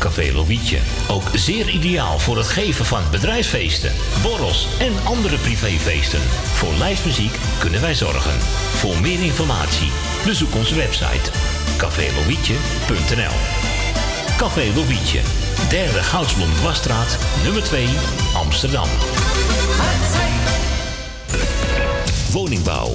Café Lovietje. Ook zeer ideaal voor het geven van bedrijfsfeesten, borrels en andere privéfeesten. Voor lijstmuziek kunnen wij zorgen. Voor meer informatie bezoek onze website cafélovietje.nl Café Lovietje, derde Goudsblom Dwarsstraat, nummer 2, Amsterdam. Woningbouw,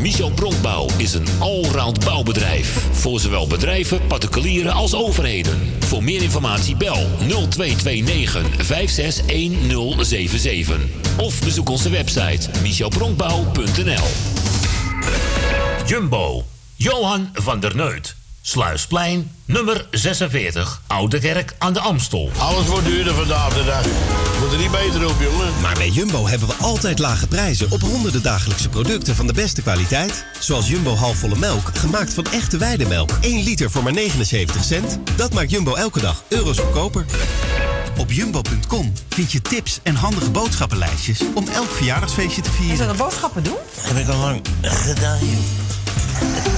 Michel Bronkbouw is een allround bouwbedrijf. Voor zowel bedrijven, particulieren als overheden. Voor meer informatie bel 0229 561077. Of bezoek onze website michelbronkbouw.nl Jumbo. Johan van der Neut. Sluisplein, nummer 46, Oude Kerk aan de Amstel. Alles wordt duurder vandaag de dag. Moet er niet beter op, jongen. Maar bij Jumbo hebben we altijd lage prijzen op honderden dagelijkse producten van de beste kwaliteit. Zoals Jumbo halfvolle melk, gemaakt van echte weidemelk. 1 liter voor maar 79 cent. Dat maakt Jumbo elke dag euro's goedkoper. Op jumbo.com vind je tips en handige boodschappenlijstjes om elk verjaardagsfeestje te vieren. Is dat een boodschappen doen? Heb ik al lang gedaan, joh.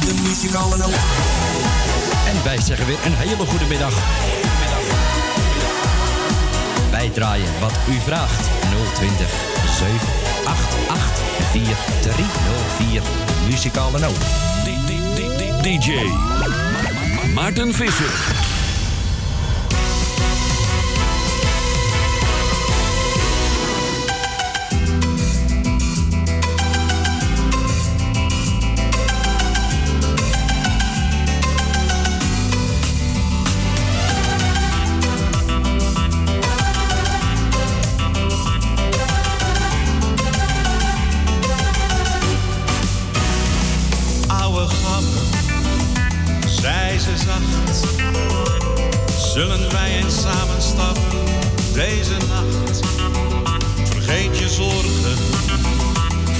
De muzikale noot. En wij zeggen weer een hele goede middag. Wij draaien wat u vraagt. 020 788 4304. Muzikale noot. DJ Maarten Visser.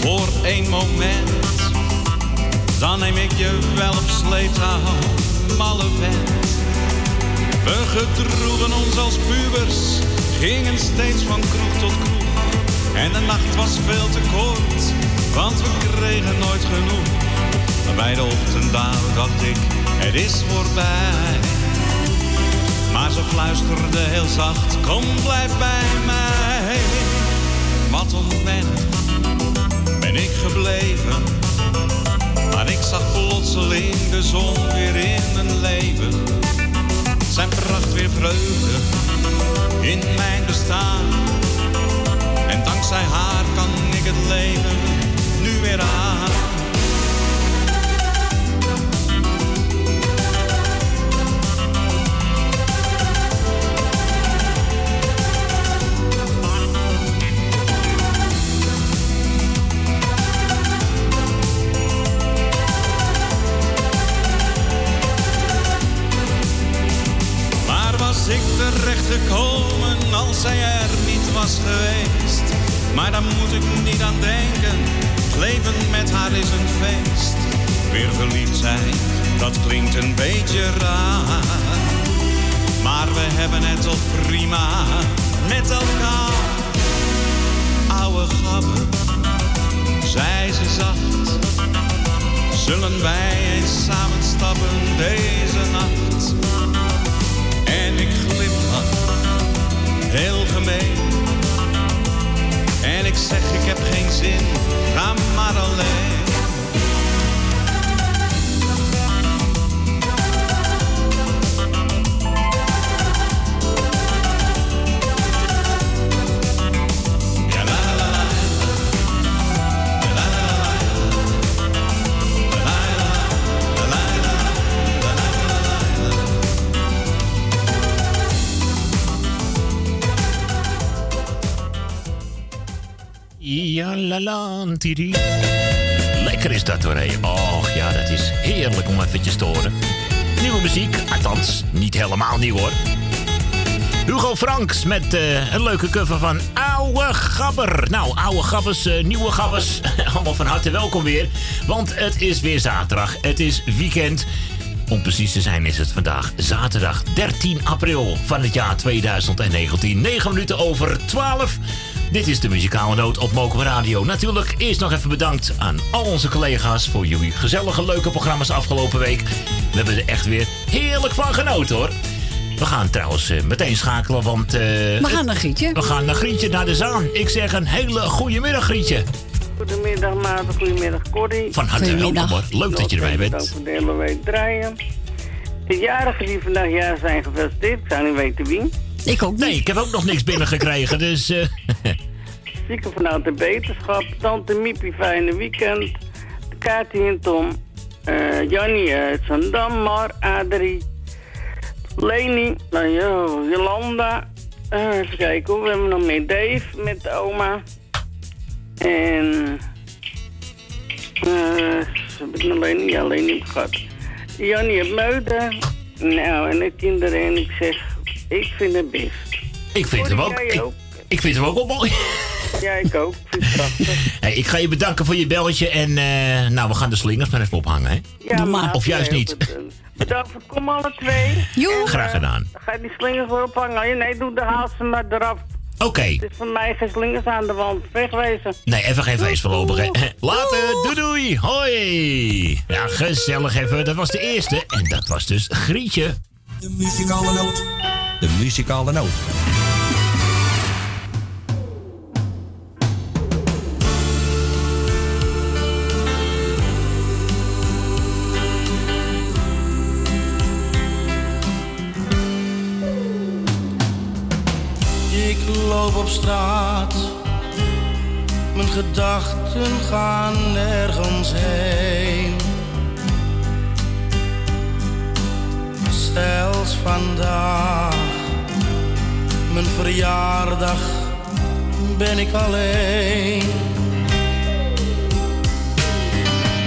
Voor één moment. Dan neem ik je wel op sleeptouw, malle vent. We gedroegen ons als pubers, gingen steeds van kroeg tot kroeg. En de nacht was veel te kort, want we kregen nooit genoeg. Maar bij de ochtenddauw dacht ik, het is voorbij. Maar ze fluisterde heel zacht, kom blijf bij mij. Wat ontwennen ben ik gebleven. Maar ik zag plotseling de zon weer in mijn leven. Zijn pracht weer vreugde in mijn bestaan. En dankzij haar kan ik het leven nu weer aan. Zij er niet was geweest. Maar daar moet ik niet aan denken. Leven met haar is een feest. Weer verliefd zijn, dat klinkt een beetje raar. Maar we hebben het toch prima met elkaar. Oude gabber, zei ze zacht. Zullen wij eens samen stappen deze nacht? Heel gemeen. En ik zeg ik heb geen zin, ga maar alleen. Ja, la, la, tiri. Lekker is dat hoor, hé. Och ja, dat is heerlijk om eventjes te horen. Nieuwe muziek, althans, niet helemaal nieuw hoor. Hugo Franks met eh, een leuke cover van Oude Gabber. Nou, oude gabbers, eh, nieuwe gabbers, allemaal van harte welkom weer. Want het is weer zaterdag, het is weekend. Om precies te zijn is het vandaag zaterdag 13 april van het jaar 2019. 9 minuten over 12. Dit is de muzikale noot op Mokum Radio. Natuurlijk eerst nog even bedankt aan al onze collega's voor jullie gezellige, leuke programma's afgelopen week. We hebben er echt weer heerlijk van genoten hoor. We gaan trouwens eh, meteen schakelen, want... eh, We gaan naar Grietje. We gaan naar Grietje, naar de Zaan. Ik zeg een hele goede middag, Grietje. Goedemiddag Maarten, goedemiddag Corrie. Van harte welkom hoor. Leuk dat je erbij bent. Dank voor de hele week draaien. De jarigen die vandaag jaar zijn gefeliciteerd, ik zou niet weten wie. Ik ook Nee, ik heb ook nog niks binnengekregen, dus... eh, Zieken vanuit de beterschap, Tante Miepie fijne weekend. Kati en Tom, eh Jannie uit Zandam, Mar, Adrie, Leni, nou ja, Jolanda. Eh, even kijken hoor, we hebben nog meer Dave met de oma. En... eh heb ik nog alleen niet, alleen niet gehad. Jannie heeft Meuden. Nou, en de kinderen en ik zeg, ik vind het best. ik vind hem ook... Ik, ook? ik vind hem ook wel mooi. Ja, ik ook. Ik vind het prachtig. Hey, ik ga je bedanken voor je belletje en eh, nou, we gaan de slingers maar even ophangen, hè? Ja, maar. Of juist niet. Bedankt voor het komen alle twee. Joe. Graag gedaan. Ga je die slingers weer ophangen? Oh, Nee, doe de haal ze maar eraf. Oké. Het is voor mij geen slingers aan de wand. Wegwezen. Nee, even geen feest voorlopig, hè? Later, doei doei, hoi! Ja, gezellig even, dat was de eerste. En dat was dus Grietje. De muzikale noot. De muzikale noot. Ik loop op straat, mijn gedachten gaan nergens heen. Zelfs vandaag, mijn verjaardag, ben ik alleen.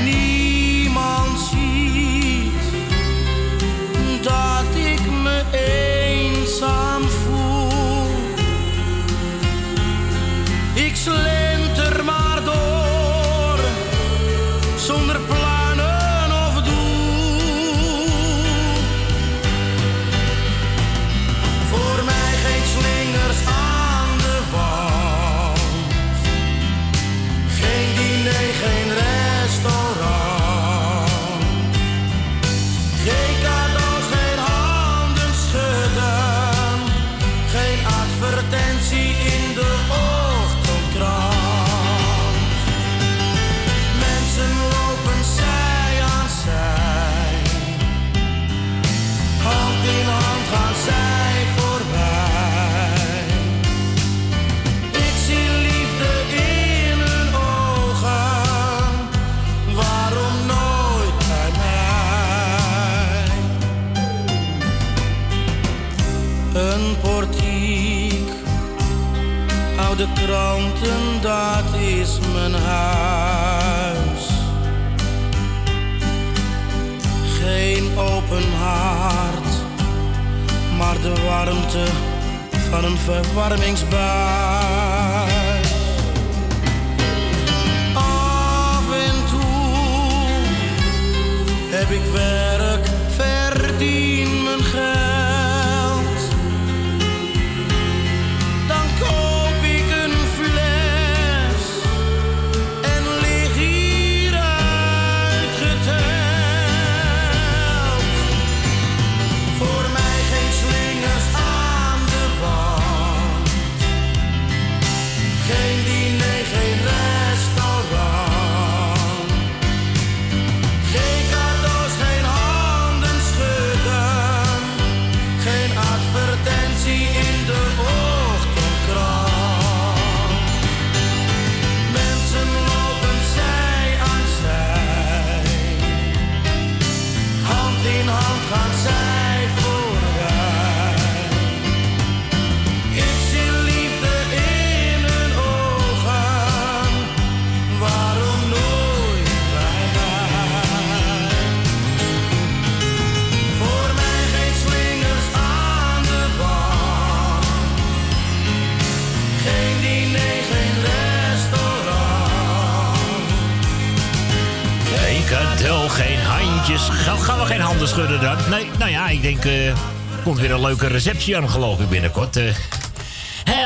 Niemand ziet dat ik me eenzaam voel. Ik dat is mijn huis. Geen open haard, maar de warmte van een verwarmingsbuis. Af en toe heb ik werk, gaan we geen handen schudden dan? Nee, nou ja, ik denk... eh komt weer een leuke receptie aan, geloof ik, binnenkort. eh.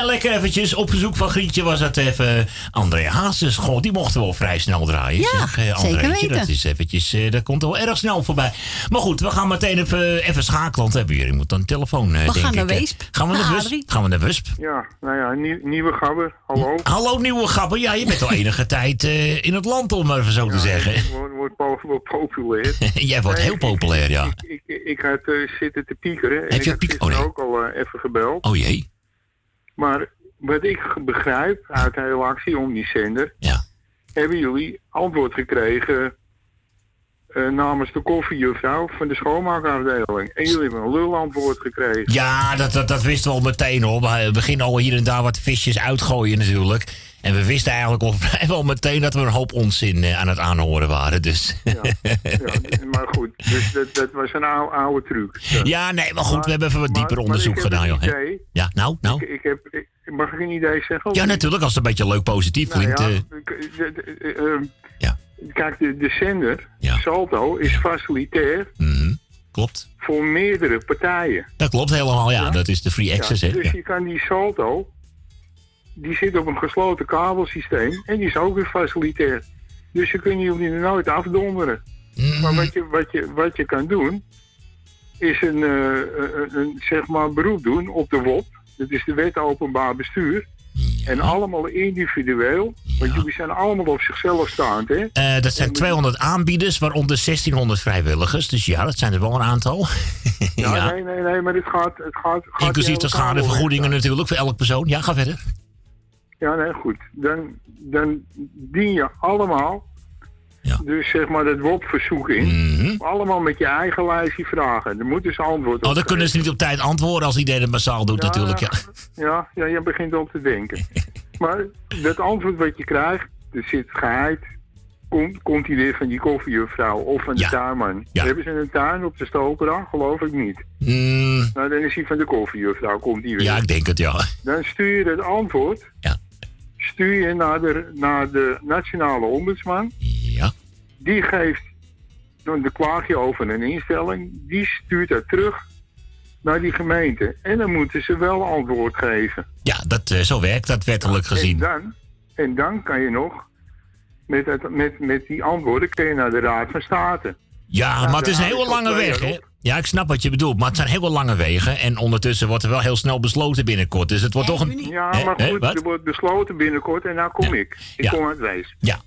Hè, lekker eventjes. Op verzoek van Grietje was dat even André Hazes. Goh, die mochten wel vrij snel draaien. Ja, zeg, eh, zeker weten. Dat is eventjes... eh, dat komt wel erg snel voorbij. Maar goed, we gaan meteen even, even schakelen. Want hebben jullie moet een telefoon, eh, We denk gaan naar ik. Weesp. Gaan we naar Naar Wesp? Gaan we naar Wesp? Ja, nou ja, nieuw- nieuwe gabber, hallo. Hallo, nieuwe gabber. Ja, je bent al enige tijd eh, in het land, om maar even zo te zeggen. Wordt, wordt populair. Jij wordt Nee, heel populair, ja. Ik, ik, ik had zitten te piekeren. En Heb je ik had piek- gisteren oh, nee. ook al even gebeld. Oh jee. Maar wat ik begrijp uit de hele actie om die zender... hebben jullie antwoord gekregen eh, namens de koffiejuffrouw van de schoonmaakafdeling. En jullie hebben een lulantwoord gekregen. Ja, dat, dat, dat wisten we al meteen hoor. We beginnen al hier en daar wat visjes uitgooien natuurlijk. En we wisten eigenlijk al meteen dat we een hoop onzin eh, aan het aanhoren waren. Dus. Ja, maar goed, dus dat, dat was een oude, oude truc. Ja, nee, maar goed, we hebben even wat dieper maar onderzoek gedaan, joh. idee. Ja, nou, nou. Ik, ik heb, ik- mag ik een idee zeggen? Ja, natuurlijk, als het een beetje leuk positief Nou klinkt. ja, eh, Kijk, de, de zender, Salto, is facilitair mhm, klopt. voor meerdere partijen. Dat klopt helemaal, ja. Dat is de free access, Ja, hè. dus je kan die Salto, die zit op een gesloten kabelsysteem en die is ook weer facilitair. Dus je kunt jullie nooit afdonderen. Mhm. Maar wat je, wat, je, wat je kan doen, is een, eh, een, een, zeg maar beroep doen op de WOP. Dat is de Wet Openbaar Bestuur. En allemaal individueel, want jullie zijn allemaal op zichzelf staand, hè? Eh, dat zijn 200 aanbieders, waaronder 1600 vrijwilligers. Dus ja, dat zijn er wel een aantal. Ja, ja. nee, nee, nee, maar het gaat... Het gaat, gaat Inclusief de schadevergoedingen natuurlijk voor elk persoon. Ja, ga verder. Ja, nee, goed. Dan, dan dien je allemaal, dus zeg maar dat WOP-verzoek in. Allemaal met je eigen lijstje vragen. Dan moeten ze antwoord op Mhm. Oh, dan kunnen ze niet op tijd antwoorden als iedereen het massaal doet Ja, natuurlijk. Ja. Ja, ja, je begint al te denken. maar dat antwoord wat je krijgt, er zit geheid. Komt, komt die weer van die koffiejuffrouw of van de tuinman? Hebben ze een tuin op de stopera? Geloof ik niet. Mm, Nou, dan is die van de koffiejuffrouw, komt die weer. ja, ik denk het, ja. Dan stuur je het antwoord stuur je naar de, naar de nationale ombudsman. Ja. Die geeft dan klaag je over een instelling. Die stuurt dat terug naar die gemeente. En dan moeten ze wel antwoord geven. Ja, dat, eh, zo werkt dat wettelijk gezien. En dan, en dan kan je nog met, het, met, met die antwoorden kun je naar de Raad van State. Ja, Nou, maar het is een hele lange weg, hè? Ja, ik snap wat je bedoelt, maar het zijn hele lange wegen. En ondertussen wordt er wel heel snel besloten binnenkort. Dus het wordt toch een... Ja, maar goed, er wordt besloten binnenkort en nou kom ik. Ik Ja. kom uit Wees. Ja.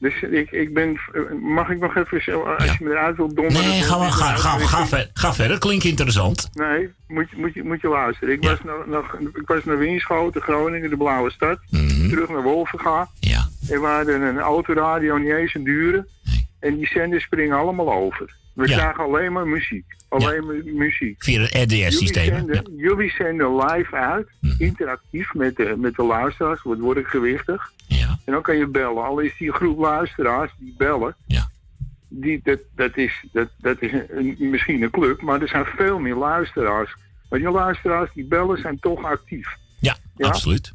Dus ik, ik ben... Mag ik nog even, zo- als je me eruit wilt donderen... Nee, ga, ga, ga, ga, ver- ga verder. Klinkt interessant. Nee, moet, je- moet, je, moet je luisteren. Ik, was nog, nog, ik was naar Winschoten, Groningen, de Blauwe Stad. Mhm. Terug naar Wolvenga. Ja. En we hadden een autoradio, niet eens een dure. En die zenders springen allemaal over. We Ja. krijgen alleen maar muziek. Alleen maar muziek. Via het RDS-systeem. Jullie zenden, jullie zenden live uit, Mhm. interactief met de, met de luisteraars, wordt wordt gewichtig. En dan kan je bellen. Al is die groep luisteraars die bellen, die, dat, dat is, dat, dat is een, misschien een club, maar er zijn veel meer luisteraars Maar die luisteraars die bellen zijn toch actief. Ja, absoluut.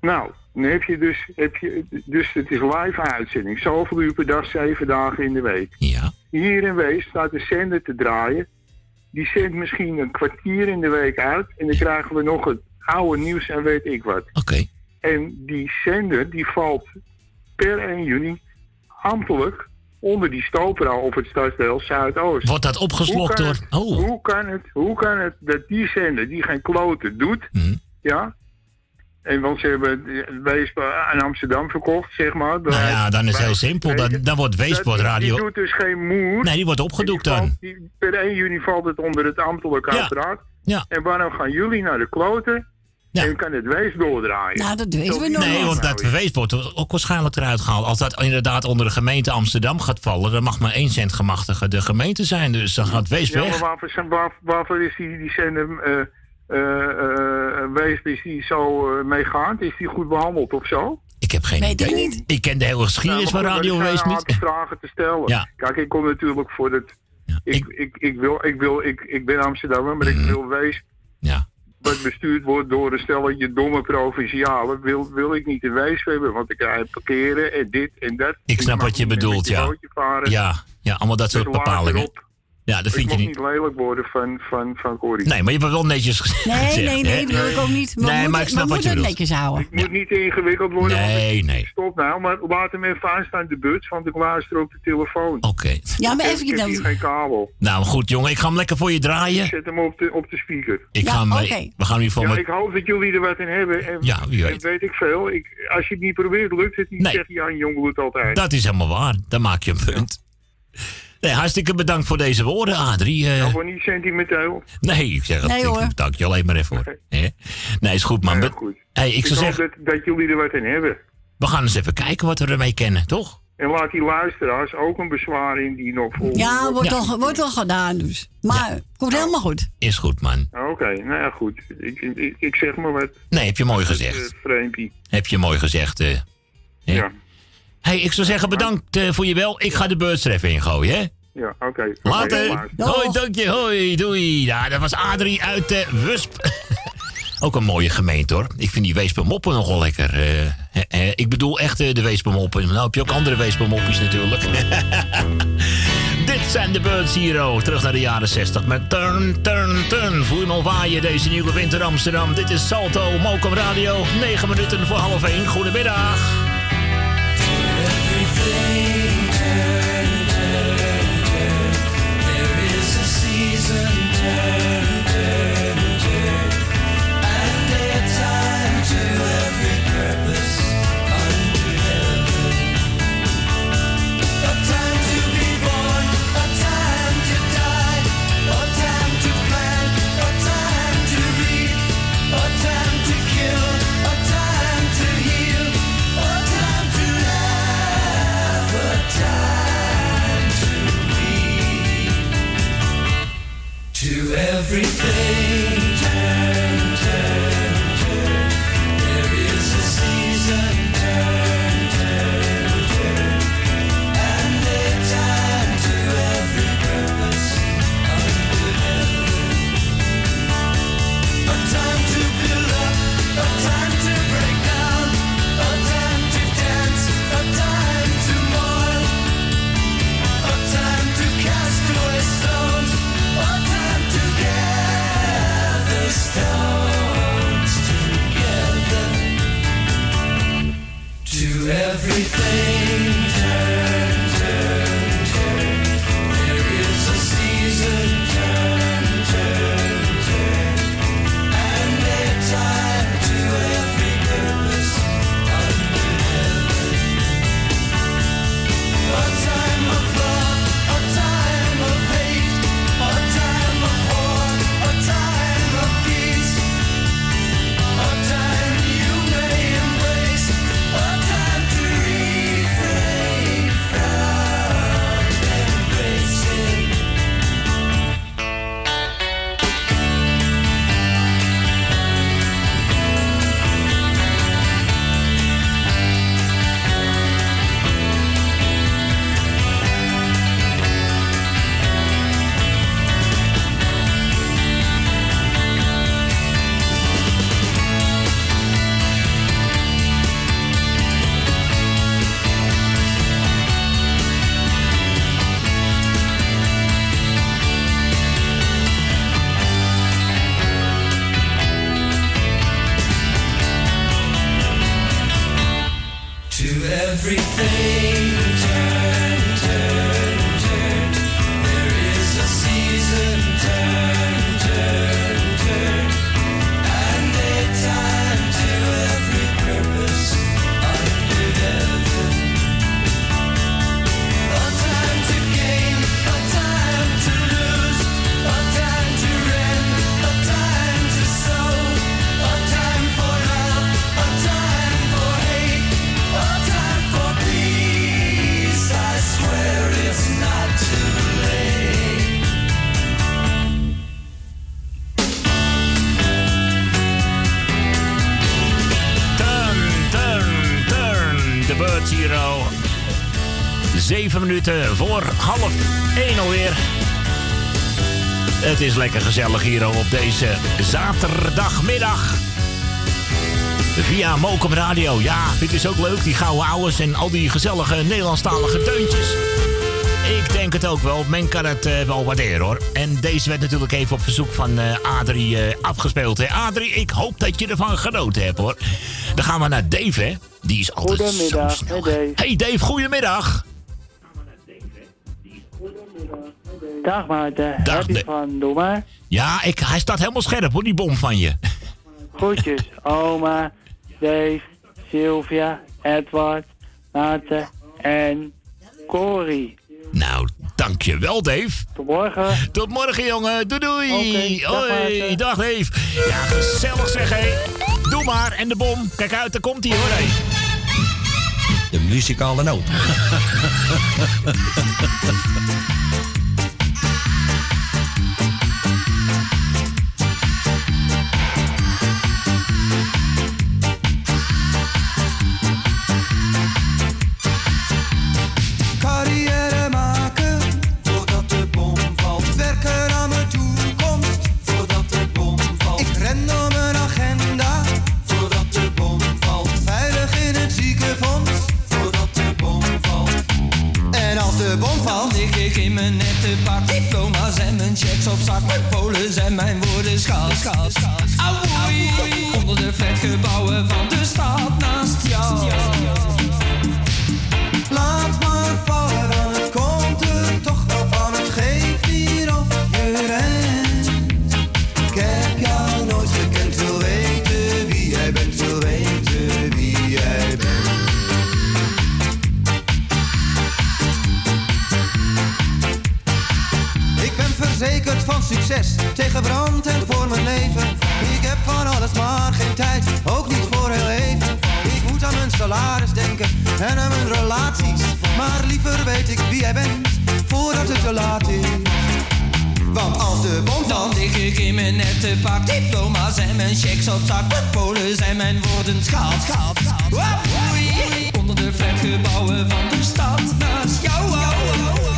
Nou, dan heb je dus, heb je, dus het is live uitzending. Zoveel uur per dag, zeven dagen in de week. Ja. Hier in Wees staat de zender te draaien. Die zendt misschien een kwartier in de week uit. En dan krijgen we nog het oude nieuws en weet ik wat. Oké. En die zender die valt per 1 juni ambtelijk onder die Stopera op het stadsdeel Zuidoost. Wordt dat opgeslokt Hoe door... het- Oh, Hoe kan, het, hoe kan het dat die zender die geen kloten doet, Mhm. ja... En want ze hebben Weesp aan Amsterdam verkocht, zeg maar. nou ja, dan is het heel simpel. Dan, dan wordt Weesport Die Radio... doet dus geen moer. Nee, die wordt opgedoekt dan. Die- per 1 juni valt het onder het ambtelijke Ja. apparaat. Ja. En waarom gaan jullie naar de kloten en kan het Wees doordraaien? Nou, dat weten we nog niet. Nee, want dat Weesp wordt ook waarschijnlijk eruit gehaald. Als dat inderdaad onder de gemeente Amsterdam gaat vallen... dan mag maar één cent de gemeente zijn. Dus dan gaat Weesp Ja, maar waarvoor, waarvoor is die, die zender eh, Wees, is die zo eh, meegaand? Is die goed behandeld of zo? Ik heb geen idee. niet. Ik ken de hele geschiedenis Nou, van maar goed, Radio aantal niet. vragen te stellen. Ja. Kijk, ik kom natuurlijk voor het... ik, ik, ik, wil, ik, wil, ik, ik ben Amsterdammer, maar ik wil Wees... Mhm. Ja. Wat bestuurd wordt door een stelletje domme provincialen, wil, wil ik niet in Wees hebben. Want ik krijg parkeren en dit en dat. Ik snap wat je bedoelt, ja. varen. Ja, ja, allemaal dat Dus soort bepalingen. Ja, dat ik vind je mag niet. niet lelijk worden van, van, van Corrie. Nee, maar je hebt wel netjes gezegd. Nee, nee, nee, dat wil ik ook niet. We Nee, moeten, maar ik snap we wat je moeten het bedoelt. netjes houden. Het moet niet te ingewikkeld worden. want Nee, ik- nee. Stop nou, maar laat hem even aanstaan de buurt, want ik luister op de telefoon. Oké. Ja, maar Ik even heb dan. hier geen kabel. Nou, goed jongen. Ik ga hem lekker voor je draaien. Zet hem op de, op de speaker. Ik Ja, ga hem, eh, oké. We gaan nu voor Ja, mijn... ik hoop dat jullie er wat in hebben. En, Ja, wie weet. en weet ik veel. Ik, als je het niet probeert, lukt het niet, Nee. zegt Jan Jongbloed altijd. Dat is helemaal waar. Dan maak je een punt. Nee, hartstikke bedankt voor deze woorden, Adrie. Eh, Nou, voor niet sentimenteel. nee, ik zeg het. Nee, ik dank je alleen maar even voor. Hè? Nee, is goed, man. Ja, goed. Hey, ik Ik zou hoop zeggen, dat, dat jullie er wat in hebben. we gaan eens even kijken wat we ermee kennen, toch? En laat die luisteraars ook een bezwaar in die nog volgen. Ja, wordt, Ja. Al, wordt al gedaan dus. Maar komt helemaal goed. Is goed, man. Oké, nou ja, goed. Ik, ik, ik zeg maar wat. Nee, heb je mooi eh, gezegd. vreempie. Heb je mooi gezegd. eh. Ja, Hey, ik zou zeggen bedankt eh, voor je wel. Ik ga de beurts er even in gooien, hè? Ja oké. Later. Hoi, dank je. Hoi, doei. Ja, dat was Adrie uit de Wusp. Ook een mooie gemeente, hoor. Ik vind die Weespermoppen nogal lekker. eh, ik bedoel echt eh, de Weespermoppen. Nou heb je ook andere Weespermoppies natuurlijk. Dit zijn de Birds Hero. Terug naar de jaren 60 met Turn, Turn, Turn. Voel je me al waaien deze nieuwe winter Amsterdam. Dit is Salto, Mokum Radio. 9 minuten voor half 1. Goedemiddag. everything Het is lekker gezellig hier op deze zaterdagmiddag. Via Mokum Radio. Ja, dit is ook leuk. Die gouden ouwes en al die gezellige Nederlandstalige deuntjes. Ik denk het ook wel. Men kan het eh, wel waarderen hoor. En deze werd natuurlijk even op verzoek van eh, Adrie eh, afgespeeld. Hè. Adrie, ik hoop dat je ervan genoten hebt hoor. Dan gaan we naar Dave hè. Die is altijd Goedemiddag, zo snel. hey Dave. Hey Dave, goedemiddag. Dag Maarten, Dag, heb je van Doe maar. Ja, ik, hij staat helemaal scherp hoor, die bom van je. Groetjes, oma, Dave, Sylvia, Edward, Maarten en Corrie. Nou, dankjewel Dave. Tot morgen. Tot morgen jongen. Doei doei. Dag, Hoi, Maarten. dag Dave. Ja, gezellig zeg hé. Doe maar. En de bom. Kijk uit, daar komt hij hoor hé. De muzikale noot. ik in mijn nette pak. Diploma's en mijn checks op zak. Mijn polen en mijn woorden schaal, schaal, schaal. Auwoei, onder de flatgebouwen van de stad naast jou. Tegen brand en voor mijn leven. Ik heb van alles maar geen tijd, ook niet voor heel even. Ik moet aan mijn salaris denken en aan mijn relaties. Maar liever weet ik wie jij bent, voordat het te laat is. Want als de bom valt, lig ik in mijn nette pak. Diploma's en mijn checks op zak. Mijn polen zijn mijn woorden schaal, schaal, schaal. Woei, Onder de flatgebouwen van de stad naast jou. Laat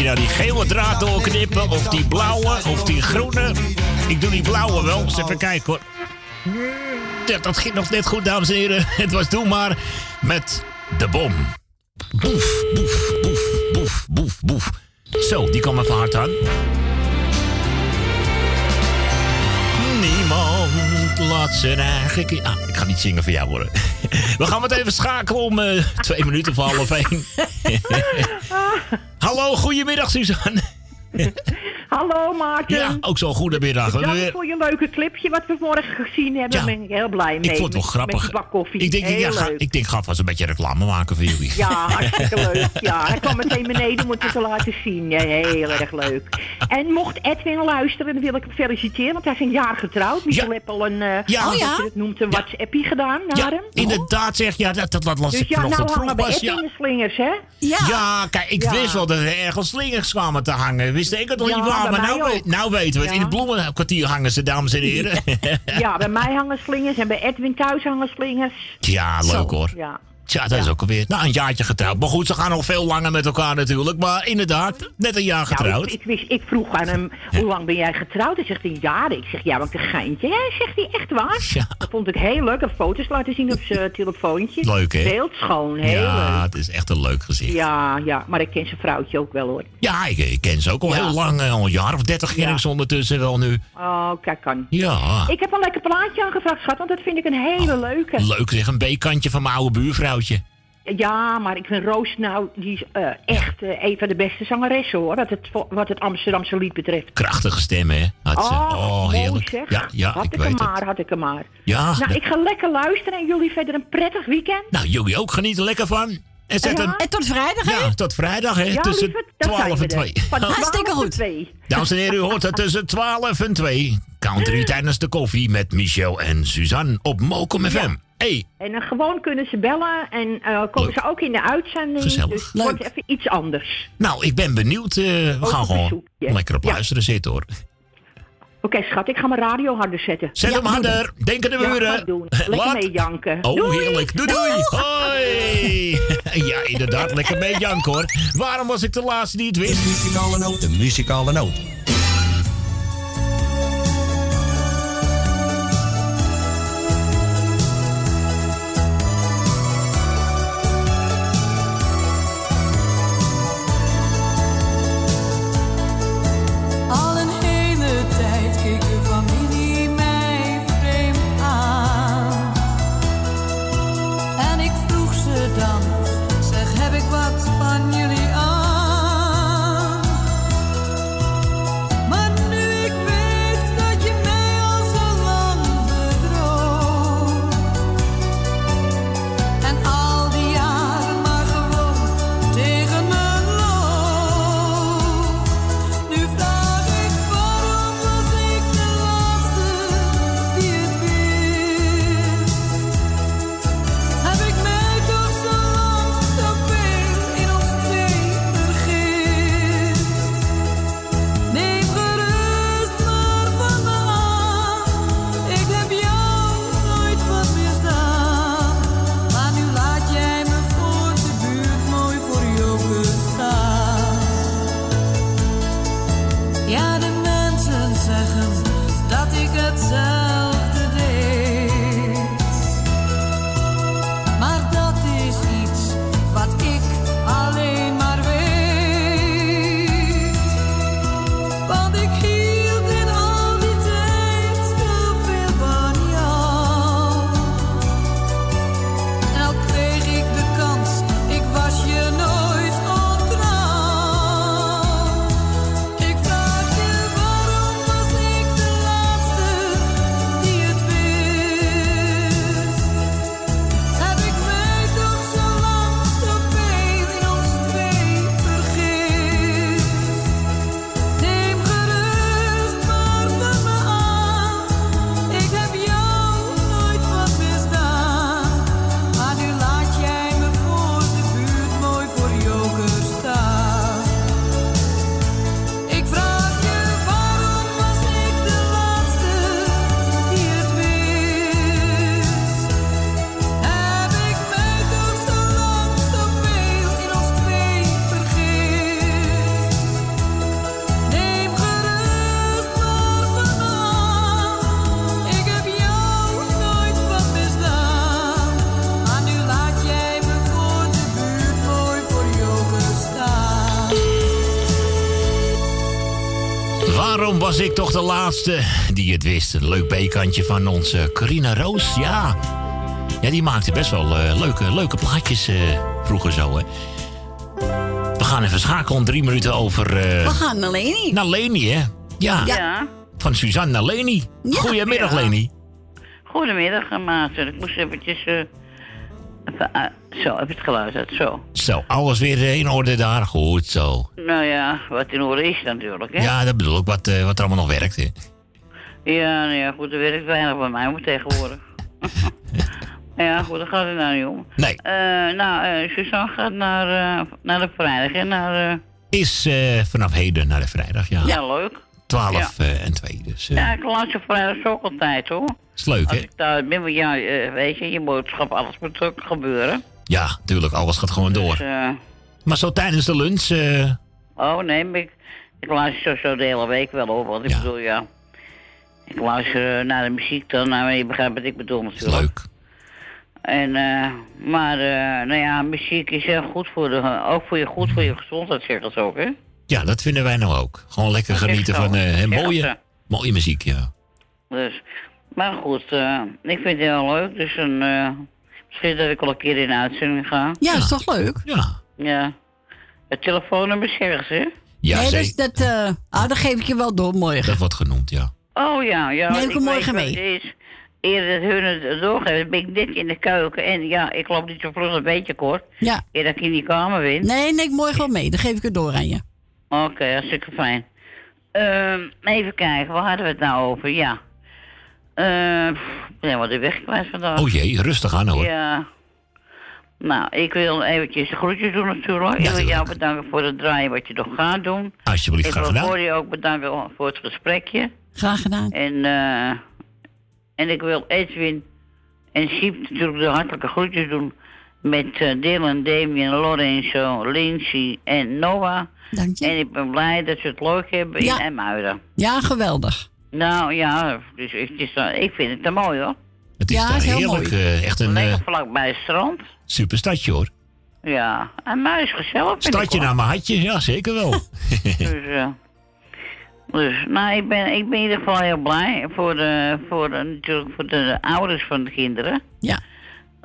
je nou die gele draad doorknippen? Of die blauwe? Of die groene? Ik doe die blauwe wel. Eens even kijken hoor. Ja, dat ging nog net goed, dames en heren. Het was Doe maar met de bom. Boef, boef, boef, boef, boef, boef. Zo, die kwam even hard aan. Laat zijn eigen... ki- Ah, ik ga niet zingen voor jou hoor. We gaan het even schakelen om eh, twee minuten voor half één. Hallo, goedemiddag Suzanne. Hallo Maarten. Ja, ook zo'n goedemiddag. Dank Weer- voor je leuke clipje wat we morgen gezien hebben. Daar ben ik heel blij mee. Ik vond het wel Met- grappig. Met een bak koffie. Ik denk, heel ja, ga, ik denk, ga vast een beetje reclame maken voor jullie. Ja, hartstikke leuk. Ja, hij kwam meteen beneden om het te laten zien. Ja, heel erg leuk. En mocht Edwin luisteren, dan wil ik hem feliciteren, want hij is een jaar getrouwd. Michel heeft al een, eh, Ja. Oh, ja? het noemt, een WhatsAppie gedaan naar hem. Inderdaad, zeg. Ja, dat, dat, dat las Dus ik ja, nou vroeg. Edwin Ja. slingers, hè? Ja. kijk, ik Ja. wist wel dat er ergens slingers kwamen te hangen. Wist ik het nog Ja, niet waar, bij maar nou, we- nou weten we het. Ja. In het bloemenkwartier hangen ze, dames en heren. Ja, bij mij hangen slingers en bij Edwin thuis hangen slingers. Ja, leuk hoor. Ja. Tja, dat is ook alweer. Nou, een jaartje getrouwd. Maar goed, ze gaan nog veel langer met elkaar natuurlijk. Maar inderdaad, net een jaar getrouwd. Nou, ik, ik, wist, ik vroeg aan hem, hoe lang ben jij getrouwd? Hij zegt, een jaar. Ik zeg, ja, wat een geintje. Ja, zegt hij, echt waar? Dat vond ik heel leuk. Een foto's laten zien op zijn telefoontje. Leuk, hè? Beeldschoon, heel ja, leuk. het is echt een leuk gezicht. Ja, ja, maar ik ken zijn vrouwtje ook wel, hoor. Ja, ik, ik ken ze ook al Ja. heel lang. eh, Al een jaar of dertig ken Ja. ik ze ondertussen wel nu. Oh, kijk aan. Ja. Ik heb een lekker plaatje aangevraagd, schat, want dat vind ik een hele leuke. Leuk zeg, een B-kantje van mijn oude Ja, maar ik vind Roos nou, die is eh, echt eh, een van de beste zangeressen, hoor. Wat het, wat het Amsterdamse lied betreft. Krachtige stem, hè? Had ze. Oh, Oh, mooi heerlijk. zeg. Ja, ja had ik ik, weet hem het. maar, had ik hem maar. Ja, Nou, dat- ik ga lekker luisteren en jullie verder een prettig weekend. Nou, jullie ook genieten lekker van. En zet Ja. hem... En tot vrijdag, hè? Ja, tot vrijdag, hè? Ja, tussen lieverd, daar 12 zijn en we er. 2. Van 12 Hartstikke goed. 2. Dames en heren, u hoort het tussen 12 en 2. Country tijdens de koffie met Michel en Suzanne op Mokum FM. Hey, En dan gewoon kunnen ze bellen en eh, komen ze ook in de uitzending. Gezellig. Dus het wordt even iets anders. nou, ik ben benieuwd. eh, we Ook gaan gewoon bezoekje. lekker op Ja. luisteren zitten, hoor. Oké, schat, ik ga mijn radio harder zetten. Zet hem harder. Denk aan de Ja, ik doen. Lekker Laat- mee janken. Oh, Doei. heerlijk. Doei, doei. Hoi. Ja, inderdaad. Lekker mee janken, hoor. Waarom was ik de laatste die het wist? Muzikale noot. De muzikale noot. Ik toch de laatste die het wist? Een leuk bekantje van onze Corina Roos. Ja, ja die maakte best wel eh, leuke, leuke plaatjes eh, vroeger zo, hè. We gaan even schakelen om drie minuten over... eh, We gaan naar Leni. Naar Leni, hè? Ja. Ja. Van Suzanne naar Leni. Goedemiddag, Ja. Leni. Goedemiddag, Maarten. Ik moest eventjes... eh, even, zo, even het geluid uit. Zo. Zo, alles weer eh, in orde daar. Goed zo. Nou ja, wat in orde is natuurlijk, hè? Ja, dat bedoel ik, wat, eh, wat er allemaal nog werkt. Hè. Ja, nou ja, goed, er werkt weinig bij mij maar tegenwoordig. ja, goed, daar gaat het nou niet om. Nee. Eh, nou, eh Suzanne gaat naar, naar de vrijdag, hè? Naar, Is vanaf heden naar de vrijdag, ja. ja. leuk. 12 eh, en 2, dus Ja, ik luister vrijdag ook altijd, hoor. is leuk, Als hè? ik daar ben, ja, weet je, je boodschap, alles moet ook gebeuren. Ja, tuurlijk, alles gaat gewoon door. Dus, eh, Maar zo tijdens de lunch, eh, oh nee, maar ik, ik luister zo de hele week wel over. Want ik bedoel, ja. Ik luister eh, naar de muziek dan, nou, je begrijpt wat ik bedoel natuurlijk. Leuk. En, eh, maar, nou ja, muziek is heel goed voor de, ook voor je, goed voor je gezondheid, zegt dat ook, hè? ja, dat vinden wij nou ook. Gewoon lekker Dat genieten van mooie, mooie muziek, ja. Dus, maar goed, ik vind het heel leuk. Dus een, misschien dat ik wel een keer in de uitzending ga. Ja, is toch leuk? Ja. Ja. Het telefoonnummer zeggen ze. Ja, nee, dus dat, eh, ah, dat geef ik je wel door morgen. Dat wordt genoemd, ja. Oh ja, ja. Neem ik hem morgen mee. Is. Eerder dat hun het doorgeven, ben ik dit in de keuken. En ja, ik loop niet zo vlug een beetje kort. Ja. Eer dat ik in die kamer ben. Nee, neem ik morgen wel mee. Dan geef ik het door aan je. Oké, hartstikke fijn. Ehm, even kijken, waar hadden we het nou over? Ja. Ehm, ik ben wat de weg kwijt vandaag. Oh jee, rustig aan hoor. Ja. Nou, ik wil eventjes de groetjes doen natuurlijk. ik wil jou bedanken voor het draaien wat je nog gaat doen. Alsjeblieft, ik graag wil gedaan. Corrie ook bedanken voor het gesprekje. Graag gedaan. En, eh, en ik wil Edwin en Siep natuurlijk de hartelijke groetjes doen. Met eh, Dylan, Damien, Lorenzo, Lindsay en Noah. Dank je. En ik ben blij dat ze het leuk hebben Ja. in Emuiden. Ja, geweldig. Nou ja, dus het is, eh, ik vind het te mooi hoor. Het is Ja, daar is heel heerlijk. mooi. eh, echt een Lekker eh, vlak bij het strand. super stadje hoor. Ja, en muis gezellig. vind ik Stadje naar mijn hartje, ja zeker wel. Dus, eh, dus nou, ik ben, ik ben in ieder geval heel blij voor de, voor de, natuurlijk voor de ouders van de kinderen. Ja.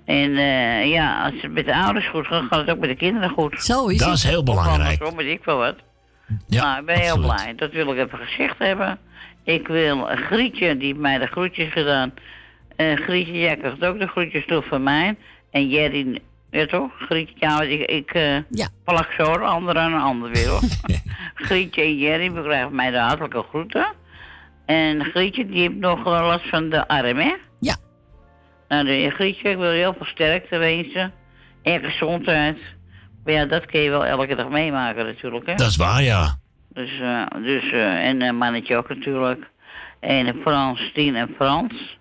En eh, ja, als het met de ouders goed gaat, gaat het ook met de kinderen goed. Zo is Dat het. is heel belangrijk. Zo weet ik wel wat. Ja, nou, ik ben heel blij. Dat wil ik even gezegd hebben. Ik wil een Grietje, die heeft mij de groetjes gedaan. Eh Grietje, jij krijgt ook de groetjes toe van mij. En Jerry, ja toch? Grietje, ja, ik, ik eh Ja. plak zo de ander aan een ander weer hoor. Grietje en Jerry bekrijgen mij de hartelijke groeten. En Grietje, die heeft nog last van de arm, hè? Ja. Nou, de, Grietje, ik wil heel veel sterkte wensen. En gezondheid. Maar ja, dat kun je wel elke dag meemaken natuurlijk, hè? Dat is waar, ja. Dus, eh, dus eh, en een mannetje ook natuurlijk. En Frans, Tien en Frans.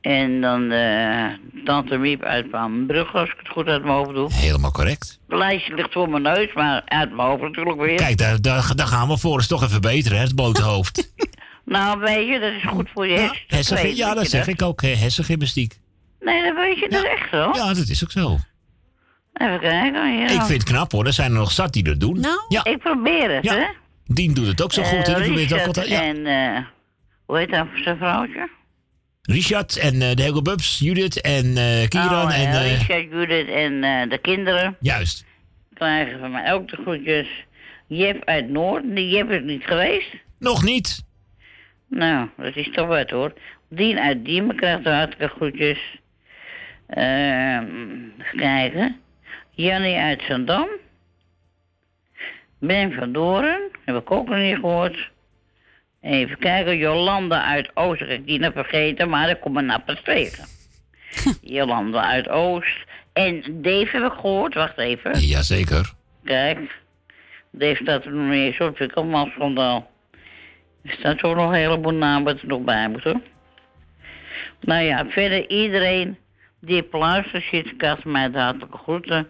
En dan eh Tante Miep uit Brugge, als ik het goed uit mijn hoofd doe. Helemaal correct. Het lijstje ligt voor mijn neus, maar uit mijn hoofd natuurlijk weer. Kijk, daar, daar, daar gaan we voor. eens toch even verbeteren, hè, het blote hoofd. Nou, weet je, dat is goed voor je hersenen. Ja, je dat zeg ik ook. hè, Hersengymnastiek. Nee, dat weet je, dat is echt zo. Ja, dat is ook zo. Even kijken. Ja. Ik vind het knap hoor. Er zijn er nog zat die dat doen. Nou, Ja, Ik probeer het, Ja. hè. Dien doet het ook zo goed. hè, Die Eh, probeert ook Richard altijd. Ja. En, eh hoe heet dat zijn vrouwtje? Richard en eh, de Helga Bubs, Judith en eh Kieran. Oh, en, eh, eh, Richard, Judith en eh, de kinderen. juist. krijgen van mij ook de groetjes. Jef uit Noord. Die Jef is niet geweest. Nog niet. Nou, dat is toch wat hoor. Dien uit Diemen krijgt de hartelijke groetjes. Ehm kijken. Jannie uit Zandam. Ben van Doren. Heb ik ook nog niet gehoord. Even kijken. Jolanda uit Oost. Ik heb die nog vergeten, maar ik kom er nou pas tegen. Jolanda uit Oost. En Dave heb ik gehoord. Wacht even. Jazeker. Kijk, Dave staat er nog niet eens op. Ik allemaal schandaal. Er staat ook nog een heleboel namen er nog bij moeten. Nou ja, verder iedereen die op luistert zit, krijgt mij de hartelijke groeten.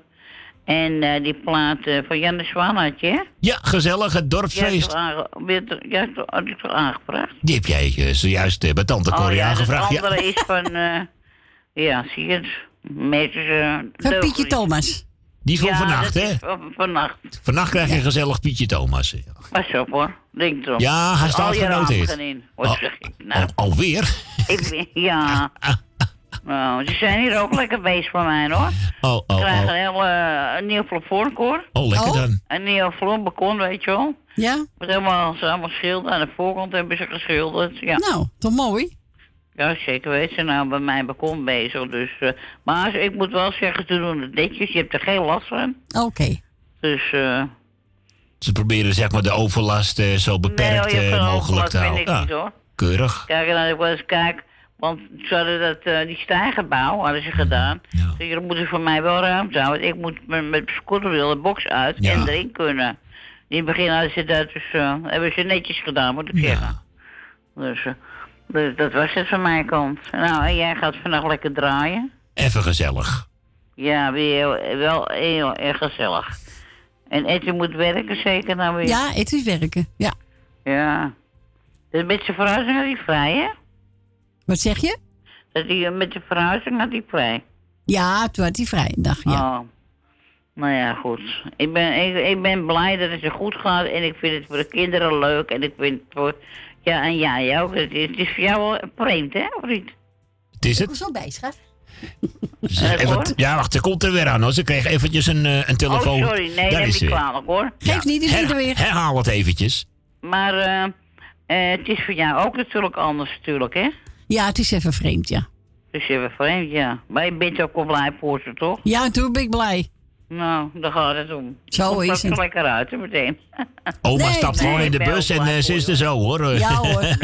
En eh, die plaat eh, van Jan de Zwaan had je? Ja, gezellig, het dorpsfeest. toch- had ik toch aangevraagd? Die heb jij eh, zojuist eh, bij Tante Corrie oh, ja, aangevraagd. Het Ja. andere is van, eh, ja, zie je het? Eh, Van Pietje. Thomas. Die van Ja, vannacht, hè? van- Vannacht. Vannacht krijg je een gezellig Pietje Thomas. Pas op hoor, denk erom. Ja, hij staat genoteerd. Al- nou? Al, alweer? Ik ben, ja. Nou, ze zijn hier ook lekker bezig bij mij hoor. Oh, oh, krijg oh. een, heel, eh, een nieuw plafond hoor. Oh, lekker dan. Een nieuw vloerbekon, weet je wel. Ja? Met helemaal, ze allemaal schilderen. Aan de voorkant hebben ze geschilderd. Ja. Nou, toch mooi? Ja, zeker weet ze nou bij mijn balkon bezig. Dus, eh, maar ik moet wel zeggen, ze doen het netjes. Je hebt er geen last van. Oké. Dus, eh Ze proberen zeg maar de overlast eh, zo beperkt nee, eh, mogelijk te overlast, houden. Ja, niet hoor. keurig. Kijk, en dan ik wel eens kijk, want ze hadden dat, eh, die stijgenbouw hadden ze gedaan. Dus er moet er voor mij wel ruimte houden. want Ik moet met, met mijn scooterwiel de box uit Ja. en erin kunnen. In het begin hadden ze dat, dus eh, hebben ze netjes gedaan, moet ik zeggen. Dus, eh, dus dat was het van mijn kant. Nou, en jij gaat vannacht lekker draaien? Even gezellig. Ja, weer, wel heel erg gezellig. En Edwin moet werken zeker nou weer? Ja, is werken. Ja. Ja. Dus met zijn verhuizing had hij vrij, hè? Wat zeg je? Dat hij eh, met de verhuizing had hij vrij. Ja, toen had hij vrij een dag, ja. Oh. Nou ja, goed. Ik ben, ik, ik ben blij dat het zo goed gaat en ik vind het voor de kinderen leuk en ik vind het voor... Ja, en jij ook. Het is, het is voor jou wel vreemd, hè, of niet? Het is het. Zo bij, schat. Ze- even- ja, wacht, ze komt er weer aan hoor. Ze kreeg eventjes een, eh, een telefoon. Oh, sorry. Nee, Daar dat is is niet kwalijk, hoor. Geeft niet, zit er weer. Herhaal het eventjes. Maar eh, het is voor jou ook natuurlijk anders, natuurlijk, hè? Ja, het is even vreemd, ja. Dus even vreemd, ja. Maar je bent ook wel blij voor ze, toch? Ja, toen ben ik blij. Nou, daar gaat het om. Zo Komt is het. lekker uit, hè, meteen. Oma Nee, stapt nee, gewoon in de bus en eh, ze is je. er zo hoor. Ja, hoor.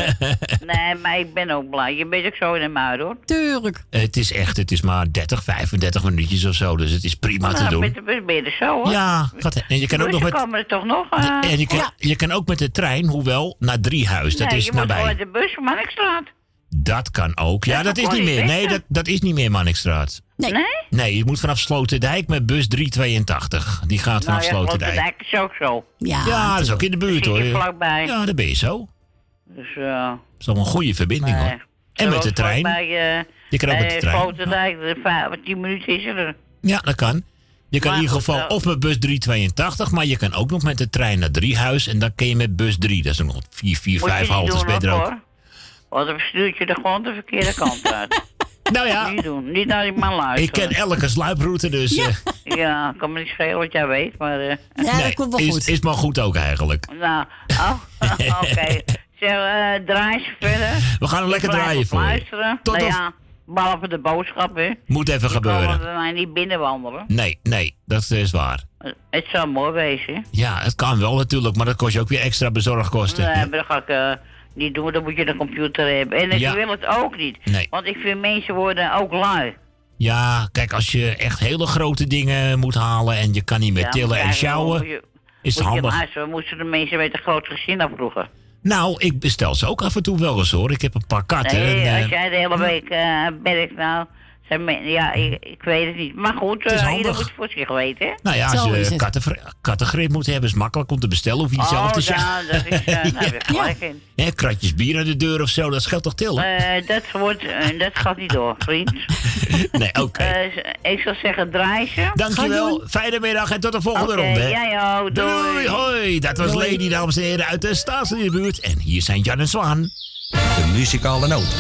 nee, maar ik ben ook blij. Je bent ook zo in de muid, hoor. Tuurlijk. het is echt, het is maar 30, 35 minuutjes of zo. Dus het is prima te nou, doen. met de bus ben je er zo, hoor. Ja, gaat, en je kan ook nog met, komen er toch nog? eh, en je kan, ja. je kan ook met de trein, hoewel, naar Driehuis. Dat nee, is je moet nabij. gewoon de bus van Markstraat. Dat kan ook. Ja, Ja, dat dat is niet meer. Nee, dat, dat is niet meer Manningstraat. Nee. Nee, je moet vanaf Sloterdijk met bus 382. Die gaat vanaf nou ja, Sloterdijk. Sloterdijk is ook zo. Ja, Ja, dat is ook in de buurt hoor. vlakbij. Ja, daar ben je zo. Dus, eh... Dat is wel een goede verbinding nee. hoor. En met de trein. Bij, eh Je kan ook met de trein. Sloterdijk, 10 minuten is er. Ja, dat kan. Je kan Maar in ieder geval eh, of met bus 382, maar je kan ook nog met de trein naar Driehuis. En dan kun je met bus 3. Dat is nog 4, 4, Moet je 5 niet haltes doen, ben je er hoor, ook. Hoor. Want dan stuurt je er gewoon de verkeerde kant uit. Nou ja. Niet doen. Niet naar die man Ik luisteren. ken elke sluiproute, dus Ja. eh, Ja, kan me niet schelen wat jij weet, maar... eh, nee, is, is maar goed ook eigenlijk. Nou, oh, oké. Zeg, eh draai verder. We gaan hem lekker Ik draaien voor je. luisteren. Tot nou of- ja, behalve de boodschap, hè. Moet even Die gebeuren. bij mij niet binnenwandelen. Nee, nee, dat is waar. Het zou mooi wezen, hè. Ja, het kan wel natuurlijk, maar dat kost je ook weer extra bezorgkosten. Nee, maar dat ga ik eh, niet doen. Dan moet je een computer hebben. En Ja. ik wil het ook niet. Nee. Want ik vind mensen worden ook lui. Ja, kijk, als je echt hele grote dingen moet halen en je kan niet meer Ja, tillen en sjouwen, je- is het handig. luisteren, moesten de mensen met een groot gezin afvroegen. Nou, ik bestel ze ook af en toe wel eens hoor. Ik heb een paar katten. Nee, en, eh, als jij de hele week eh werkt, nou... Ja, ik, ik weet het niet. Maar goed, Het is eh handig. ieder moet voor zich weten, hè? nou ja, als Zo je kattengrip moet hebben, is makkelijk om te bestellen. Hoef je niet zelf Oh, te ja, zeggen. dat is... eh daar heb je gelijk in. Kratjes bier aan de deur of zo, dat scheelt toch tillen? Eh, dat, wordt, dat gaat niet door, vriend. nee, oké. Eh, ik zou zeggen, draai ze. Dankjewel, fijne middag en tot de volgende Oké, ronde. hè. jij ook, doei. hoi. Dat was Doei. Lady, dames en heren, uit de Staatsliedenbuurt. En hier zijn Jan en Zwaan. De muzikale noot.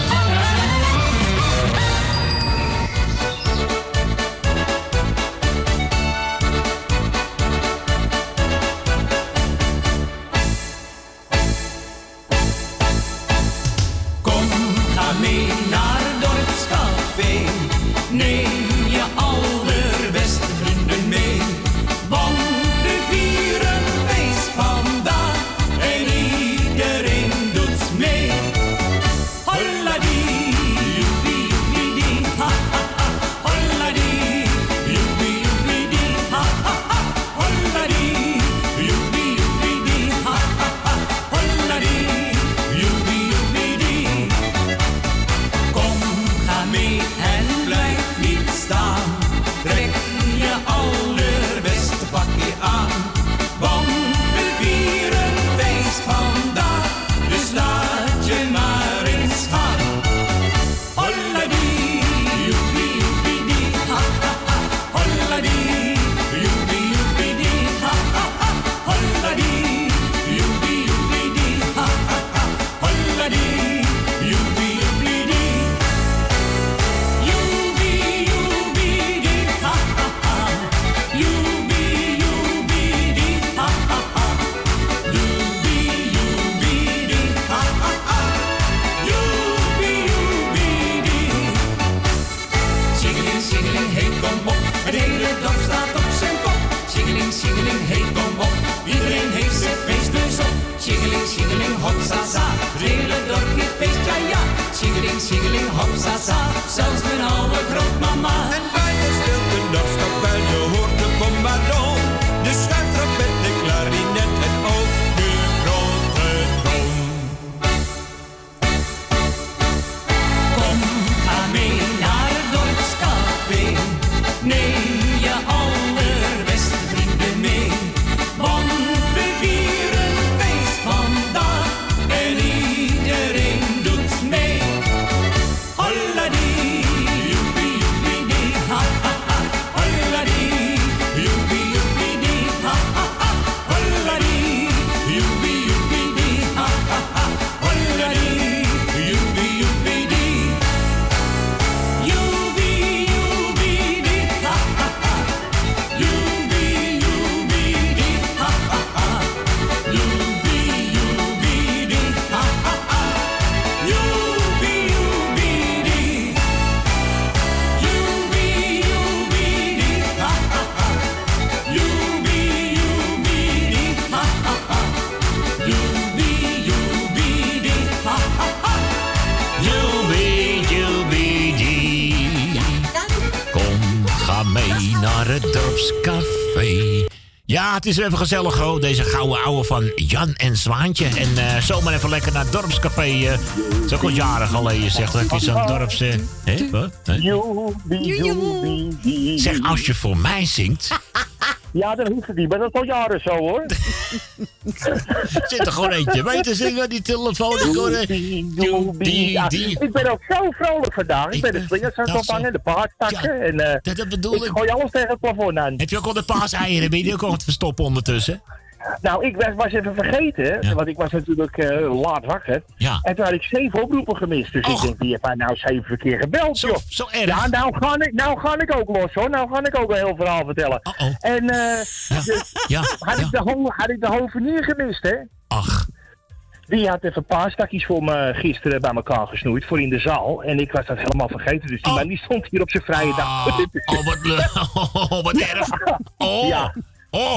Dorpscafé. Ja, het is even gezellig, hoor. Deze gouden ouwe van Jan en Zwaantje. En eh zomaar even lekker naar het dorpscafé. eh. Het is ook al jaren geleden, zegt dat ik zo'n dorps... eh, Hé, wat? Hè? Zeg, als je voor mij zingt... Ja, dat hoeft het niet, maar dat is al jaren zo hoor. Zit er gewoon eentje mee te zingen, die telefoon. Ik eh. Ik ben ook zo vrolijk vandaag. Ik ben de slingers aan het ophangen, de paardstakken. en, eh, dat bedoel ik. gooi alles tegen het plafond aan. Heb je ook al de paaseieren? Ben je die ook al wat verstoppen ondertussen? Nou, ik was, was even vergeten, want ik was natuurlijk eh, laat wakker. Ja. En toen had ik zeven oproepen gemist. Dus ik denk, die heeft mij nou zeven keer gebeld, joh. Zo erg? Ja, nou ga, ik, nou ga ik ook los, hoor. Nou ga ik ook een heel verhaal vertellen. En eh dus Ja, had, Ik de had ik de hovenier gemist, hè? Ach. Die had even een paar stakjes voor me gisteren bij elkaar gesnoeid, voor in de zaal. En ik was dat helemaal vergeten, dus die man die stond hier op zijn vrije dag. Oh, wat leuk. Oh, wat erg. Oh. Ja.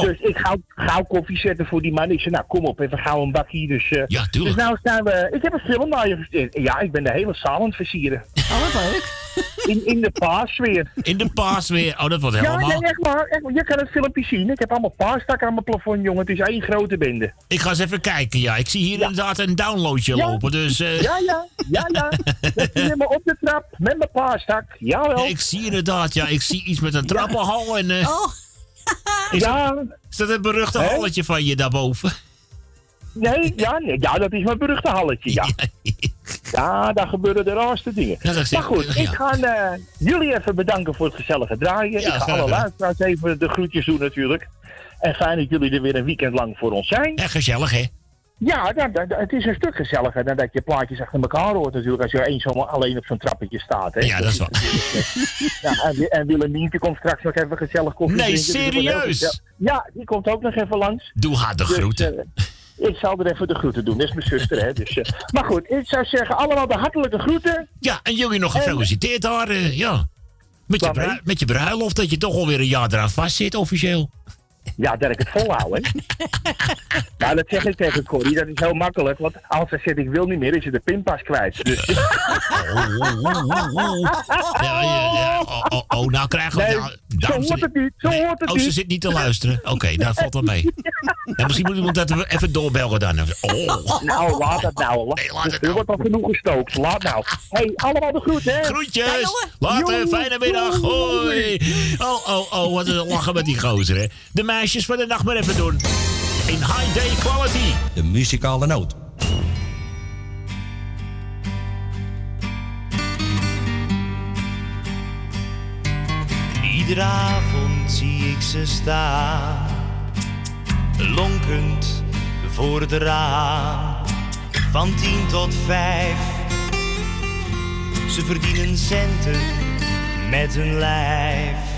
Dus ik ga gauw koffie zetten voor die man. Ik zei, nou kom op, even gauw een bakkie. Dus, eh, ja, tuurlijk. Dus nou staan we... Ik heb een film naar je gestuurd. Ja, ik ben de hele zaal aan het versieren. Oh, wat leuk. In, in de paasfeer. In de paasfeer. Oh, dat wordt Ja, helemaal... nee, echt waar, echt waar. Je kan het filmpje zien. Ik heb allemaal paasstakken aan mijn plafond, jongen. Het is één grote bende. Ik ga eens even kijken, ja. Ik zie hier inderdaad een downloadje Ja. lopen, dus... eh, Ja, ja, ja, ja. Dat zie je me op de trap met mijn paasstak. Jawel. Ik zie inderdaad, ja. Ik zie iets met een trappenhal en... eh, Oh. Is, ja. is dat het beruchte halletje van je daarboven? Nee, ja, nee, ja, dat is mijn beruchte halletje, ja. Ja, daar gebeuren de raarste dingen. Ja, maar goed, ja. ik ga eh, jullie even bedanken voor het gezellige draaien. Ik ga alle luisteraars even de groetjes doen natuurlijk. En fijn dat jullie er weer een weekend lang voor ons zijn. Ja, gezellig, hè? Ja, dat, dat- het is een stuk gezelliger dan dat je plaatjes achter elkaar hoort natuurlijk. Als je eens zomaar alleen op zo'n trappetje staat. Hè. Ja, dat is waar. Ja, en, en Willemientje komt straks nog even gezellig koffie Nee. Dus serieus? Ja, die komt ook nog even langs. Doe haar de Dus, groeten. eh, ik zal er even de groeten doen. Dat is mijn zuster, hè. Dus, eh, maar goed, ik zou zeggen, allemaal de hartelijke groeten. Ja, en jullie nog gefeliciteerd daar, eh, ja. Met je, met je bruiloft, dat je toch alweer een jaar eraan vastzit, officieel. Ja, dat ik het volhoud, hè. nou, dat zeg ik tegen Corrie. Dat is heel makkelijk. Want als hij zegt, ik wil niet meer, is je de pinpas kwijt. Dus, Ja, ja, ja. Oh, oh, oh, nou krijgen we... Nee, nou, zo hoort het niet. Zo hoort het Oh, ze zit niet te luisteren. Oké, daar valt wel mee. Ja, misschien moet iemand dat even doorbellen dan. Oh. Nou, laat het nou. Nee, laat het Er wordt al genoeg gestookt. Laat nou. hey, allemaal de groeten, hè. Groetjes. Later, fijne middag. Hoi. Oh, oh, oh, wat een lachen met die gozer, hè. De meisjes van de nacht maar even doen. In high day quality. De muzikale noot. Iedere avond zie ik ze staan, lonkend voor het raam. Van tien tot vijf, ze verdienen centen met hun lijf.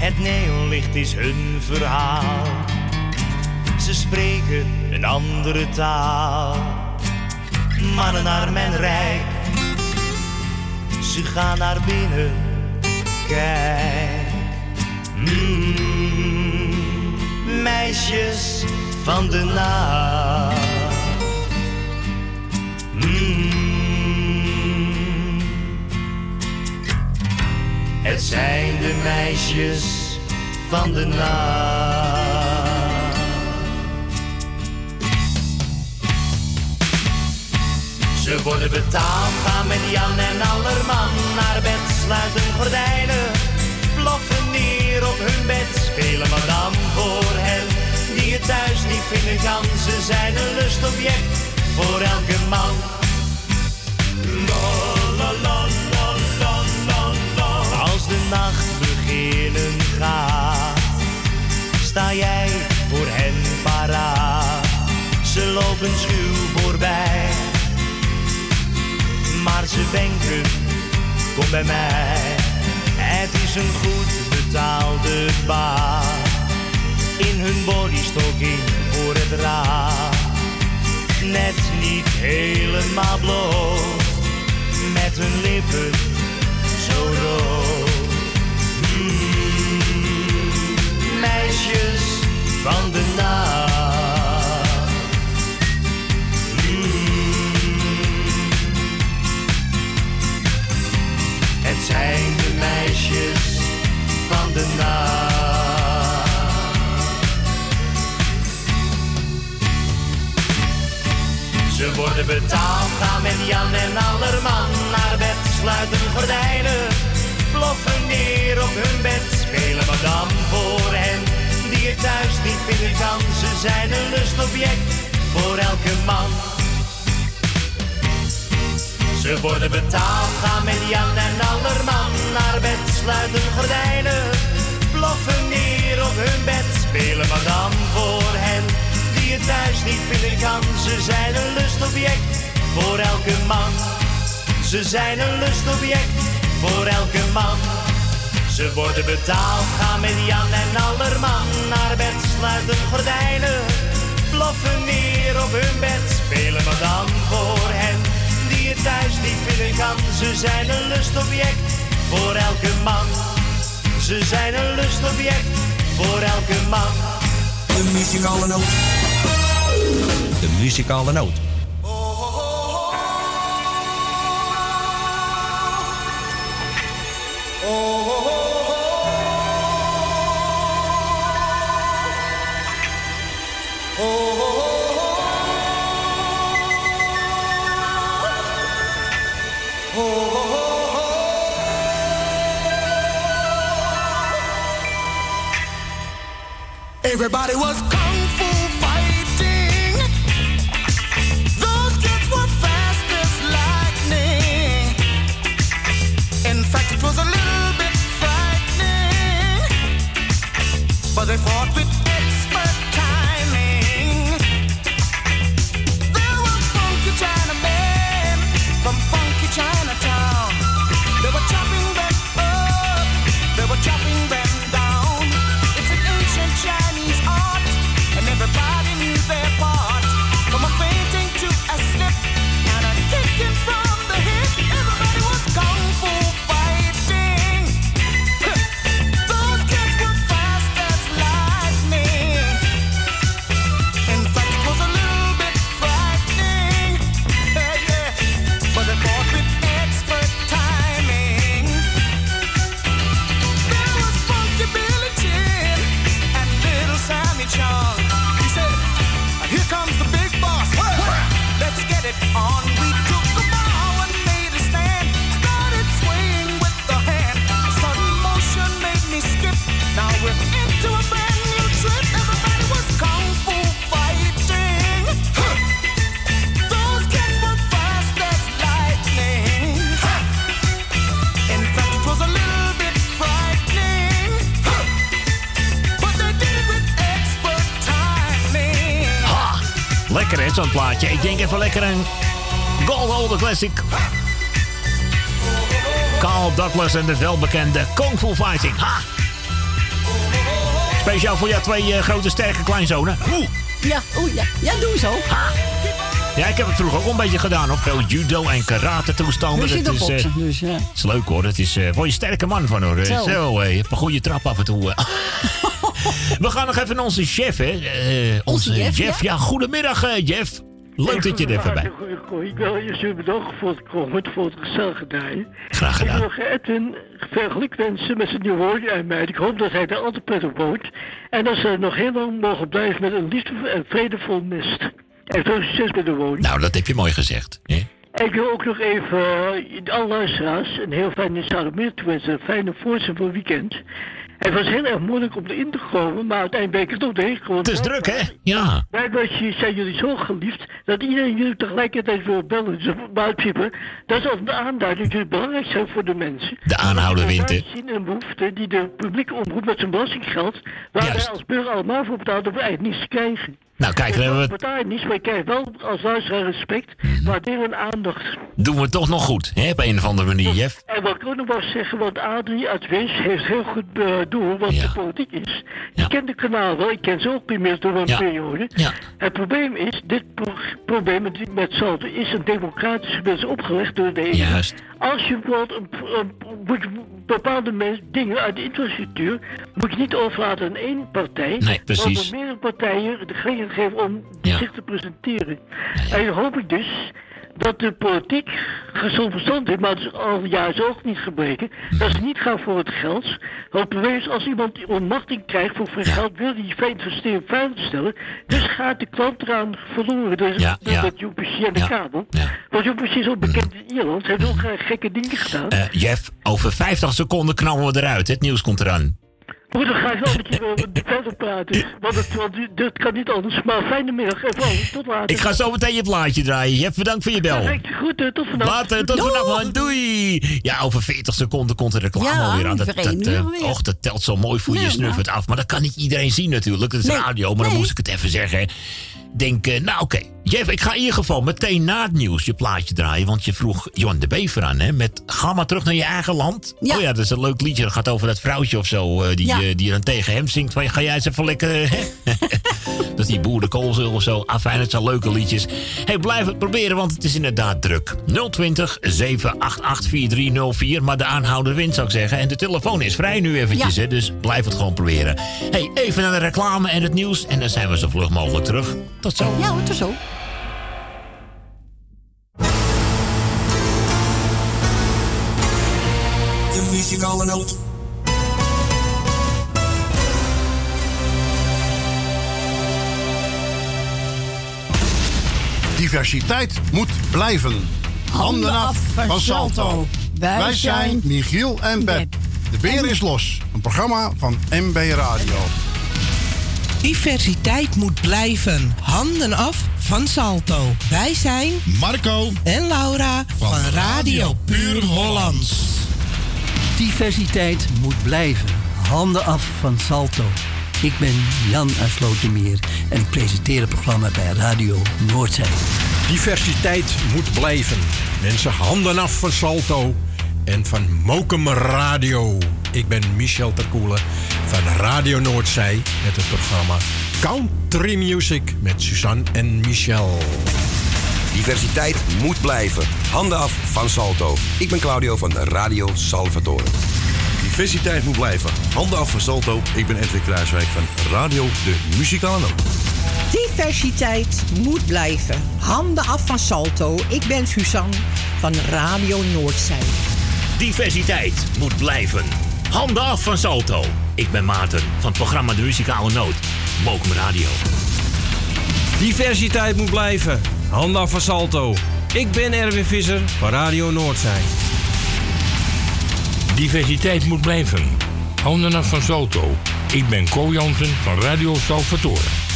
Het neonlicht is hun verhaal, ze spreken een andere taal. Mannen naar mijn rijk, ze gaan naar binnen kijk. Mm, meisjes van de nacht. Het zijn de meisjes van de nacht. Ze worden betaald, gaan met Jan en Allerman naar bed, sluiten gordijnen, ploffen neer op hun bed, spelen madame voor hen die het thuis niet vinden kan. Ze zijn een lustobject voor elke man. La, nacht beginnen gaat, sta jij voor hen paraat. Ze lopen schuw voorbij, maar ze denken, kom bij mij. Het is een goed betaalde baan, in hun bodystocking voor het raam. Net niet helemaal bloot, met hun lippen zo rood. Meisjes van de nacht. Het zijn de meisjes van de nacht. Ze worden betaald, gaan met Jan en Allerman naar bed, sluiten gordijnen, ploffen neer op hun bed, spelen madame voor hen die het thuis niet vinden kan. Ze zijn een lustobject voor elke man. Ze worden betaald, gaan met Jan en Allerman naar bed, sluiten gordijnen, ploffen neer op hun bed, spelen madame voor hen die het thuis niet vinden kan. Ze zijn een lustobject voor elke man. Ze zijn een lustobject voor elke man. Ze worden betaald, gaan met Jan en Allerman naar bed, sluiten gordijnen, ploffen neer op hun bed, spelen madame voor hen die het thuis niet vinden kan. Ze zijn een lustobject voor elke man. Ze zijn een lustobject voor elke man. De muzikale noot. De muzikale noot. Everybody was kung fu fighting. Those kids were fast as lightning. In fact, it was a little bit frightening. But they fought Zo'n plaatje. Ik denk even lekker een Gold Classic. Carl Douglas en de welbekende Kung Fu Fighting. Ha! Speciaal voor jou twee eh, grote sterke kleinzonen. Oeh. Ja, oeh, ja. Ja, doe zo. Ja, ik heb het vroeger ook een beetje gedaan. Hoor. Veel judo en karate toestanden. Op is, eh, dus ja. het is leuk hoor. Het is eh word je sterke man van hoor. Zo. Zo, je hebt een goede trap af en toe. eh. We gaan nog even naar onze chef, hè? Eh, onze Onze Jeff, Jeff. ja. Ja, goedemiddag, eh, Jeff. Leuk dat je er even bij Goeie, Ik wil eerst u bedanken voor het komen, voor het gezellige draaien. Graag gedaan. Ik wil Edwin veel geluk wensen met zijn nieuwe woning en meid. Ik hoop dat hij daar altijd prettig woont. En dat ze nog heel lang mogen blijven met een liefde en vredevol nest. En veel succes met de woning. Nou, dat heb je mooi gezegd. hè? Ik wil ook nog even uh, alle luisteraars een heel fijne zaterdagmiddag toewensen. Een fijne voorzet voor het weekend. Het was heel erg moeilijk om erin te komen, maar uiteindelijk ben ik er toch doorheen gekomen. Het is druk, hè? Ja. Blijkbaar zijn jullie zo geliefd dat iedereen jullie tegelijkertijd wil bellen. Dus principe, dat is een aanduiding dat jullie belangrijk zijn voor de mensen. De aanhouder wint, hè? zien een behoefte die de publieke omroep met zijn belastinggeld, waar wij als burger allemaal voor betaald, dat we eigenlijk niets krijgen. Nou, kijk, dan hebben we betaal je niets, maar je krijgt wel als luisteraar respect, waarderen en aandacht. doen we toch nog goed, hè? Op een of andere manier, Jeff. En wat ik ook nog wel zeggen, want Adrie uit Wens heeft heel goed uh, door wat de politiek is. Ik ken de kanaal wel, ik ken ze ook inmiddels door een Ja. periode. Ja. Het probleem is, dit pro probleem met, met Salto is een democratische wens opgelegd door de EU. Juist. Als je bijvoorbeeld een, een- moet bepaalde mens- dingen uit de infrastructuur, moet je niet overlaten aan één partij. Nee, precies. Maar meerdere partijen de geven om zich te presenteren. En dan hoop ik dus dat de politiek gezond verstand heeft, maar dat is al jaren ook niet gebreken, dat ze niet gaan voor het geld. Want als iemand die onmachting krijgt voor veel geld, wil die fijn investering veilig stellen, dus gaat de klant eraan verloren. Dus Ja, dat ja. UPC en de kabel. Want UPC is ook bekend in Ierland, ze hebben ook graag gekke dingen gedaan. Eh, Jeff, over 50 seconden knallen we eruit. Het nieuws komt eraan. Goed, dan ga ik wel met je eh, verder praten. Want het, want dit kan niet anders. Maar fijne middag en vooral tot later. Ik ga zo meteen je plaatje draaien. Jeff, bedankt voor je bel. Perfect, goed, eh, tot vanavond. Later, tot vanavond, man. Doei. Ja, over 40 seconden komt de reclame Ja, alweer aan. Dat, eh, och, dat telt zo mooi voor je snuffert af. Maar dat kan niet iedereen zien natuurlijk. Dat is Nee, radio, maar dan moest ik het even zeggen. Denk, eh, nou oké. Jeff, ik ga in ieder geval meteen na het nieuws je plaatje draaien. Want je vroeg Johan de Bever aan, hè? Met Ga maar terug naar je eigen land. Oh ja, dat is een leuk liedje. Dat gaat over dat vrouwtje of zo. eh, die, Ja. eh, die dan tegen hem zingt. Van, ga jij eens even lekker... Dat is die boerenkoolzul of zo. Afijn, het zijn leuke liedjes. hey, blijf het proberen, want het is inderdaad druk. 020 788 4304. Maar de aanhouder wint, zou ik zeggen. En de telefoon is vrij nu eventjes, hè, dus blijf het gewoon proberen. hey, even naar de reclame en het nieuws. En dan zijn we zo vlug mogelijk terug. Tot zo. Ja, hoor, tot zo. De muzikale noot. Diversiteit moet blijven. Handen af van Salto. Wij zijn Michiel en Beb. De beer is los. Een programma van MB Radio. Diversiteit moet blijven. Handen af van Salto. Wij zijn Marco en Laura van, Radio Puur Hollands. Diversiteit moet blijven. Handen af van Salto. Ik ben Jan uit Slotermeer en ik presenteer het programma bij Radio Noordzee. Diversiteit moet blijven. Mensen, handen af van Salto en van Mokum Radio. Ik ben Michel Terkoelen van Radio Noordzij met het programma Country Music met Suzanne en Michel. Diversiteit moet blijven. Handen af van Salto. Ik ben Claudio van Radio Salvatore. Diversiteit moet blijven. Handen af van Salto. Ik ben Edwin Kruiswijk van Radio De Muzikale. Diversiteit moet blijven. Handen af van Salto. Ik ben Suzanne van Radio Noordzij. Diversiteit moet blijven. Handen af van Salto. Ik ben Maarten van het programma De Muzikale Noot. Mokum Radio. Diversiteit moet blijven. Handen af van Salto. Ik ben Erwin Visser van Radio Noordzij. Diversiteit moet blijven. Handen af van Salto. Ik ben Co Jansen van Radio Salvatore.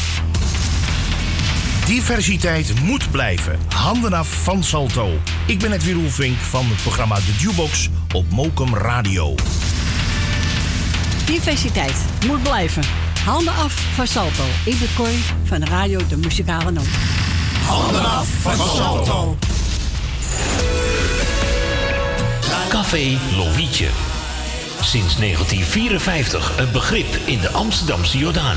Diversiteit moet blijven. Handen af van Salto. Ik ben Edwin Roelvink van het programma The Jukebox op Mokum Radio. Diversiteit moet blijven. Handen af van Salto. Ik ben van Radio De Muzikale Noot. Handen af van Salto. Café Lovietje. Sinds 1954 een begrip in de Amsterdamse Jordaan.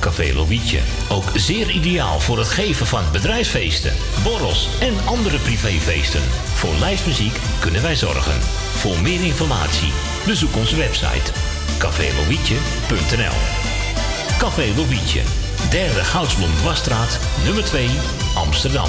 Café Lovietje. Ook zeer ideaal voor het geven van bedrijfsfeesten, borrels en andere privéfeesten. Voor lijstmuziek kunnen wij zorgen. Voor meer informatie bezoek onze website cafélovietje.nl Café Lovietje, derde Goudsblom Dwarsstraat, nummer 2, Amsterdam.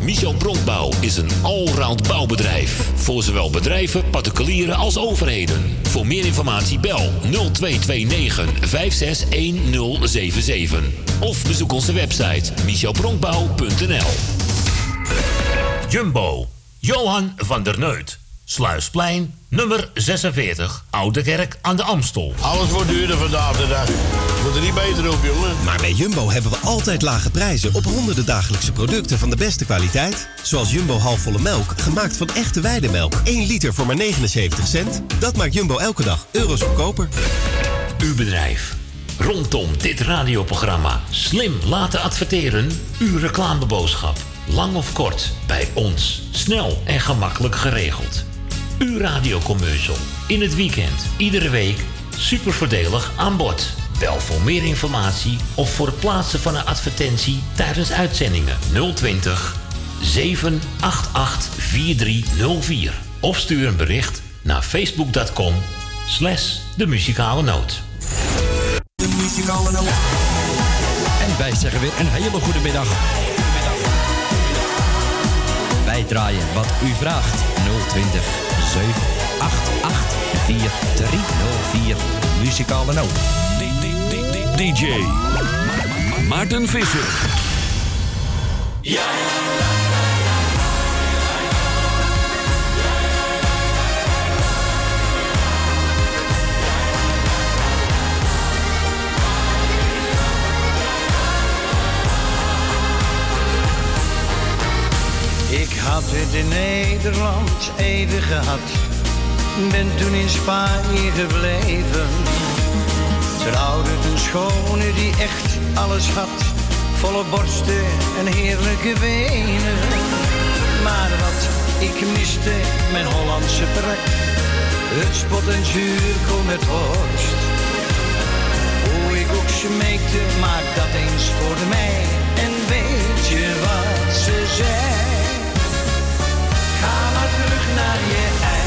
Michel Bronkbouw is een allround bouwbedrijf. Voor zowel bedrijven, particulieren als overheden. Voor meer informatie bel 0229 561077. Of bezoek onze website michelbronkbouw.nl Jumbo. Johan van der Neut. Sluisplein, nummer 46, Oude Kerk aan de Amstel. Alles wordt duurder vandaag de dag. Moet er niet beter op, jongen. Maar bij Jumbo hebben we altijd lage prijzen op honderden dagelijkse producten van de beste kwaliteit. Zoals Jumbo halfvolle melk, gemaakt van echte weidemelk. 1 liter voor maar 79 cent. Dat maakt Jumbo elke dag euro's goedkoper. Uw bedrijf. Rondom dit radioprogramma slim laten adverteren. Uw reclameboodschap. Lang of kort, bij ons. Snel en gemakkelijk geregeld. Uw radiocommercial. In het weekend, iedere week. Super voordelig aan bod. Bel voor meer informatie of voor het plaatsen van een advertentie tijdens uitzendingen 020 788 4304. Of stuur een bericht naar facebook.com slash de muzikale noot. De muzikale noot. En wij zeggen weer een hele goede middag. Wat u vraagt. 020 788 4304. Muzikale noot. DJ Maarten Visser. Ik had het in Nederland even gehad. Ben toen in Spanje gebleven. Trouwde een schone die echt alles had. Volle borsten en heerlijke benen. Maar wat ik miste, mijn Hollandse prak. Het spot en zuurkool met worst. Hoe ik ook smeekte, maak dat eens voor mij. En weet je wat ze zei? Terug naar je eigen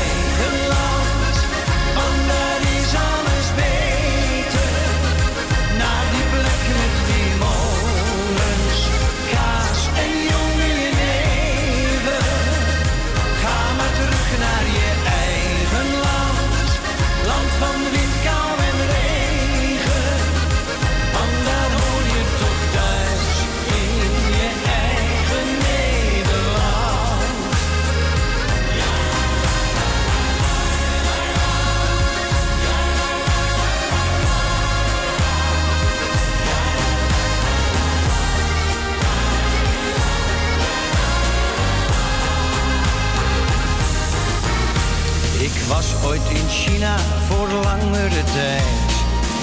China voor langere tijd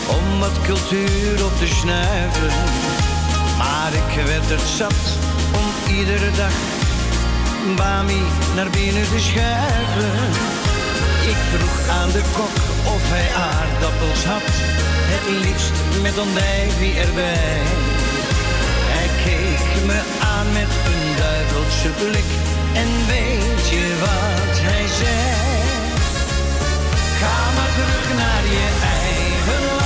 om wat cultuur op te snuiven. Maar ik werd het zat om iedere dag Bami naar binnen te schuiven. Ik vroeg aan de kok of hij aardappels had, het liefst met andijvie erbij. Hij keek me aan met een duivelse blik en weet je wat hij zei? Maar terug naar je eigen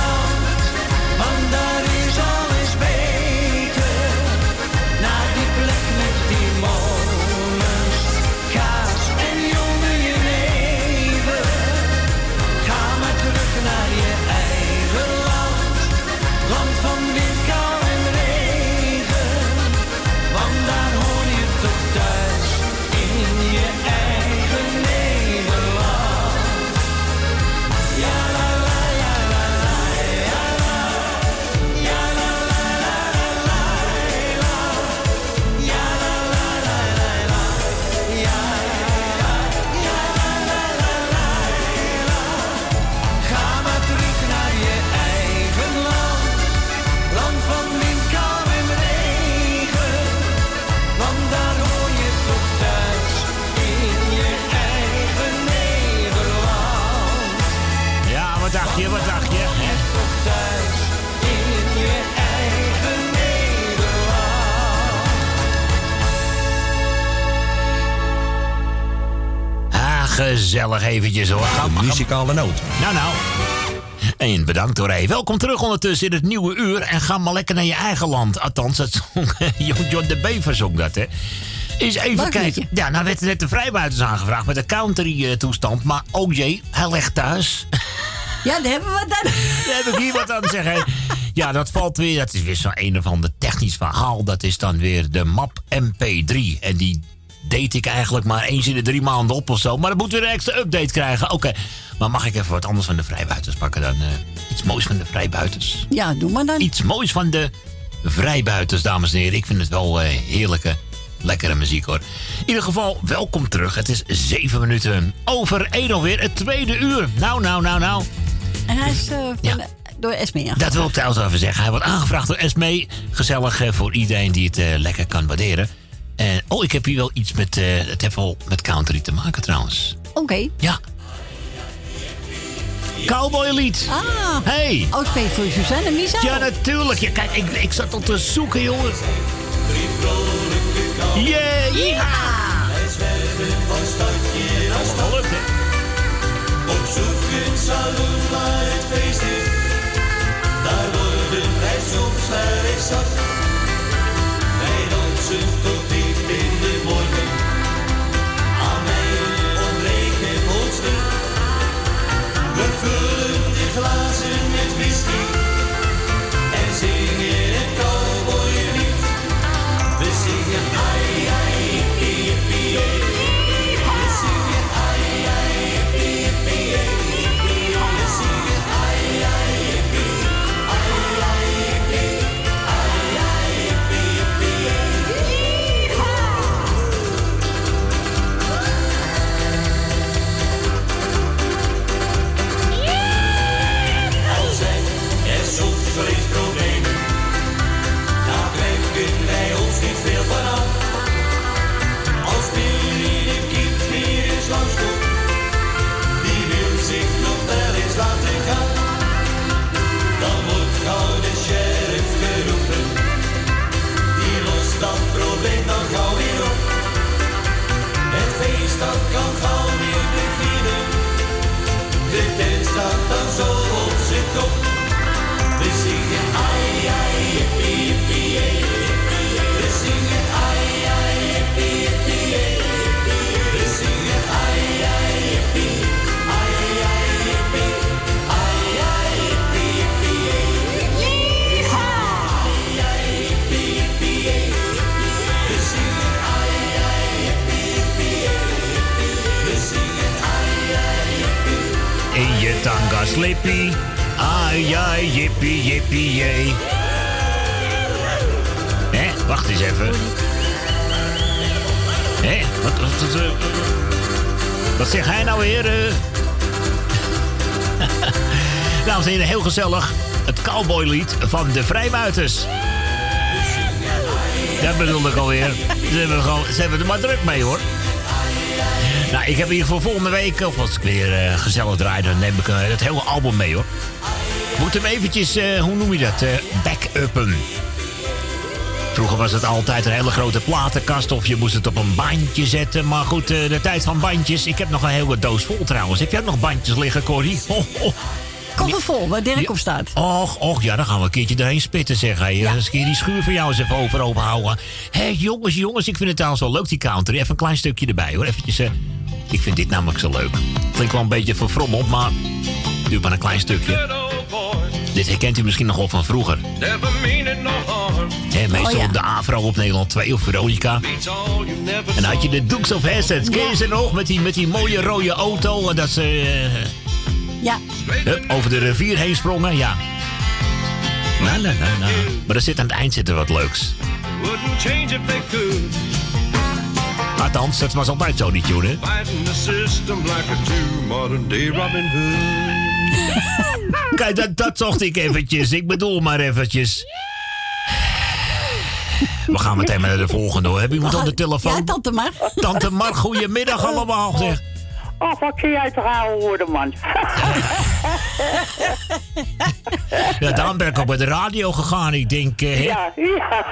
gezellig eventjes hoor. Ga, De muzikale noot. Nou, nou. En bedankt hoor. Hey. Welkom terug ondertussen in het nieuwe uur. En ga maar lekker naar je eigen land. Althans, dat zong John de Bever zong dat, hè. Eens even Leuk kijken. liedje. Ja, nou werd er net de vrijbuiters aangevraagd met de country-toestand. Maar oh jee, hij ligt thuis. Ja, daar hebben we wat aan. Daar heb ik hier wat aan te zeggen. Ja, dat valt weer. Dat is weer zo'n een of ander technisch verhaal. Dat is dan weer de map MP3. En die deed ik eigenlijk maar eens in de drie maanden op of zo. Maar dat moet weer een extra update krijgen. Oké, maar mag ik even wat anders van de vrijbuiters pakken dan? eh, iets moois van de vrijbuiters. Ja, doe maar dan. Iets moois van de vrijbuiters, dames en heren. Ik vind het wel eh, heerlijke, lekkere muziek hoor. In ieder geval, welkom terug. Het is zeven minuten over één alweer. Het tweede uur. Nou, nou, nou, nou. En hij is eh, door Esme ja. Dat wil ik trouwens even zeggen. Hij wordt aangevraagd door Esmee. Gezellig voor iedereen die het lekker kan waarderen. En, oh, ik heb hier wel iets met... eh, het heeft wel met country te maken trouwens. Oké. Ja. Cowboy lied. Ah. Hey. Oh, ik ben voor Suzanne en Misa. Ja, natuurlijk. Ja, kijk, ik, ik zat al te zoeken, jongens. Yeah, ja. Op zoek een saloon waar het feest is. Daar worden wij soms naar eens zat. Dansen tot diep tanga slippy. Ai, ai, jippie, jippie, jee. Hé, wacht eens even. Hé, wat, wat, wat, eh, wat zegt hij nou weer? Dames en heren, heel gezellig. Het cowboylied van de Vrijbuiters. Dat bedoel ik alweer. Ze hebben, gewoon, ze hebben er maar druk mee hoor. Nou, ik heb hier voor volgende week, of als ik weer eh, gezellig draai, dan neem ik eh, het hele album mee hoor. Moet hem eventjes, eh, hoe noem je dat, back-uppen. Vroeger was het altijd een hele grote platenkast of je moest het op een bandje zetten. Maar goed, de tijd van bandjes. Ik heb nog een hele doos vol trouwens. Heb jij nog bandjes liggen, Corrie? Oh, oh. Koffer vol, waar Dirk op staat. Och, och, ja, dan gaan we een keertje erheen spitten, zeg. Hey. Ja. Eens een keer die schuur van jou eens even over open houden. Hé, jongens, jongens, ik vind het trouwens wel leuk, die country. Even een klein stukje erbij, hoor. Eventjes, ik vind dit namelijk zo leuk. Klinkt wel een beetje verfrommeld, maar duurt maar een klein stukje. Dit herkent u misschien nog wel van vroeger. Meestal Oh, ja. op de Avro op Nederland 2 of Veronica. En dan had je de. Dukes of Hazzard. Ken je ze nog? Met die, met die mooie rode auto. En dat ze eh, Ja. hup, over de rivier heen sprongen. Ja. Nou, nou, nou. Maar er zit aan het eind zit er wat leuks. Althans, dat was altijd zo, die tune, hè? Kijk, dat, dat zocht ik eventjes. Ik bedoel maar eventjes. We gaan meteen naar de volgende, hoor. Heb je iemand aan de telefoon? Ja, tante Mar. Tante Mar, goedemiddag allemaal, zeg. Oh, wat kun jij toch houden worden, man? Ja, daarom ben ik op de radio gegaan. Ik denk, eh? Ja, ja.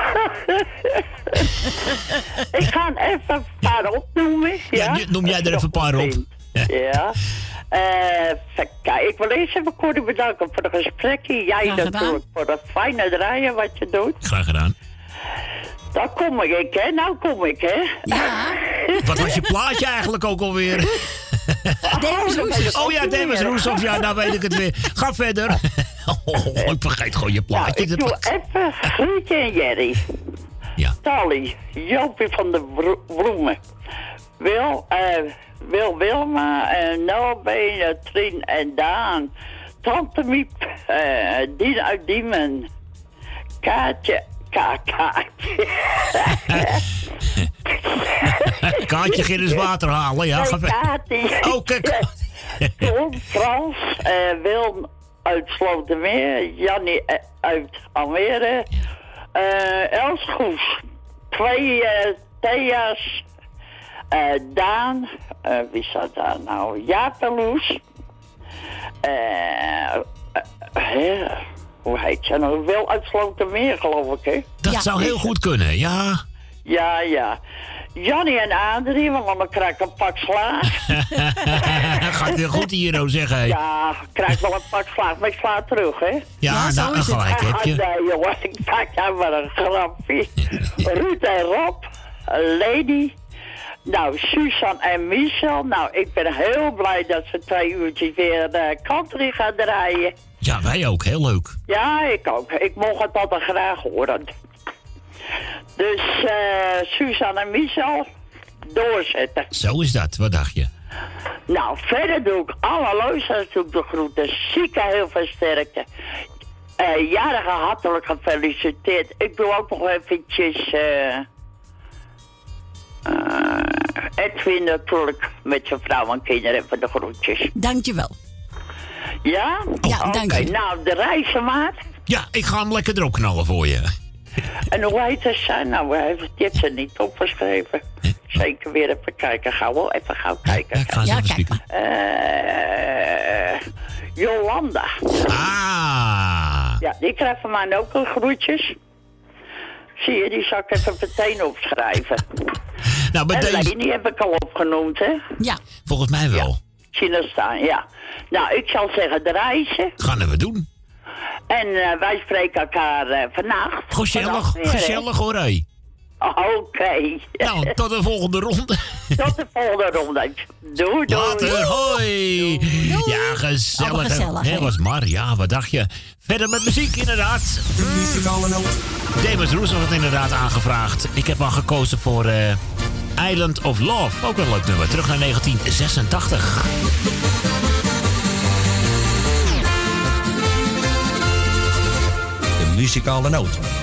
ik ga even een paar opnoemen. Ja, Ja, noem jij er even een paar op. ja. Eh, kijken. Ik wil eerst even Corrie bedanken voor het gesprekje. Jij natuurlijk voor het fijne draaien wat je doet. Graag gedaan. Dan kom ik, hè. Nou kom ik, hè. Ja. Wat was je plaatje eigenlijk ook alweer? Demis. Oh ja, Demis Roussos. Ja, nou weet ik het weer. Ga verder. Oh, ik vergeet gewoon je Nou, plaatje. ik doe even Grietje en Jerry. Ja. Tally, Jopie van de Bloemen. Wil, eh, Wil Wilma, Noah Benen, Trien en Daan. Tante Miep, eh Dien uit Diemen. Kaatje, Ka Kaatje. Kaartje ging eens water halen. Ja. Katie. Oh, kijk. Tom, Frans, eh Wilm uit Slotermeer, Jannie eh, uit Almere, eh Els Goes, twee eh Thea's, eh, Daan, eh, wie staat daar nou? Jaap en Loes, hè, hoe heet ze nou? Wil uit Slotermeer, geloof ik, hè? Dat zou heel goed kunnen, ja. Ja, ja. Jannie en Adrie, want dan krijg ik een pak slaag. Gaat heel goed hier, nou zeggen. Ja, ik krijg wel een pak slaag, maar ik sla terug, hè? Ja, nou, een gelijk heb Ah, je. nee, jongen, ik maak jou maar een grapje. Ruud en Rob, Lady, nou, Susan en Michel. Nou, ik ben heel blij dat ze twee uurtjes weer uh, country gaan draaien. Ja, wij ook. Heel leuk. Ja, ik ook. Ik mocht het altijd graag horen. Dus, eh Susan en Michel, doorzetten. Zo is dat. Wat dacht je? Nou, verder doe ik alle luisteraars doe ik de groeten. Zieken heel veel sterkte. Eh jarige hartelijk gefeliciteerd. Ik doe ook nog eventjes... eh eh, Edwin natuurlijk met zijn vrouw en kinderen even de groetjes. Dankjewel. Ja? Ja, Oké, dank je. nou, de reizenmaat. Ja, ik ga hem lekker erop knallen voor je. En hoe heet het zijn? Nou, hij heeft die heeft ze niet opgeschreven. Zeker weer even kijken. Ga wel even gauw kijken. ik ga eens even kijk spieken. Eh, Jolanda. Ah. Ja, die krijgt van mij ook een groetjes. Zie je, die zal ik even meteen opschrijven. Nou, bij en deze... Leni heb ik al opgenoemd, hè? Ja. Volgens mij wel. Je staan, ja. Nou, ik zal zeggen de reizen. Gaan we doen. En eh, wij spreken elkaar eh, vannacht. Gezellig, Vannacht gezellig hoor, hé. Oké. Nou, tot de volgende ronde. Tot de volgende ronde. Doei, doei. Later, hoi. Ja, gezellig. Allemaal gezellig, hè. hè? was Mar, ja, wat dacht je? Verder met muziek, inderdaad. Noot. Demis Roes had het inderdaad aangevraagd. Ik heb al gekozen voor eh, Island of Love. Ook een leuk nummer. Terug naar 1986. Muzikale noot.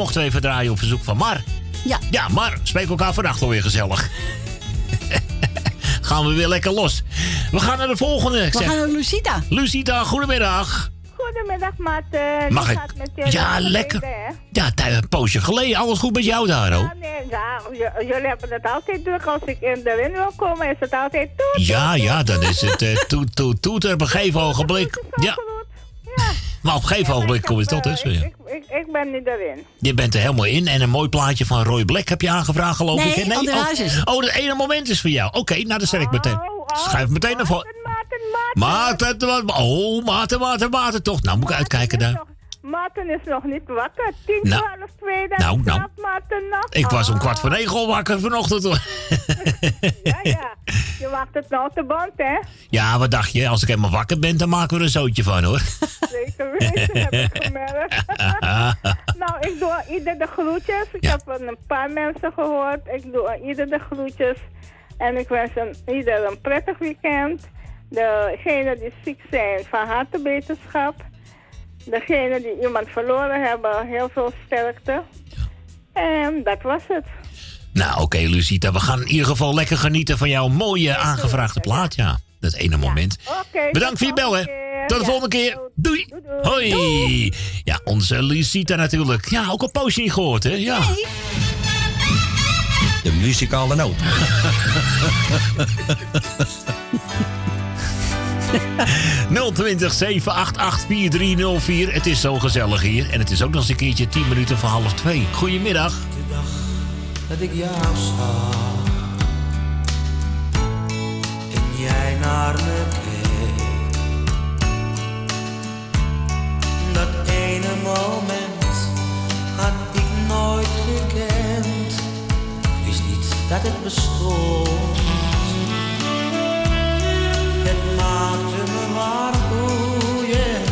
Mochten we even draaien op verzoek van Mar. Ja. Ja, Mar, spreek elkaar vannacht alweer gezellig. gaan we weer lekker los. We gaan naar de volgende. Ik We zeg, gaan naar Lucita. Lucita, goedemiddag. Goedemiddag, Maarten. Mag Hoe ik? Ja, lekker. geleden? Ja, tij- een poosje geleden. Alles goed met jou daar, hoor? Ja, nee, ja, j- jullie hebben het altijd druk. Als ik in de wind wil komen, is het altijd toet. Ja, ja, dan is het eh, toet, toet, toet. Op een gegeven ogenblik. Ja. Maar op een gegeven ogenblik kom je tot tussen. Ja. Ben. Je bent er helemaal in. En een mooi plaatje van Roy Black heb je aangevraagd, geloof Nee, ik. hè? Ander oh, oh, dat ene moment is voor jou. Oké, nou, dan zet ik meteen. Schuif meteen naar voren. Maarten, Maarten, oh, Maarten, Maarten, Maarten, toch. Nou, moet ik uitkijken daar. Maarten is nog niet wakker. 10, Nou, 12, 2, dan nou, nou. nog. Ik was om kwart voor negen al wakker vanochtend. hoor. Ja, ja. Je wacht het nou te band, hè? Ja, wat dacht je? Als ik helemaal wakker ben, dan maken we er een zootje van, hoor. Zeker weten, heb ik gemerkt. nou, ik doe ieder de groetjes. Ik heb een paar mensen gehoord. Ik doe ieder de groetjes. En ik wens een, ieder een prettig weekend. Degenen die ziek zijn, van harte beterschap. Degenen die iemand verloren hebben, heel veel sterkte. En dat was het. Nou, oké, Lucita. We gaan in ieder geval lekker genieten van jouw mooie aangevraagde plaat. Ja, dat ene moment. Bedankt voor je bel, hè. Tot de volgende keer. Doei. Hoi. Ja, onze Lucita natuurlijk. Ja, ook een poosje niet gehoord, hè. Ja. De muzikale noot. 020 788 4304. Het is zo gezellig hier. En het is ook nog eens een keertje 10 minuten voor half 2. Goedemiddag. dat ik jou zag en jij naar me keek. Dat ene moment had ik nooit gekend. Wist niet dat het bestond. Me maar boeien.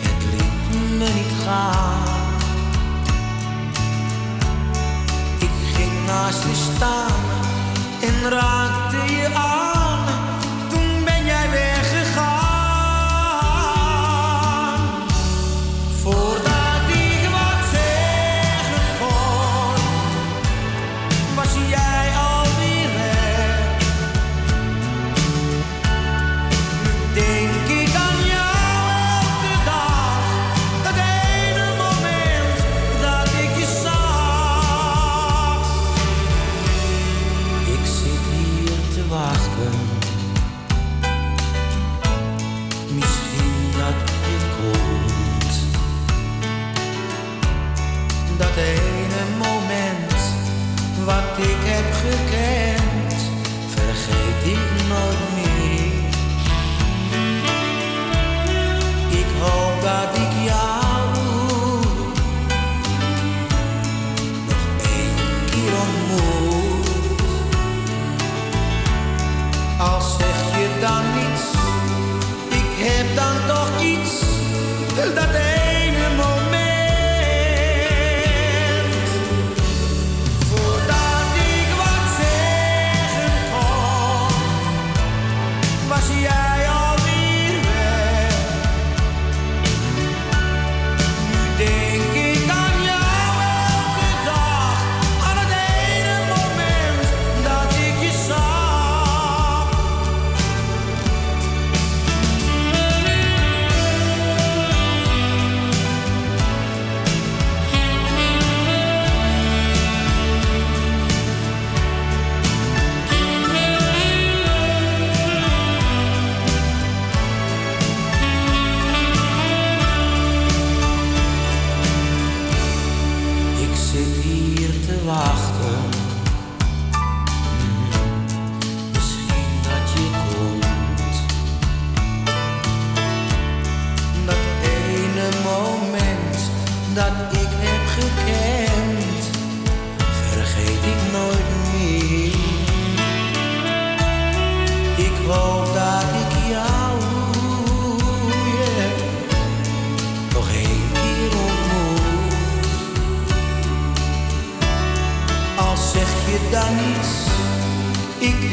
Het liet me niet gaan. Ik ging naast je staan en raakte je aan.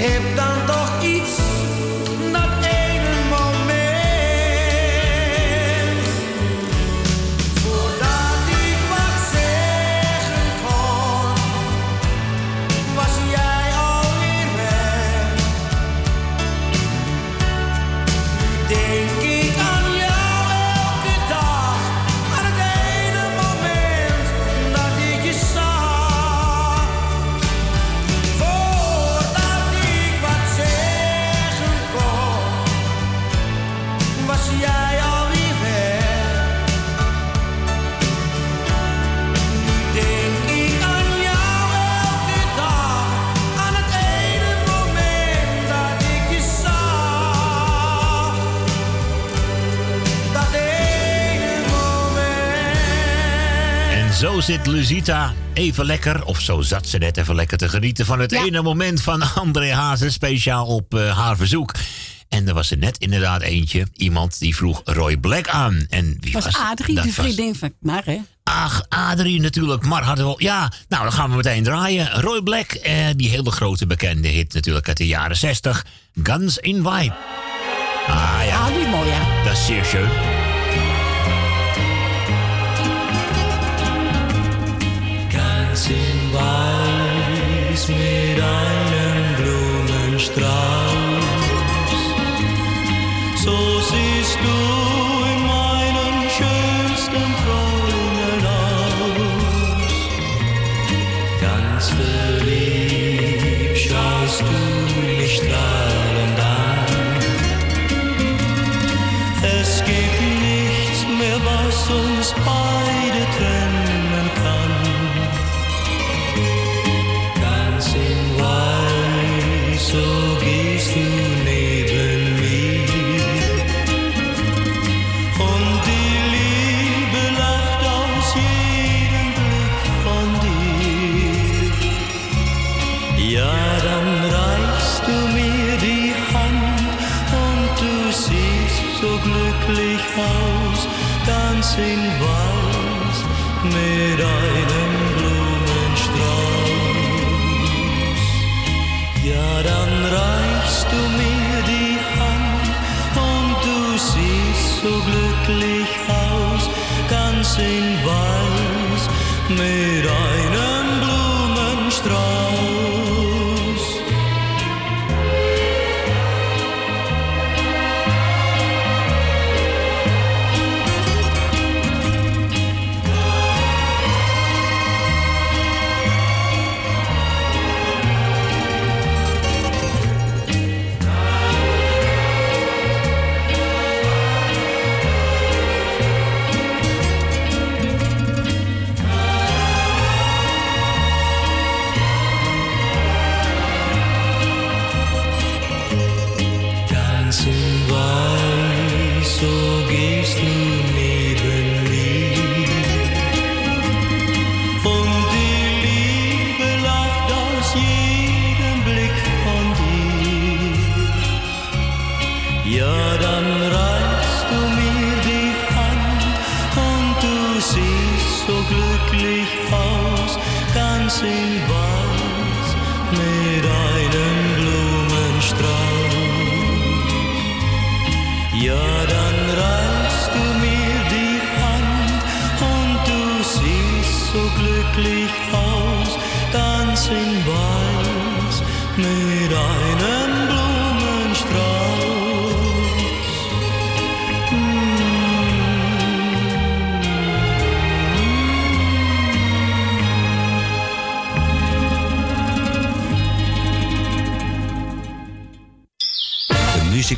Heb dan toch En zo zit Lusita even lekker, of zo zat ze net even lekker te genieten van het ene moment van André Hazen, speciaal op eh, haar verzoek. En er was er net inderdaad eentje, iemand die vroeg Roy Black aan. En wie was, was Adrie, de vriendin van Mar, hè? Ach, Adrie natuurlijk. maar hadden we... Ja, nou, dan gaan we meteen draaien. Roy Black, eh, die hele grote bekende hit natuurlijk uit de jaren 60. Guns in White. Ah ja. Ah, die mooi, hè? Dat is zeer schön. Guns in White met een Blumenstrauß school.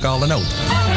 muzikale noot.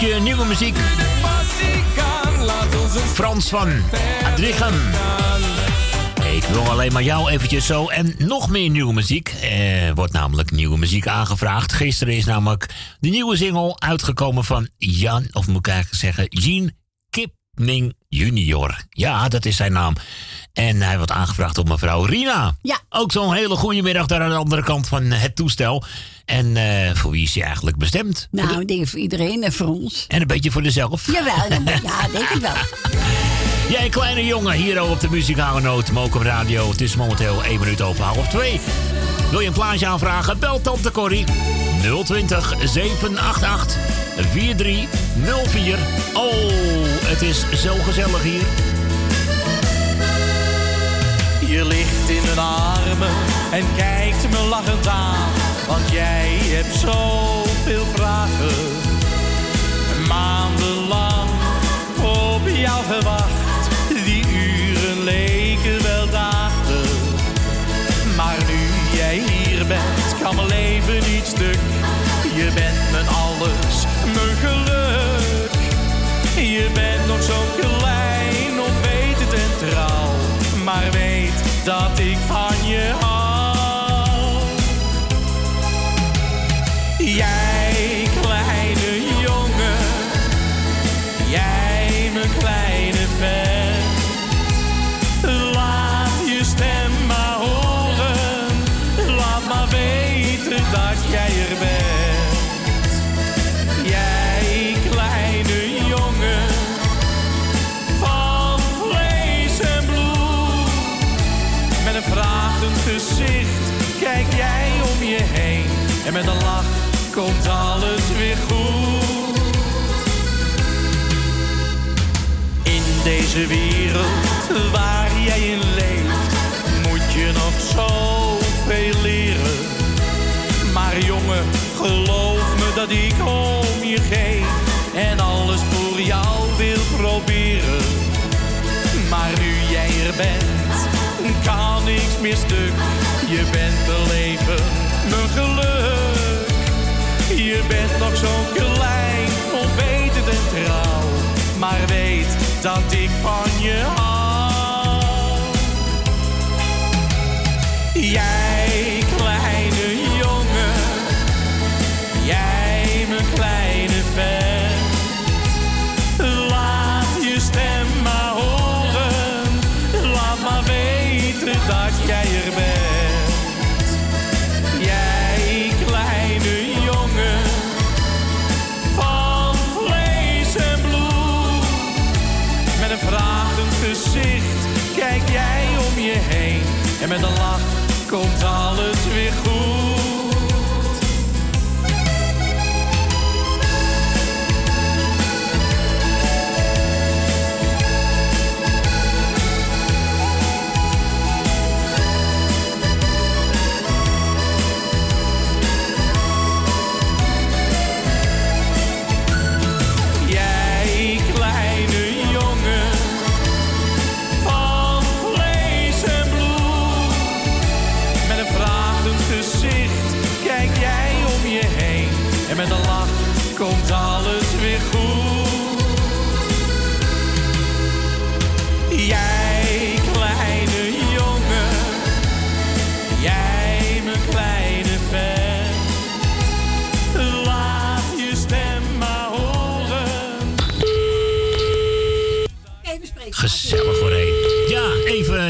Nieuwe muziek. Frans van Adrichem. Ik wil alleen maar jou eventjes zo. En nog meer nieuwe muziek. Er wordt namelijk nieuwe muziek aangevraagd. Gisteren is namelijk de nieuwe single uitgekomen van Jan, of moet ik eigenlijk zeggen, Jean Kipning junior. Ja, dat is zijn naam. En hij wordt aangevraagd door mevrouw Rina. Ja. Ook zo'n hele goede middag daar aan de andere kant van het toestel. En eh, voor wie is hij eigenlijk bestemd? Nou, ik denk voor iedereen en voor ons. En een beetje voor jezelf. Jawel, ja, denk ik wel. Jij kleine jongen, hier op de muzikale noot, Mokum Radio. Het is momenteel 1 minuut over half 2. Wil je een plaatje aanvragen? Bel Tante Corrie 020 788 4304. Oh, het is zo gezellig hier. Je ligt in mijn armen en kijkt me lachend aan. Want jij hebt zoveel vragen. Maandenlang op jou gewacht. Die uren leken wel dagen. Maar nu jij hier bent, kan mijn leven niet stuk. Je bent mijn alles, mijn geluk. Je bent nog zo klein, onwetend en trouw. Maar weet dat ik van deze wereld waar jij in leeft, moet je nog zoveel leren. Maar jongen, geloof me dat ik om je geef en alles voor jou wil proberen. Maar nu jij er bent, kan niks meer stuk. Je bent mijn leven, mijn geluk. Je bent nog zo dat ik van je hou. Jij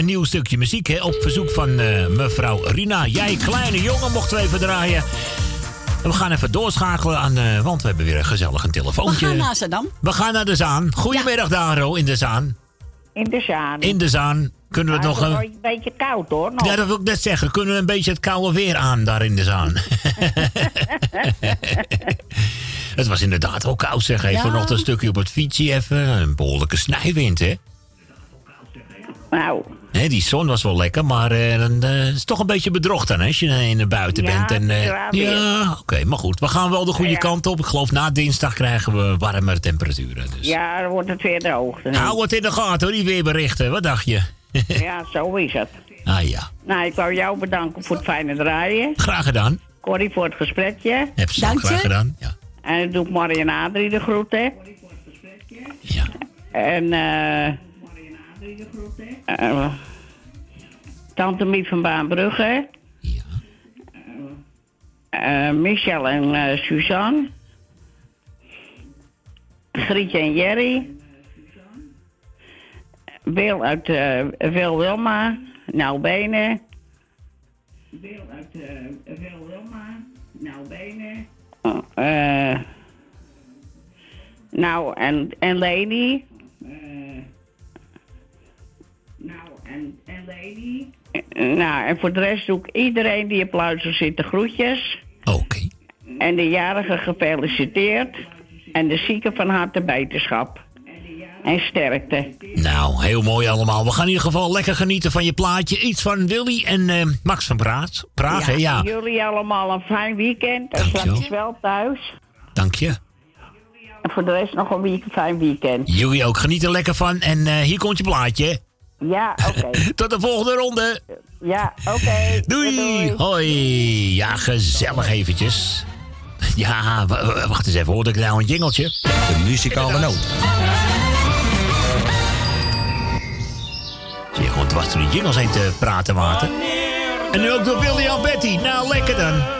een nieuw stukje muziek, hè. Op verzoek van eh, mevrouw Rina. Jij, kleine jongen, mochten we even draaien. En we gaan even doorschakelen aan, eh, want we hebben weer een gezellig een We telefoontje. gaan naar Zandam. We gaan naar de Zaan. Goedemiddag, Daro, in de Zaan. In de zaan. In de Zaan. Kunnen we het nog Ah, een... het is een beetje koud hoor. Nog. Ja, dat wil ik net zeggen. Kunnen we een beetje het koude weer aan daar in de Zaan? het was inderdaad wel koud, zeg. Even Ja. vanochtend een stukje op het fietsje even. Een behoorlijke snijwind, hè? Nou. Hè, die zon was wel lekker, maar eh, dan eh, is het toch een beetje bedrocht dan, hè, als je in de buiten Ja, bent. En, eh, is ja, oké, maar goed. We gaan wel de goede Ja. kant op. Ik geloof na dinsdag krijgen we warmere temperaturen. Dus. Ja, dan wordt het weer droog. dan. Hou het in de gaten, hoor, die weerberichten. Wat dacht je? Ja, zo is het. ah ja, Nou, ik wou jou bedanken voor het fijne draaien. graag gedaan. Corrie voor het gesprekje. Heb ze ook graag gedaan. Ja. En ik doe Marie en Adrie de groeten. Ja. En eh eh, Tante Miet van Baanbrugge. Ja. Michel en eh, Suzanne. Grietje en Jerry. Wil uit eh Wil Wilma. Nou Benen. Wil uit uh, Wil Wilma. Nou Benen. eh nou, en, en Leni. En, Leni. Nou, en voor de rest doe ik iedereen die op luister zit de groetjes. Oké. En de jarige gefeliciteerd. En de zieken van harte beterschap. En sterkte. Nou, heel mooi allemaal. We gaan in ieder geval lekker genieten van je plaatje. Iets van Willy en eh, Max van Praat. Praat, hè? Ja. Jullie allemaal een fijn weekend. En straks wel thuis. Dank je. En voor de rest nog een week, fijn weekend. Jullie ook. Geniet er lekker van. En eh, hier komt je plaatje. Ja, oké. Tot de volgende ronde. Ja, oké. Doei. Hoi. Ja, gezellig eventjes. Ja, wacht eens even. Hoorde ik nou een jingeltje? De muzikale noot. Zie je gewoon dwars door die jingles heen te praten, Maarten. En nu ook door William Betty. Nou, lekker dan.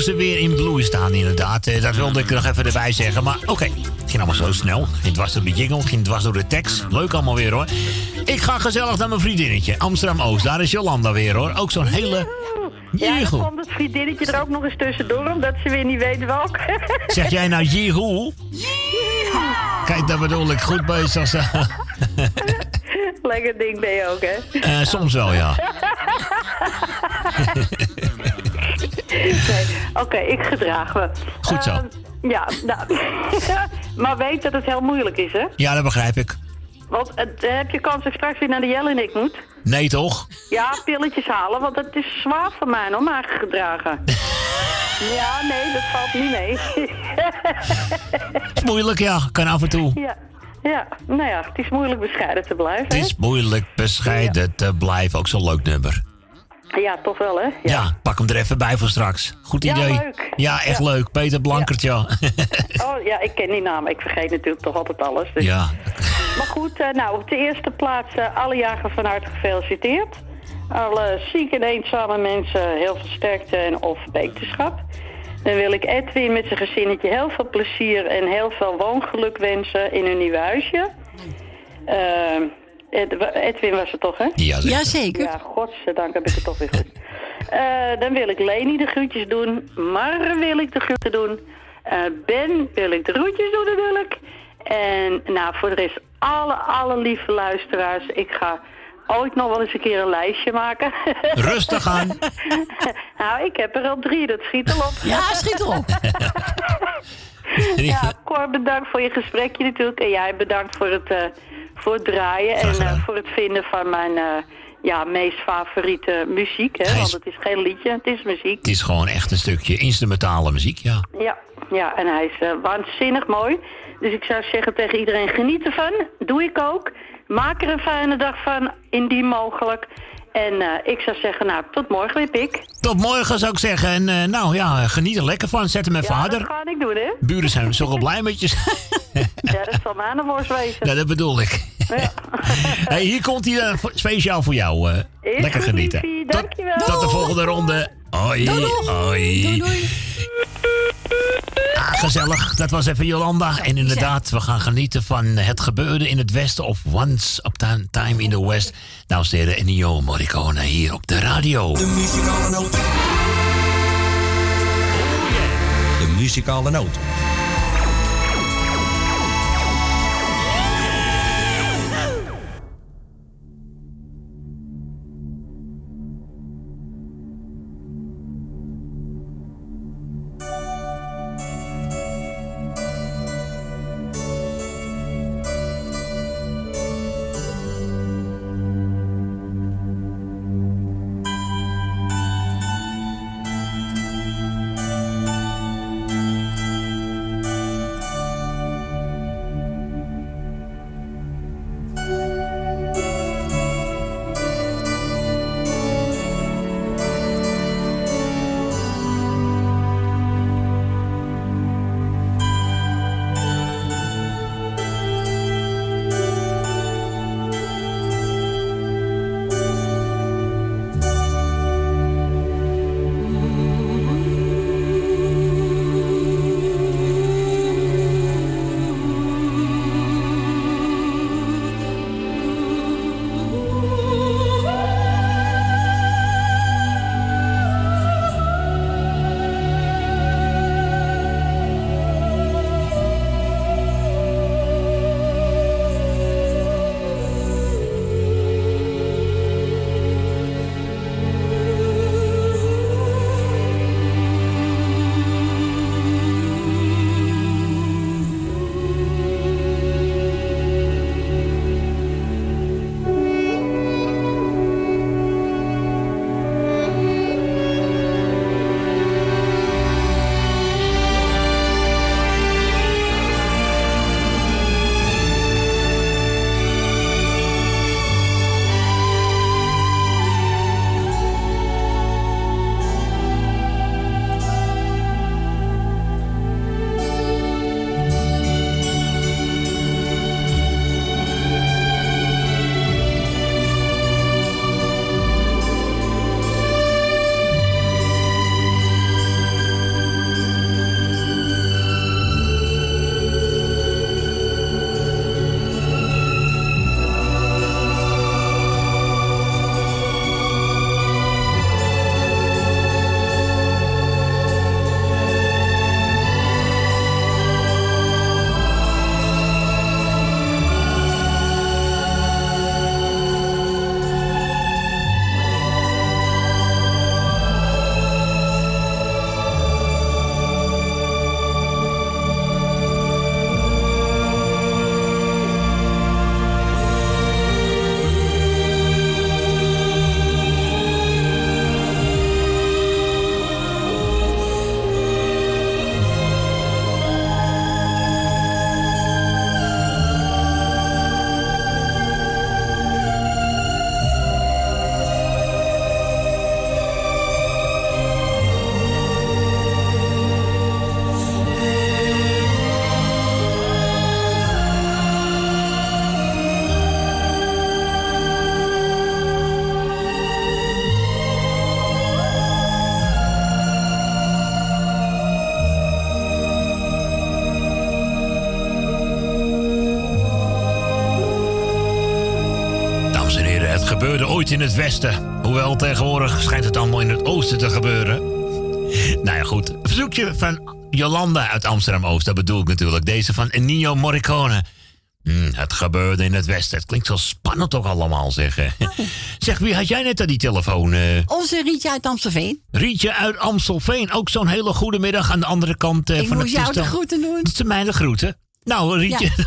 Rozen weer in bloei staan, inderdaad. Eh, Dat wilde ik nog even erbij zeggen. Maar oké, het ging allemaal zo snel. Ging dwars door de jingle, ging dwars door de tekst. Leuk allemaal weer hoor. Ik ga gezellig naar mijn vriendinnetje. Amsterdam-Oost, daar is Jolanda weer hoor. Ook zo'n hele... Ja, dan komt het vriendinnetje er ook nog eens tussendoor, omdat ze weer niet weet welke. Zeg jij nou jeehoe? Kijk, dat bedoel ik goed bezig. zo. Lekker ding ben je ook, hè? Eh, soms wel, ja. Oké, ik gedraag me. Goed zo. Ehm, ja, nou, maar weet dat het heel moeilijk is, hè? Ja, dat begrijp ik. Want eh, heb je kans dat ik straks weer naar de Jellinek moet? Nee, toch? Ja, pilletjes halen, want het is zwaar voor mij om maar gedragen. ja, nee, dat valt niet mee. Is moeilijk, ja. Kan af en toe. ja, ja, nou ja, het is moeilijk bescheiden te blijven. Het is moeilijk bescheiden te blijven. Ook zo'n leuk nummer. Ja, toch wel, hè? Ja. pak hem er even bij voor straks. Goed Ja, idee. leuk. Ja, echt leuk. Peter Blankert, ja. Oh ja, ik ken die naam. Ik vergeet natuurlijk toch altijd alles. Dus. Ja. Maar goed, eh, nou, op de eerste plaats eh, alle jagers van harte gefeliciteerd. Alle zieke en eenzame mensen heel veel sterkte en of beterschap. Dan wil ik Edwin met zijn gezinnetje heel veel plezier en heel veel woongeluk wensen in hun nieuwe huisje. Ed- Edwin was het toch, hè? Ja, zeker. Jazeker. Ja, godzijdank heb ik het toch weer goed. Eh, dan wil ik Leni de groetjes doen. Mar wil ik de groeten doen. Eh, ben wil ik de groetjes doen natuurlijk. En nou, voor de rest alle, alle lieve luisteraars. Ik ga ooit nog wel eens een keer een lijstje maken. Rustig aan. nou, ik heb er al drie. Dat schiet al op. Ja, schiet erop. ja, Cor, bedankt voor je gesprekje natuurlijk. En jij bedankt voor het, eh, voor het draaien en eh, voor het vinden van mijn eh, ja, meest favoriete muziek. Hè? Want het is geen liedje, het is muziek. Het is gewoon echt een stukje instrumentale muziek, ja. Ja, ja en hij is eh, waanzinnig mooi. Dus ik zou zeggen tegen iedereen, geniet ervan. Doe ik ook. Maak er een fijne dag van, indien mogelijk. En eh, ik zou zeggen, nou, tot morgen weer, Pik. Tot morgen zou ik zeggen. En eh, nou ja, geniet er lekker van. Zet hem met Ja, vader. dat ga ik doen, hè? Buren zijn zo blij met je. Ja, dat zal mijn worst wezen. ja, dat bedoel ik. hey, hier komt hij voor- speciaal voor jou. lekker genieten. Tot, Dankjewel. tot de volgende ronde. Hoi. Hoi. Ah, gezellig. Dat was even Jolanda. En inderdaad, we gaan genieten van het gebeurde in het Westen. Of Once Upon a Time in the West. En heren, Ennio Morricone hier op de radio. De muzikale noot. De muzikale noot. In het westen. Hoewel tegenwoordig schijnt het allemaal in het oosten te gebeuren. Nou ja, goed. Een verzoekje van Jolanda uit Amsterdam-Oost. Dat bedoel ik natuurlijk. Deze van Nino Morricone. Hmm, het gebeurde in het westen. Het klinkt zo spannend toch allemaal, zeggen. Zeg, wie had jij net aan die telefoon? eh? Onze Rietje uit Amstelveen. Rietje uit Amstelveen. Ook zo'n hele goede middag aan de andere kant eh, Ik van het moest jou de toestel. groeten doen. Dat zijn mij de groeten. Nou, Rietje, Ja.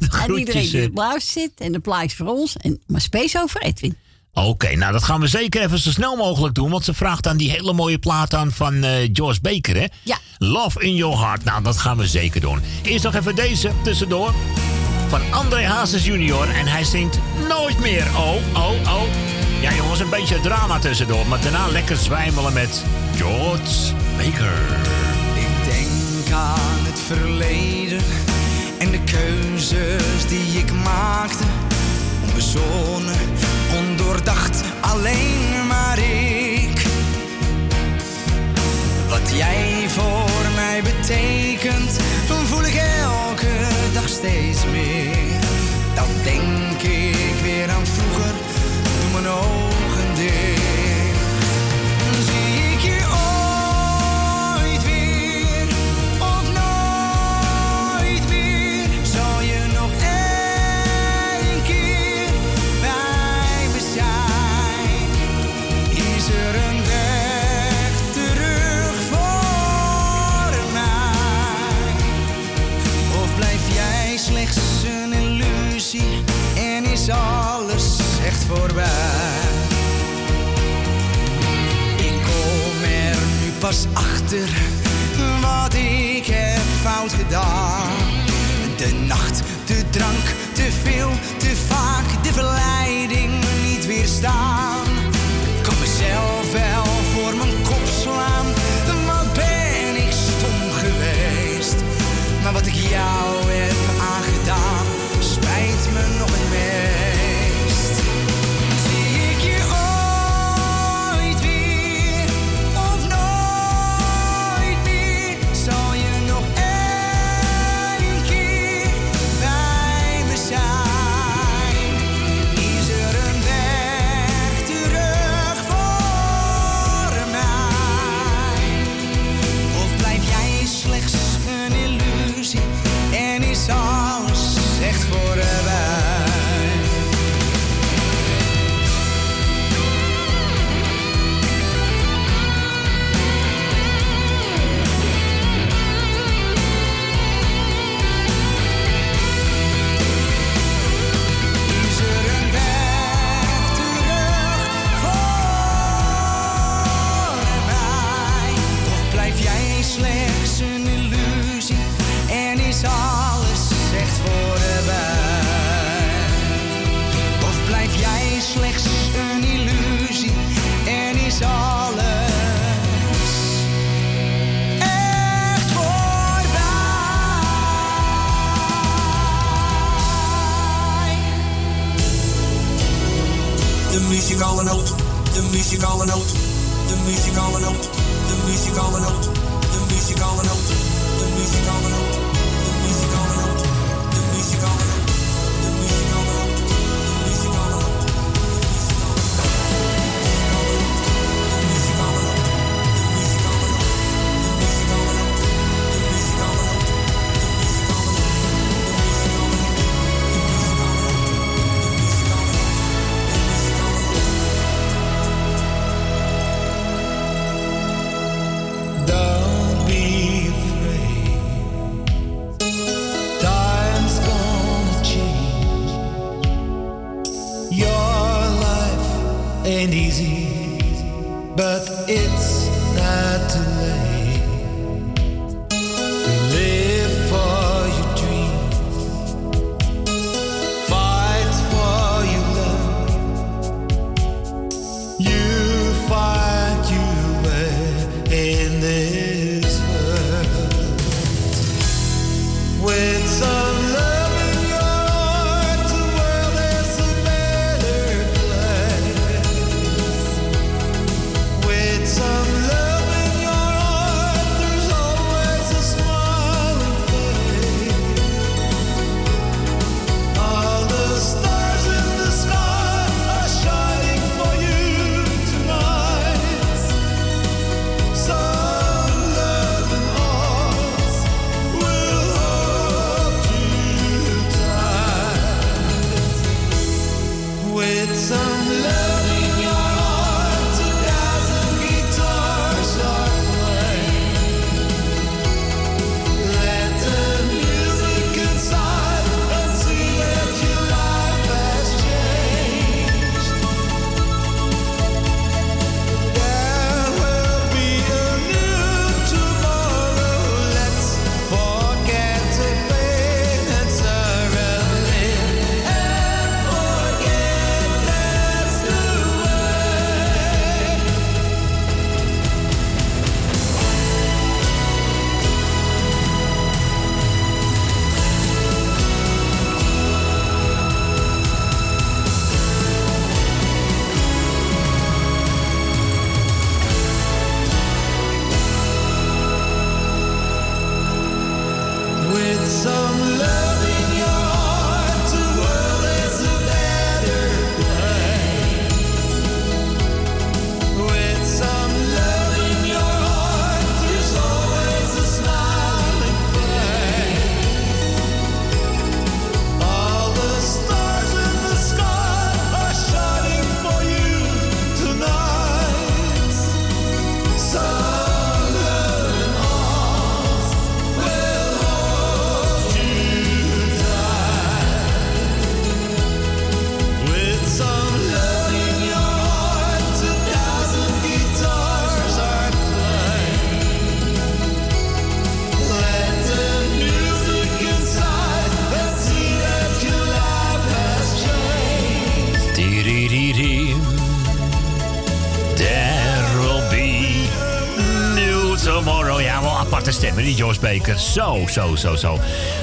de, En iedereen die eh. op zit. En de plaats voor ons. En, maar space over Edwin. Oké, nou dat gaan we zeker even zo snel mogelijk doen. Want ze vraagt aan die hele mooie plaat aan van eh George Baker, hè? Ja. Love in Your Heart. Nou, dat gaan we zeker doen. Eerst nog even deze tussendoor. Van André Hazes junior. En hij zingt Nooit meer. Oh, oh, oh. Ja jongens, een beetje drama tussendoor. Maar daarna lekker zwijmelen met George Baker. Ik denk aan het verleden en de keuzes die ik maakte. Onbezonnen, alleen maar ik. Wat jij voor mij betekent, voel ik elke dag steeds meer. Dan denk ik weer aan vroeger, doe mijn ogen dicht. Alles echt voorbij? Ik kom er nu pas achter wat ik heb fout gedaan. De nacht, de drank, te veel, te vaak, de verleiding niet weerstaan. Kan mezelf wel muziek allemaal noot. De muziek allemaal noot. De muziek allemaal out. but it Baker. Zo, zo, zo, zo.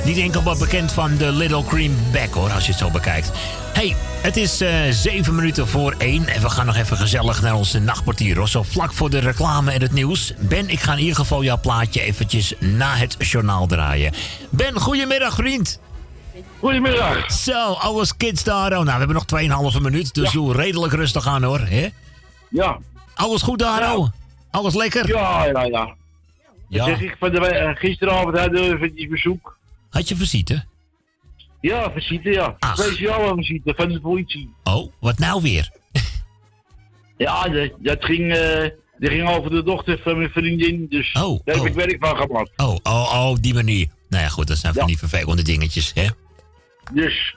Niet enkel maar bekend van de Little Cream Back, hoor, als je het zo bekijkt. hey, het is eh, zeven minuten voor één. En we gaan nog even gezellig naar onze nachtportier, hoor. Zo vlak voor de reclame en het nieuws. Ben, ik ga in ieder geval jouw plaatje eventjes na het journaal draaien. Ben, goedemiddag, vriend. Goedemiddag. Zo, alles kids daar. Oh, nou, we hebben nog 2,5 minuut, dus doe redelijk rustig aan, hoor. hè? Ja. Alles goed daar, oh? Alles lekker? Ja, ja, ja. Ja. Zeg ik van de, eh, gisteravond hadden we eventjes bezoek. Had je visite? Ja, visite, ja. Speciale visite van de politie. Oh, wat nou weer? Ja, dat, dat ging, eh, dat ging over de dochter van mijn vriendin, dus Oh, daar heb oh. ik werk van gemaakt. Oh, oh, oh, die manier. Nou ja, goed, dat zijn van die vervelende dingetjes, hè? Dus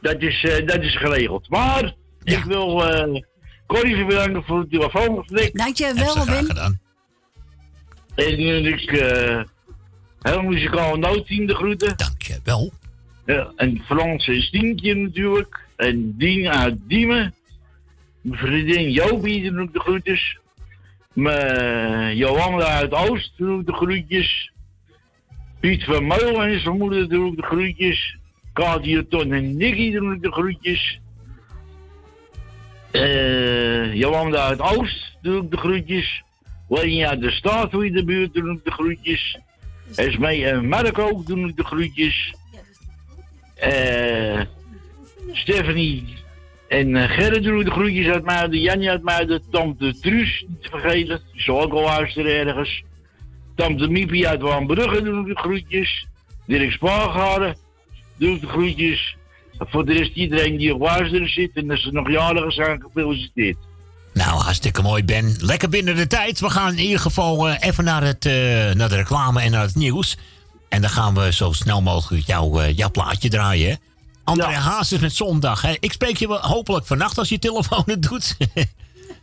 dat is, eh, dat is geregeld. Maar ik wil eh Corrie bedanken voor het telefoongesprek. Dankjewel, Ben. gedaan. En uh, ik eh heel muzikaal noodteam de groeten. Dankjewel. Ja, en Frans en Stientje natuurlijk. En Dien uit Diemen. Mijn vriendin Jopie doe ik de groetjes. Mijn Johanna uit Oost doe ik de groetjes. Piet van Meul en zijn moeder doe ik de groetjes. Katie Ton en Nicky doe ik de groetjes. Eh Johanna uit Oost doe ik de groetjes. Lenia uit de Staat je de buurt doe ik de groetjes. Esmee en Marco doen ik de groetjes. Eh Stephanie en eh, Gerrit doen de groetjes uit Muiden. Jannie uit Muiden. Tante Truus, niet te vergeten. Die zal ook al luisteren ergens. Tante Miepie uit Waanbrugge doen de groetjes. Dirk Spaargaren doe ik de groetjes. Voor de rest iedereen die op luisteren zit. En als ze nog jarigen zijn, gefeliciteerd. Nou, hartstikke mooi, Ben. Lekker binnen de tijd. We gaan in ieder geval eh, even naar, het, eh, naar de reclame en naar het nieuws. En dan gaan we zo snel mogelijk jouw, eh, jouw plaatje draaien. hè? André Hazes met zondag. Hè? Ik spreek je wel hopelijk vannacht als je telefoon het doet.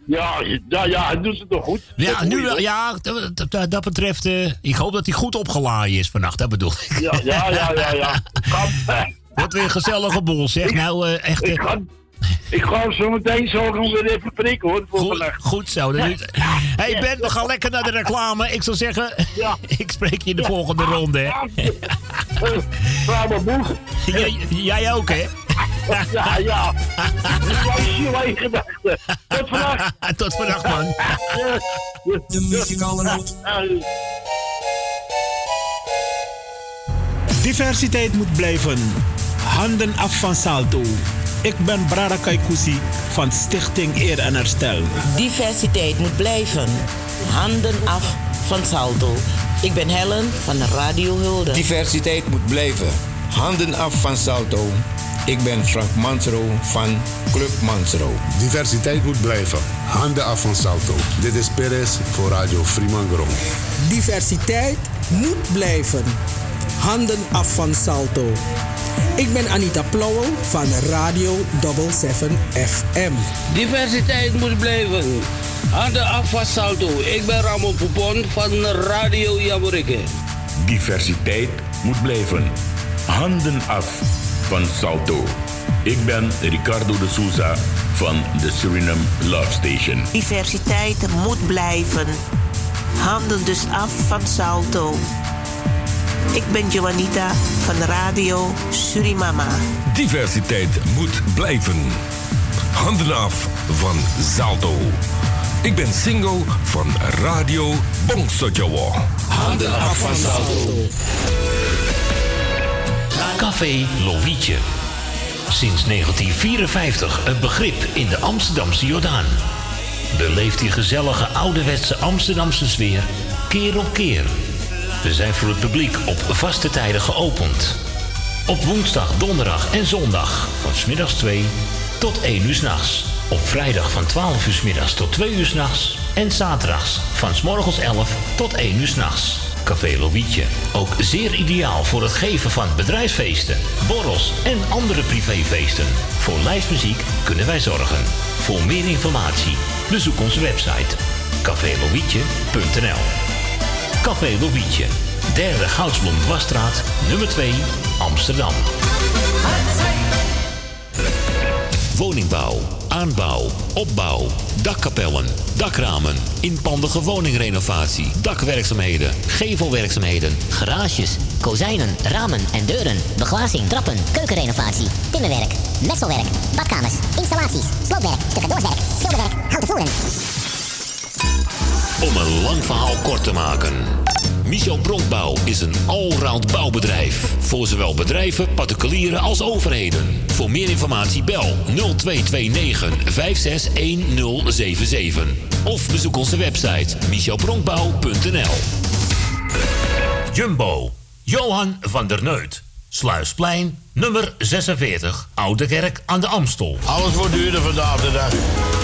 Ja, ja, ja, hij doet het toch goed. ja, nu wel. Ja, dat, dat- dat betreft. ik hoop dat hij goed opgeladen is vannacht. Dat bedoel ik. Ja, ja, ja, ja. ja. Wat weer een gezellige boel, zeg. Nou, echt. Ik eh, ga, ik ga zo meteen zo gaan weer even prikken hoor. Voor Goed, goed zo. Dan hey Ben, we gaan lekker naar de reclame. Ik zou zeggen, ik spreek je in de volgende ronde. Hè. Boeg. Jij, jij ook, hè? Ja, ja. Je gedachten. Tot vannacht. Tot vannacht, man. De muzikale noot. Diversiteit moet blijven. Handen af van Salto. Ik ben Brada Kaikousi van Stichting Eer en Herstel. Diversiteit moet blijven. Handen af van Salto. Ik ben Helen van Radio Hulde. Diversiteit moet blijven. Handen af van Salto. Ik ben Frank Mansro van Club Mansro. Diversiteit moet blijven. Handen af van Salto. Dit is Perez voor Radio Fremangrom. Diversiteit moet blijven. Handen af van Salto. Ik ben Anita Plauwel van Radio 77 FM. Diversiteit moet blijven. Handen af van Salto. Ik ben Ramon Poupon van Radio Jamorikke. Diversiteit moet blijven. Handen af van Salto. Ik ben Ricardo de Souza van de Suriname Love Station. Diversiteit moet blijven. Handen dus af van Salto. Ik ben Joanita van Radio Surimama. Diversiteit moet blijven. Handen af van Salto. Ik ben single van Radio Bongsojowo. Handen af van Salto. Café Lovietje. Sinds 1954 een begrip in de Amsterdamse Jordaan. Beleeft die gezellige ouderwetse Amsterdamse sfeer keer op keer. We zijn voor het publiek op vaste tijden geopend. Op woensdag, donderdag en zondag van smiddags 2 tot 1 uur s'nachts. Op vrijdag van 12 uur 's middags tot 2 uur s'nachts. En zaterdags van 's morgens 11 tot 1 uur s'nachts. Café Lovietje. Ook zeer ideaal voor het geven van bedrijfsfeesten, borrels en andere privéfeesten. Voor lijstmuziek kunnen wij zorgen. Voor meer informatie bezoek onze website cafélovietje.nl Café Lovietje. Derde Goudsblom Dwarsstraat, nummer 2, Amsterdam. Woningbouw, aanbouw, opbouw, dakkapellen, dakramen, inpandige woningrenovatie, dakwerkzaamheden, gevelwerkzaamheden, Garages, kozijnen, ramen en deuren, beglazing, trappen, keukenrenovatie, timmerwerk, messelwerk, badkamers, installaties, sloopwerk, stucadoorswerk, schilderwerk, houten voeren. Om een lang verhaal kort te maken. Michel Bronkbouw is een allround bouwbedrijf. Voor zowel bedrijven, particulieren als overheden. Voor meer informatie bel 0229 561077. Of bezoek onze website michelbronkbouw.nl Jumbo. Johan van der Neut. Sluisplein, nummer 46, Oude Kerk aan de Amstel. Alles wordt duurder vandaag de dag.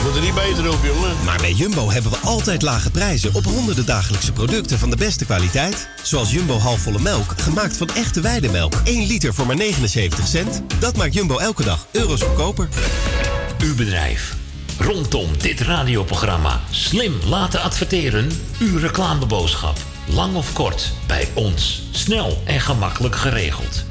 Moet er niet beter op, jongen. Maar bij Jumbo hebben we altijd lage prijzen op honderden dagelijkse producten van de beste kwaliteit. Zoals Jumbo halfvolle melk, gemaakt van echte weidemelk. 1 liter voor maar 79 cent. Dat maakt Jumbo elke dag euro's goedkoper. Uw bedrijf. Rondom dit radioprogramma slim laten adverteren. Uw reclameboodschap. Lang of kort, bij ons. Snel en gemakkelijk geregeld.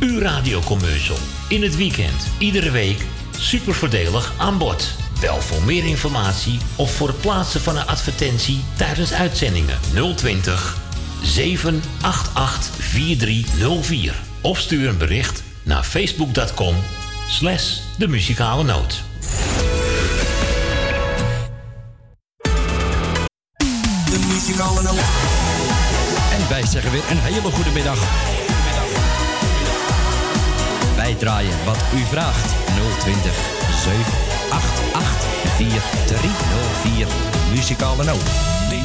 Uw radiocommercial. In het weekend, iedere week. Super voordelig aan bod. Bel voor meer informatie of voor het plaatsen van een advertentie tijdens uitzendingen 020 788 4304. Of stuur een bericht naar facebook.com slash de muzikale noot. De muzikale noot. En wij zeggen weer een hele goede middag. Wat u vraagt. 020 788 4304. Muzikale noot.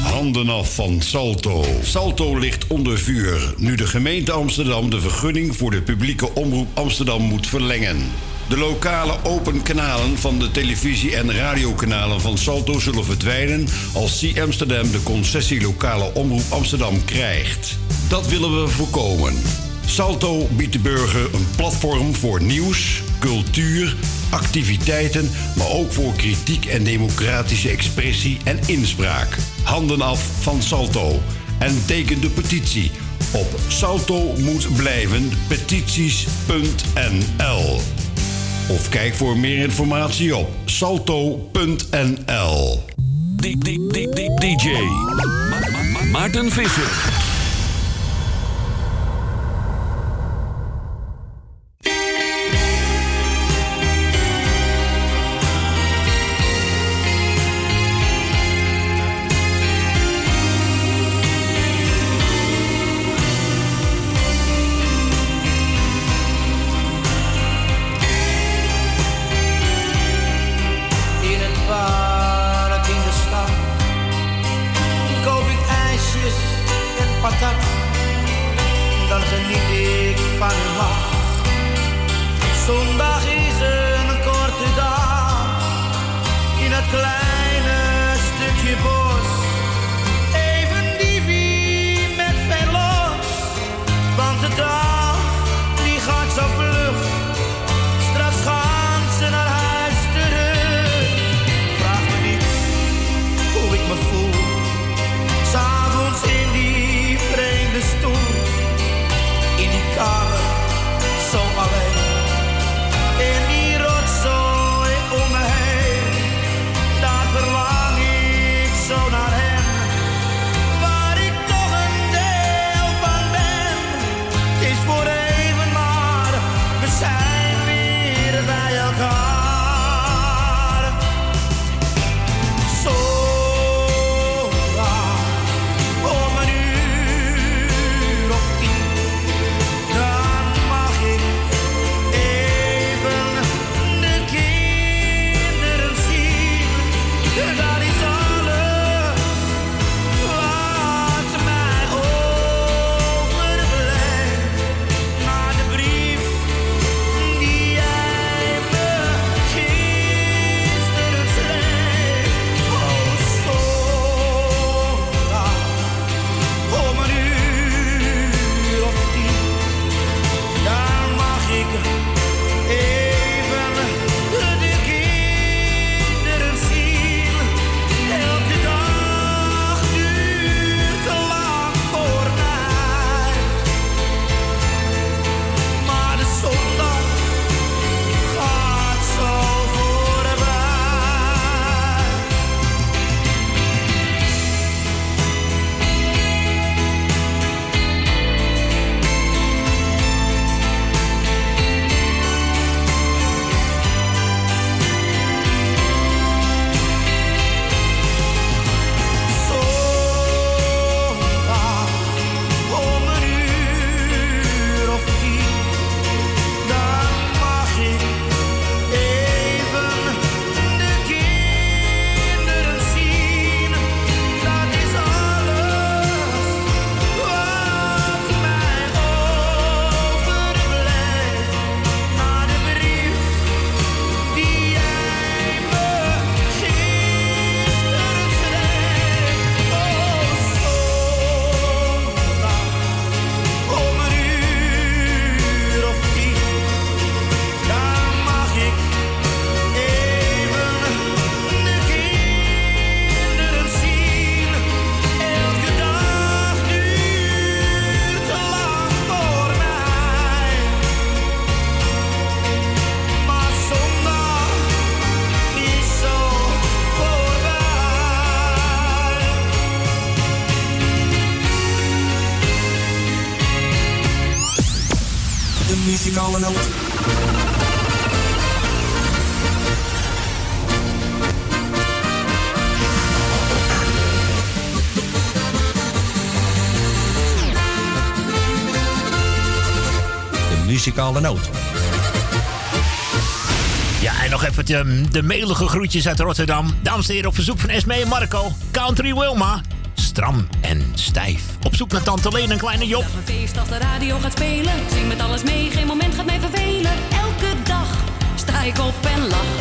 Handen af van Salto. Salto ligt onder vuur nu de gemeente Amsterdam de vergunning voor de publieke omroep Amsterdam moet verlengen. De lokale open kanalen van de televisie- en radiokanalen van Salto zullen verdwijnen als C Amsterdam de concessie lokale omroep Amsterdam krijgt. Dat willen we voorkomen. Salto biedt de burger een platform voor nieuws, cultuur, activiteiten, maar ook voor kritiek en democratische expressie en inspraak. Handen af van Salto en teken de petitie op salto moet blijven petities.nl. Of kijk voor meer informatie op salto.nl. DJ Maarten Visser. Muzikale noot. Ja, en nog even de, de melige groetjes uit Rotterdam. Dames en heren, op verzoek van Esme en Marco. Country Wilma. Stram en stijf. Op zoek naar Tante Leen en Kleine Job. Een feest als de radio gaat spelen. Zing met alles mee, geen moment gaat mij vervelen. Elke dag sta ik op en lach.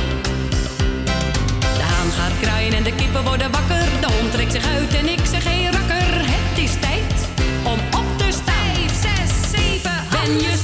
De haan gaat kraaien en de kippen worden wakker. De hond trekt zich uit en ik zeg hey rakker. Het is tijd om op te staan. Vijf, zes, zeven, Ben je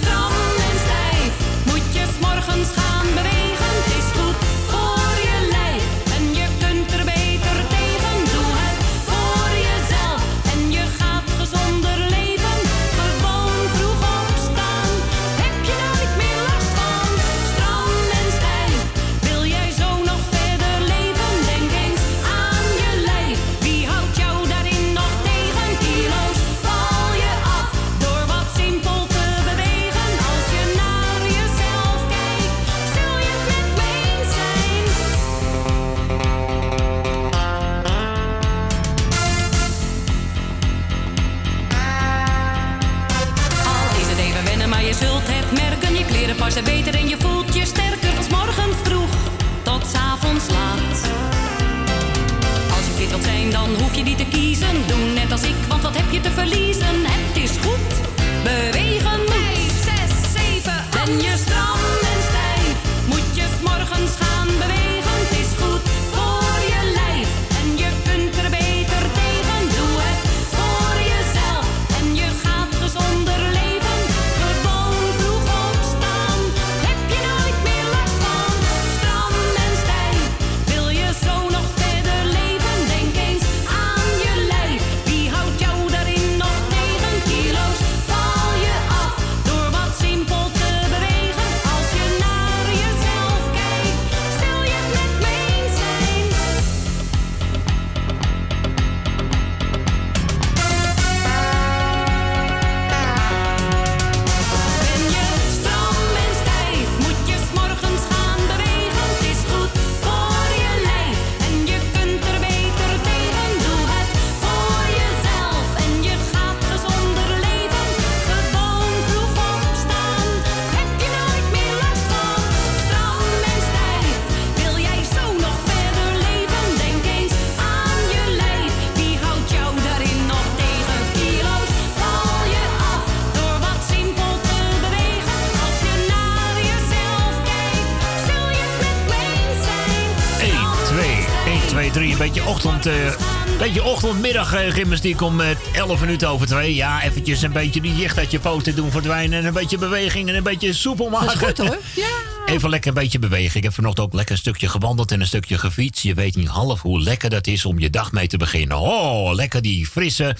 beetje ochtendmiddag eh, gymnastiek om eh, 11 minuten over 2. Ja, eventjes een beetje die jicht uit je poten doen verdwijnen. En een beetje beweging en een beetje soepel maken. Dat is goed hoor. Ja. Even lekker een beetje bewegen. Ik heb vanochtend ook lekker een stukje gewandeld en een stukje gefietst. Je weet niet half hoe lekker dat is om je dag mee te beginnen. Oh, lekker die frisse...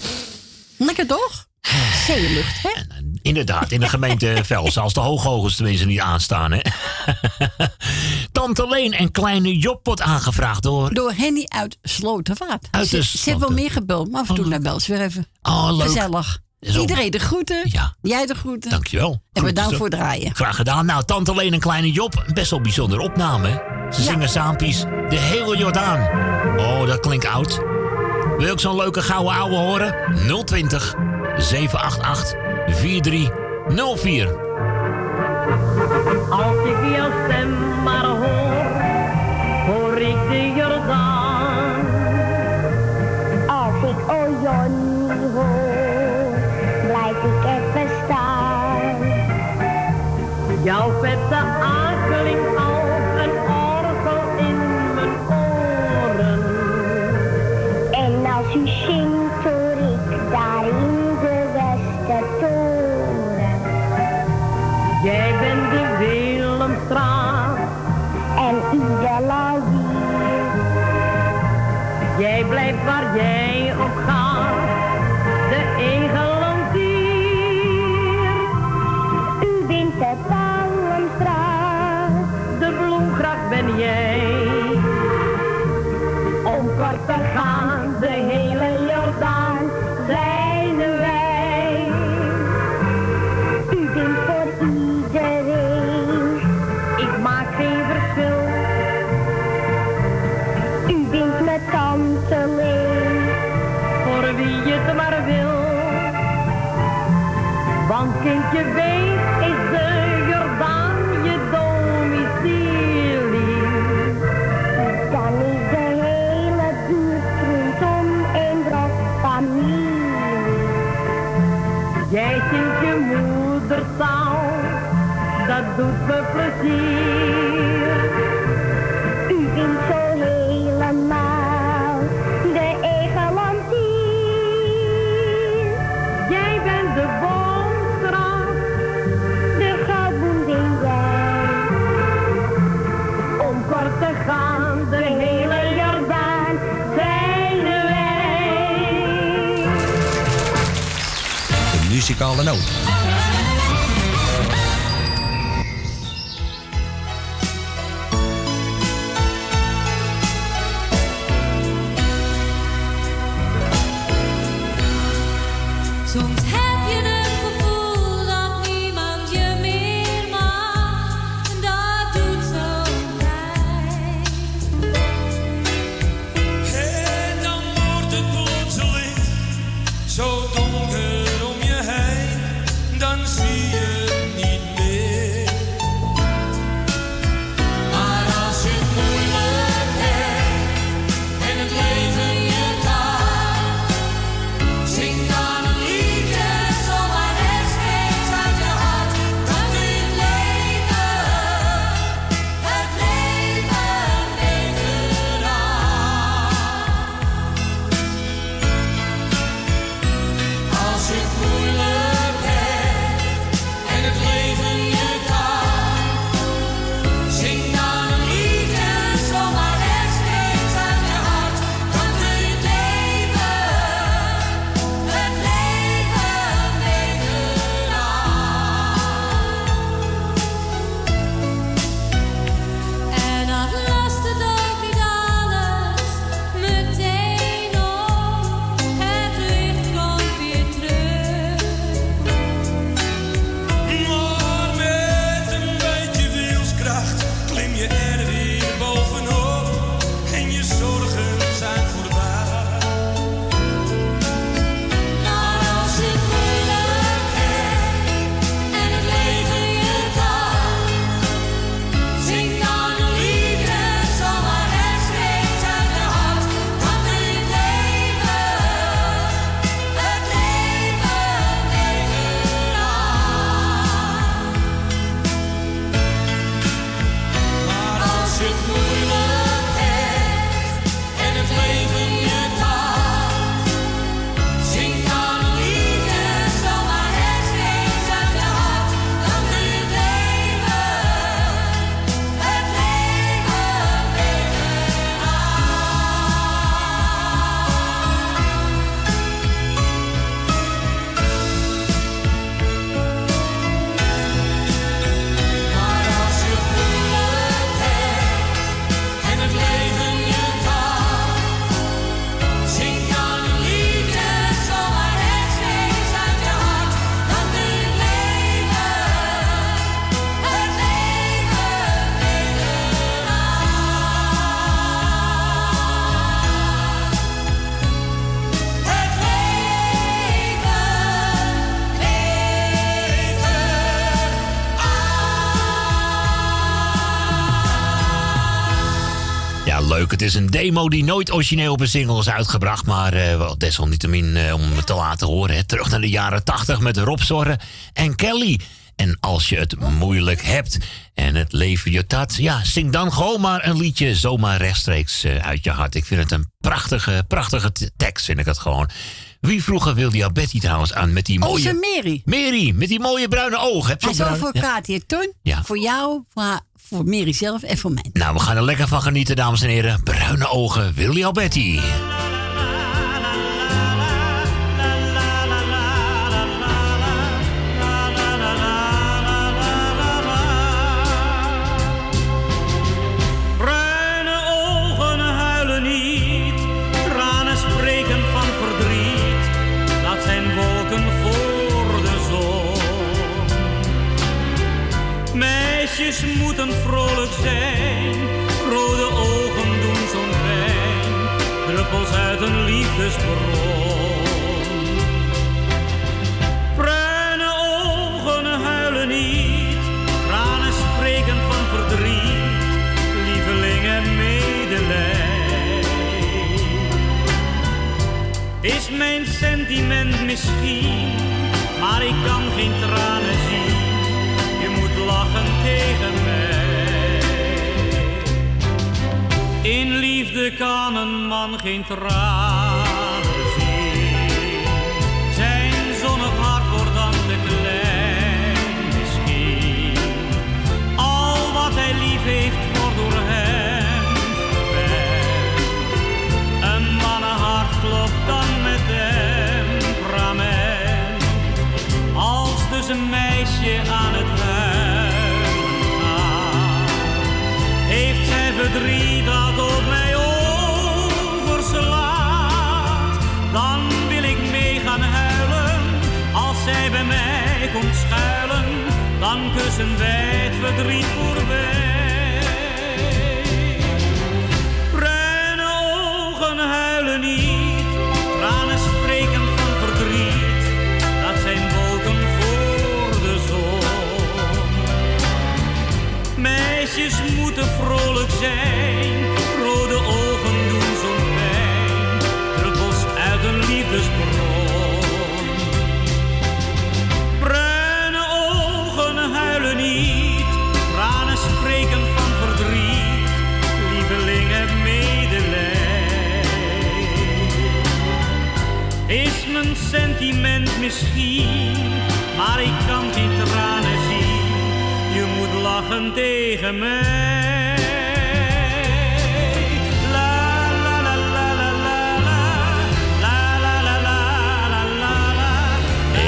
Lekker toch? Zeelucht, hè? Inderdaad, in de gemeente Vels. Als de hooghogels tenminste niet aanstaan, hè. Tante Leen en kleine Job wordt aangevraagd door... Door Henny uit Slotervaart. Uit de Ze, ze heeft wel meer gebeld, maar af en toe naar bel ze weer even. Oh, leuk. Gezellig. Zo. Iedereen de groeten. Ja. Jij de groeten. Dankjewel. En bedankt Groetjes voor het draaien. Graag gedaan. Nou, Tante Leen en Kleine Job, best wel bijzondere opname. hè? Ze zingen saampies De hele Jordaan. Oh, dat klinkt oud. Wil je ook zo'n leuke gouden ouwe horen? 020 788 4304. Als ik jouw stem maar hoor, hoor ik de Jordaan. Als ik o Johnny hoor, blijf ik even staan. Jouw vette aanklinkt als een orgel in mijn oren. En als u waar kindje weet is de Jordaan je domicilie. Dan is de hele buurt rondom een brokfamilie. Jij zingt je moedertaal, dat doet me plezier. Muzikale noot. Het is een demo die nooit origineel op een single is uitgebracht. Maar eh, wel desalniettemin eh, om te laten horen. Hè. Terug naar de jaren 80 met Rob Zorre en Kelly. En als je het moeilijk hebt en het leven je tat... ja, zing dan gewoon maar een liedje zomaar rechtstreeks eh, uit je hart. Ik vind het een prachtige, prachtige tekst, vind ik het gewoon. Wie vroeger wilde jou Betty trouwens aan met die mooie... Onze Mary. Mary, met die mooie bruine ogen. Heb je zo bruine- voor Ton. Ja. Voor jou, voor, haar- voor Mary zelf en voor mij. Nou, we gaan er lekker van genieten, dames en heren. Bruine ogen, Willy Alberti. vrolijk zijn. Rode ogen doen zo'n pijn, druppels uit een liefdesbron. Bruine ogen huilen niet, tranen spreken van verdriet, lieveling en medelij. Is mijn sentiment misschien, maar ik kan geen tranen zien Lachen tegen mij. In liefde kan een man geen tranen zien. Zijn zonnig hart wordt dan te klein misschien. Al wat hij lief heeft wordt door hem verwend. Een mannenhart klopt dan met temperament. Als dus een dat op mij overslaat. Dan wil ik mee gaan huilen, als zij bij mij komt schuilen, dan kussen wij het verdriet voorbij. Bruine ogen huilen niet, tranen spreken van verdriet. Dat zijn wolken voor de zon. Meisjes moeten vrolijk zijn, rode ogen doen zo'n pijn. Druppels uit een liefdesbron. Bruine ogen huilen niet, tranen spreken van verdriet. Lieveling, heb medelijden. Is mijn sentiment misschien, maar ik kan geen tranen la la la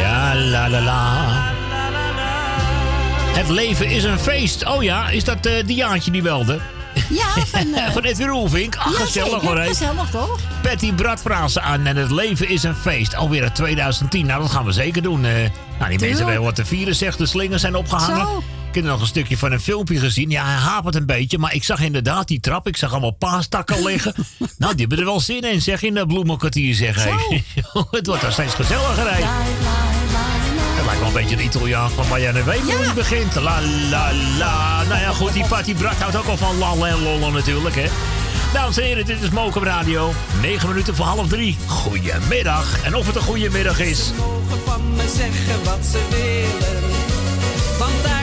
Ja, la la la. Het leven is een feest. Oh ja, is dat eh Diaantje die belde? Ja, van... eh, Van Edwin Roelvink. Ach, ja, gezellig zeker. hoor. Gezellig toch? Patty Brad vraagt ze aan en het leven is een feest. Alweer uit 2010. Nou, dat gaan we zeker doen. eh. nou, die mensen Tuurlijk. hebben wat te vieren, zegt. De slingers zijn opgehangen. Zo. Ik heb nog een stukje van een filmpje gezien. Ja, hij hapert een beetje. Maar ik zag inderdaad die trap. Ik zag allemaal paastakken liggen. nou, die hebben er wel zin in, zeg. In de bloemenkwartier, zeg. Hey. het wordt daar steeds gezelliger, hè. Het lijkt wel een beetje de Italiaan van Marianne Weemoe die begint. La la la. Nou ja, goed, die Patty Brat houdt ook al van lal en lollen natuurlijk, hè. Dames en heren, dit is Mokum Radio. 9 minuten voor half drie. Goedemiddag. En of het een goede middag is. mogen van me zeggen wat ze willen. Want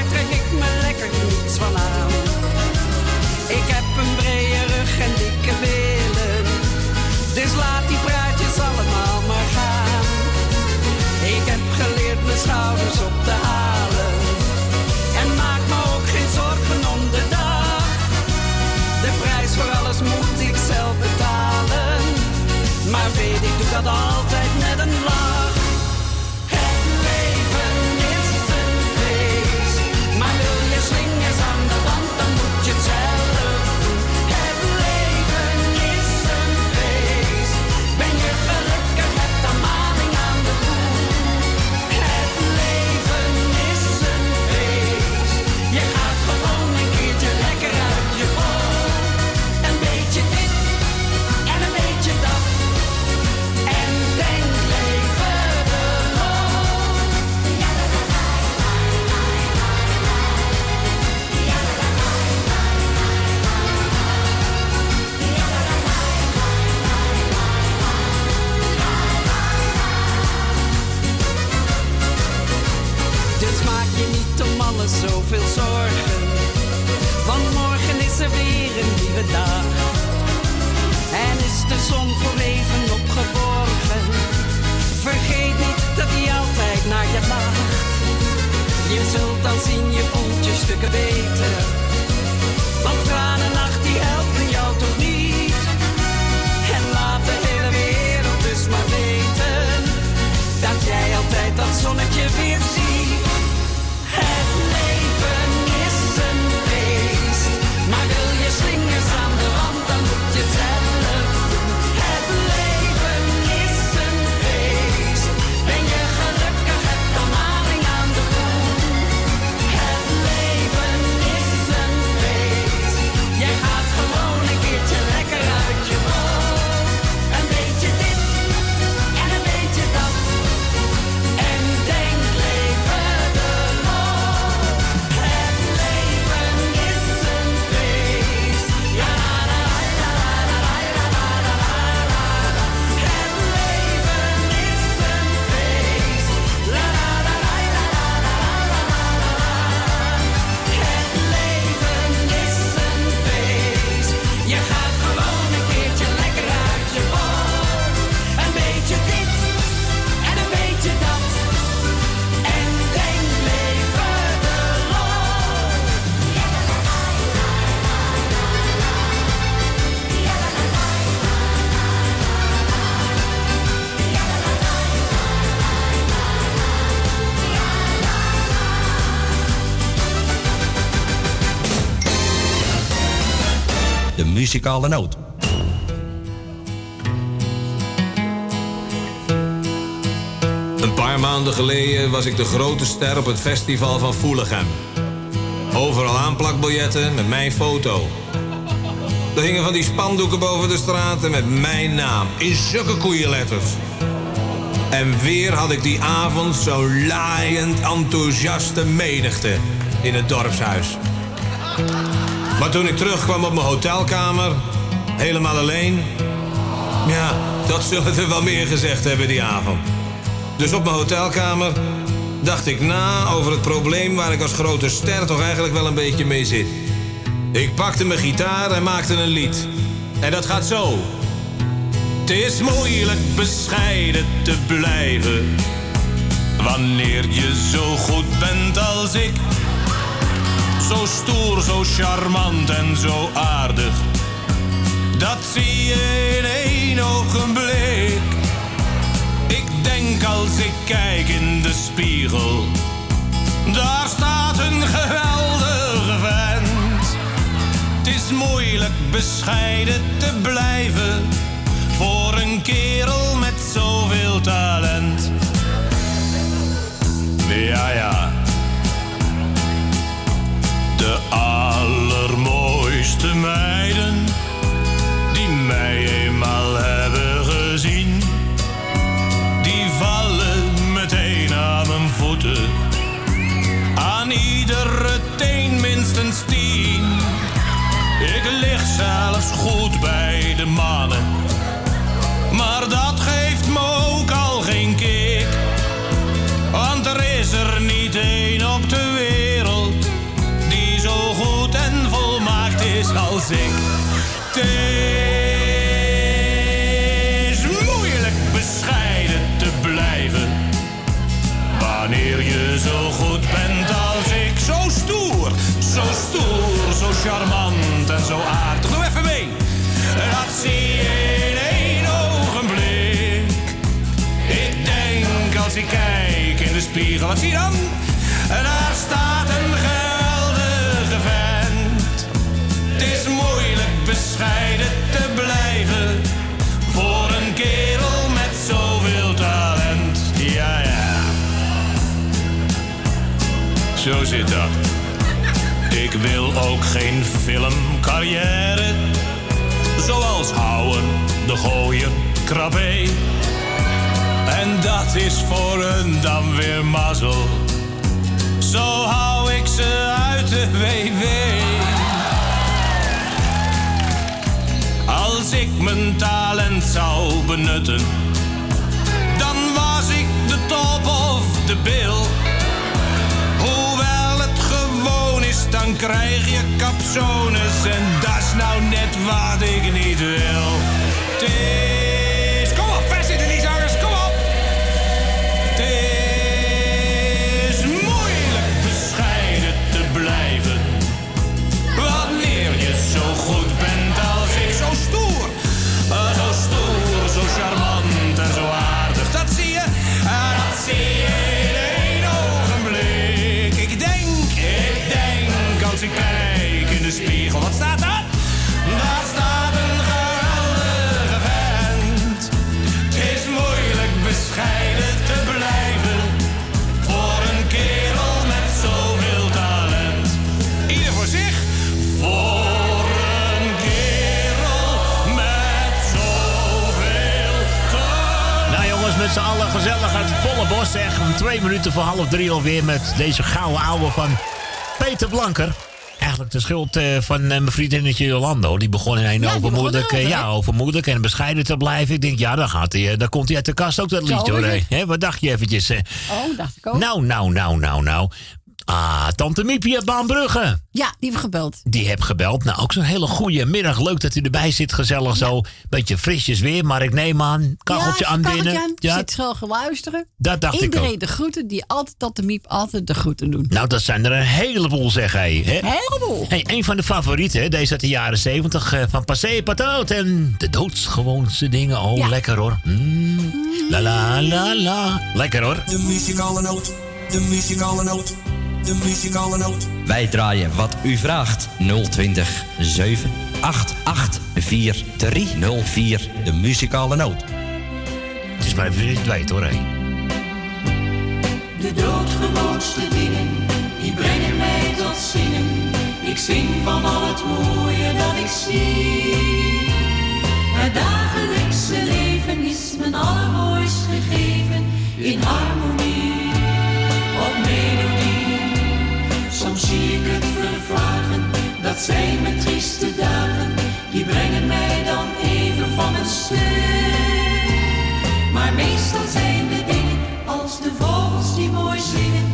Ik heb een brede rug en dikke billen. Dus laat die praatjes allemaal maar gaan. Ik heb geleerd mijn schouders op te halen. En maak me ook geen zorgen om de dag. De prijs voor alles moet ik zelf betalen. Maar weet, ik doe dat altijd alles zoveel zorgen. Want morgen is er weer een nieuwe dag. En is de zon voor even opgeborgen. Vergeet niet dat hij altijd naar je lacht. Je zult dan zien, je voelt je stukken beter. Want tranennacht die helpen jou toch niet. En laat de hele wereld dus maar weten. Dat jij altijd dat zonnetje weer ziet. Muzikale. Een paar maanden geleden was ik de grote ster op het festival van Voelichem. Overal aanplakbiljetten met mijn foto. Er hingen van die spandoeken boven de straten met mijn naam in zulke koeienletters. En weer had ik die avond zo'n laaiend enthousiaste menigte in het dorpshuis. Maar toen ik terugkwam op mijn hotelkamer, helemaal alleen... Ja, dat zullen er wel meer gezegd hebben die avond. Dus op mijn hotelkamer dacht ik na over het probleem waar ik als grote ster toch eigenlijk wel een beetje mee zit. Ik pakte mijn gitaar en maakte een lied. En dat gaat zo. Het is moeilijk bescheiden te blijven. Wanneer je zo goed bent als ik. Zo stoer, zo charmant en zo aardig. Dat zie je in één ogenblik. Ik denk als ik kijk in de spiegel. Daar staat een geweldige vent. Het is moeilijk bescheiden te blijven. Voor een kerel met zoveel talent. Ja, ja. Allermooiste meiden die mij eenmaal hebben gezien, die vallen meteen aan mijn voeten. Aan iedere teen minstens tien. Ik lig zelfs goed bij de mannen, maar dat Het is moeilijk bescheiden te blijven wanneer je zo goed bent als ik. Zo stoer, zo stoer, zo charmant en zo aardig. Doe even mee. Dat zie je in één ogenblik. Ik denk als ik kijk in de spiegel, wat zie je dan? Zo zit dat. Ik wil ook geen filmcarrière. Zoals Houwen, De Gooier, Krabbe. En dat is voor een dan weer mazzel. Zo hou ik ze uit de WW. Als ik mijn talent zou benutten, dan was ik de top of de bil. Dan krijg je capsones en dat is nou net wat ik niet wil. Zeg. Om twee minuten voor half drie alweer met deze gouden ouwe van Peter Blanker. Eigenlijk de schuld eh, van eh, mijn vriendinnetje Jolando. Die begon in een Ja, overmoedelijk, ja, hè? overmoedelijk en bescheiden te blijven. Ik denk, ja, dan, gaat hij, eh, dan komt hij uit de kast ook dat liedje hoor. wat dacht je eventjes? Oh, dacht ik ook. Nou, nou, nou, nou, nou. Ah, tante Miepie uit Baanbrugge. Ja, die heeft gebeld. Die heb gebeld. Nou, ook zo'n hele goede middag. Leuk dat u erbij zit. Gezellig zo. Beetje frisjes weer. Maar ik neem aan. Kacheltje ja, aan binnen. aan. Ja, Zit schel geluisteren. dat dacht ik Iedereen de groeten die altijd de miep altijd de groeten doen. Nou, dat zijn er een heleboel, zeg hij. Hè? Heleboel. Hey, een van de favorieten, hè, deze uit de jaren zeventig. eh, van Passé Patout en de doodsgewoonste dingen. Oh, Ja. lekker hoor. Mm. La la la la. Lekker hoor. De muzikale noot, de muzikale noot, de muzikale noot. Wij draaien wat u vraagt. 020 7 4304, de muzikale noot. Het is mij weer kwijt hoor, hé. De doodgewoonste dingen, die brengen mij tot zingen. Ik zing van al het mooie dat ik zie. Het dagelijkse leven is mijn allermooist gegeven in harmonie, zie ik het vervagen, dat zijn mijn trieste dagen. Die brengen mij dan even van een stuk. Maar meestal zijn de dingen als de vogels die mooi zingen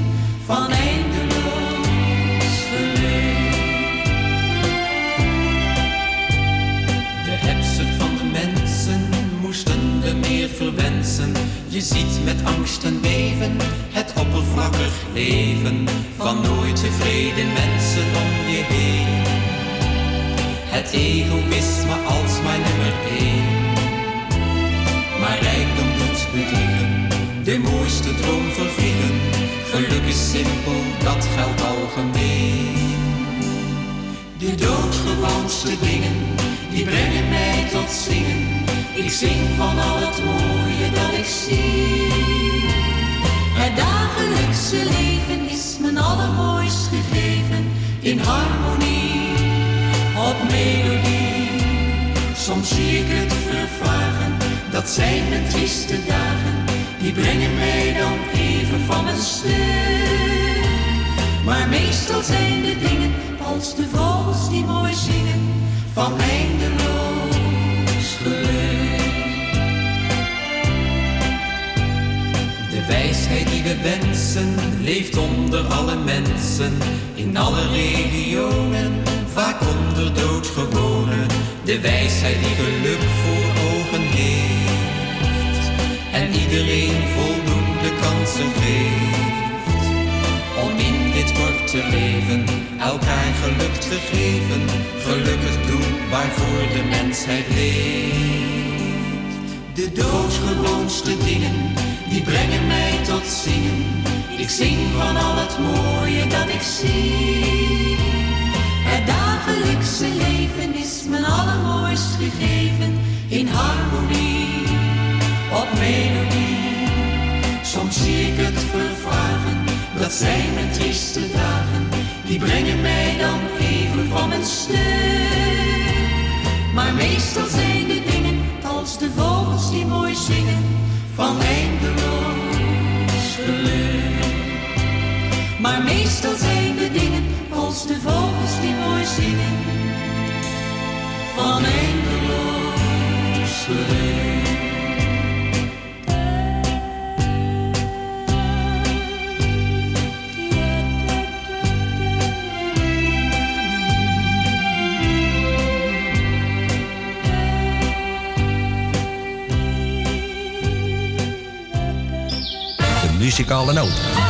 van eindeloos geluk. De hebzucht van de mensen moesten we meer verwensen. Je ziet met angst en beven het oppervlakkig leven van nooit tevreden mensen om je heen. Het egoïsme als mijn nummer één. Maar rijkdom doet bedriegen, de mooiste droom vervliegen. Geluk is simpel, dat geldt algemeen. De doodgewoonste dingen, die brengen mij tot zingen. Ik zing van al het mooie Het dagelijkse leven is mijn allermooist gegeven in harmonie, op melodie. Soms zie ik het vervagen, dat zijn mijn trieste dagen. Die brengen mij dan even van mijn stuk. Maar meestal zijn de dingen als de vogels die mooi zingen van eindeloos wensen leeft onder alle mensen, in alle regionen, vaak onder doodgewonen. De wijsheid die geluk voor ogen heeft en iedereen voldoende kansen geeft. Om in dit korte leven elkaar geluk te geven, gelukkig doen waarvoor de mensheid leeft. De doodgewoonste dingen, die brengen mij tot zingen. Ik zing van al het mooie dat ik zie. Het dagelijkse leven is mijn allermooist gegeven in harmonie, op melodie. Soms zie ik het vervagen, dat zijn mijn trieste dagen. Die brengen mij dan even van mijn stuk. Maar meestal zijn de dingen als de vogels die mooi zingen van eindeloos geluk. Maar meestal zijn de dingen als de vogels die mooi zingen van eindeloos geluk. Muzikale noot.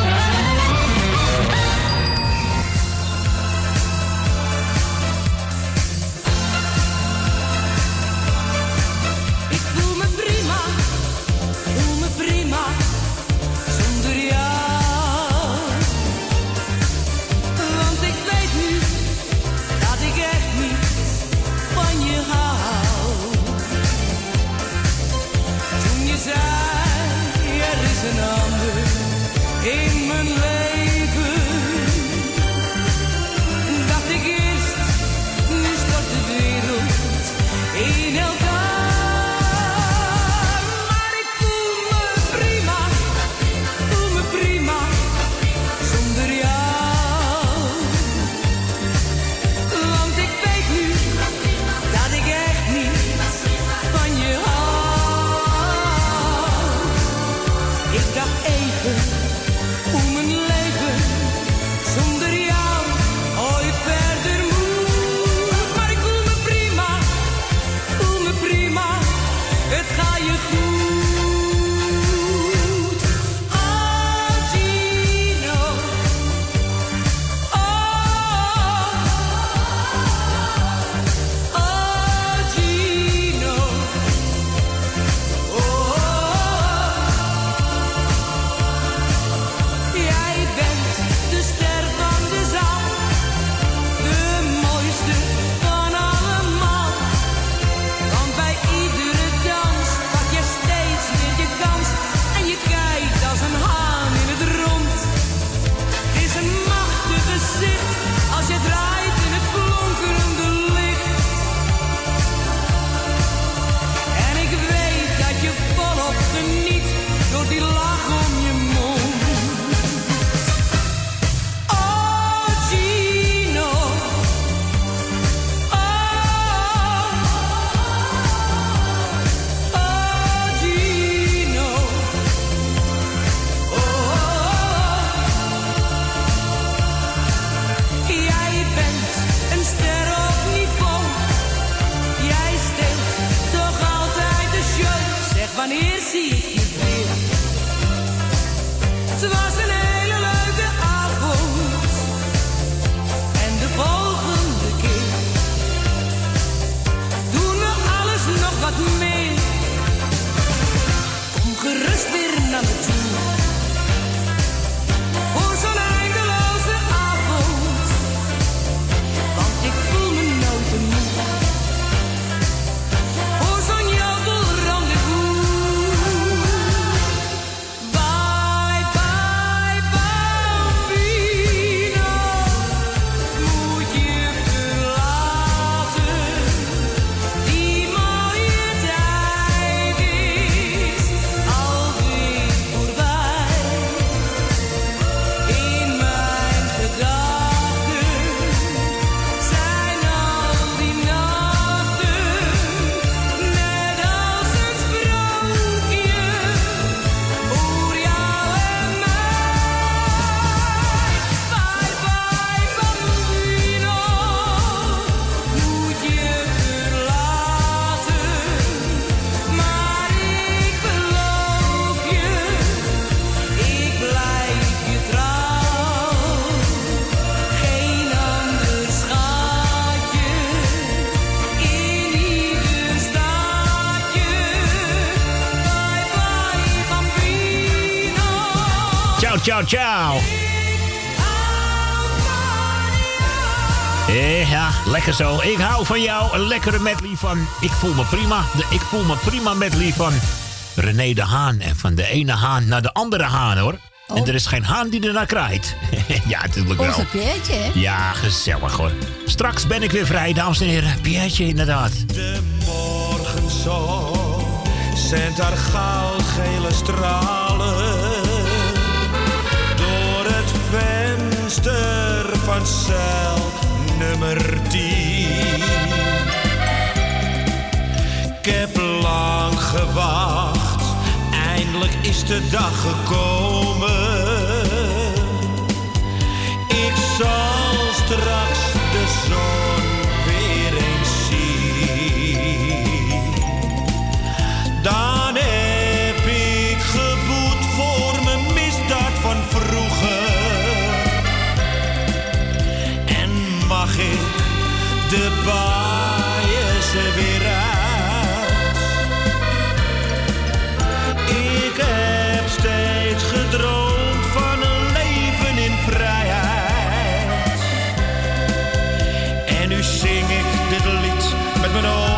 Ciao. Eh, Ja, lekker zo. Ik hou van jou. Een lekkere medley van Ik voel me prima. De Ik voel me prima medley van René de Haan. En van de ene haan naar de andere haan, hoor. En er is geen haan die ernaar kraait. ja, natuurlijk wel. Onze Peertje, hè? Ja, gezellig hoor. Straks ben ik weer vrij, dames en heren. Piertje, inderdaad. morgenzon zendt haar goudgele stralen venster van cel nummer 10. Ik heb lang gewacht, eindelijk is de dag gekomen. Ik zal straks de zon baaiers er weer uit. Ik heb steeds gedroomd van een leven in vrijheid. En nu zing ik dit lied met mijn hoofd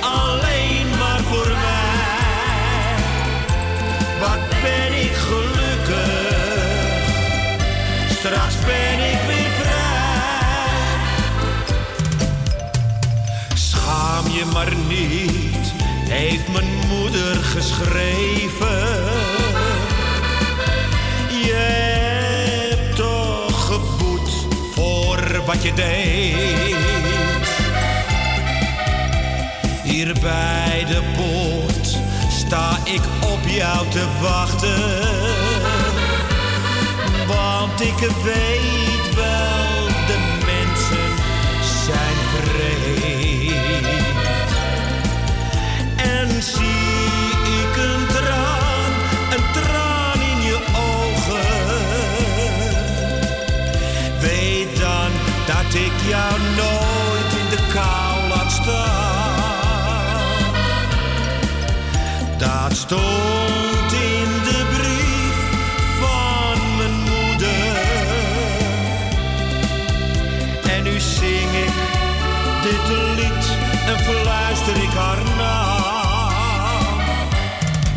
alleen maar voor mij. Wat ben ik gelukkig, straks ben ik weer vrij. Schaam je maar niet, heeft mijn moeder geschreven. Je hebt toch geboet voor wat je deed. Hier bij de poort sta ik op jou te wachten. Want ik weet wel, de mensen zijn vreed. En zie stond in de brief van mijn moeder. En nu zing ik dit lied en fluister ik haar na.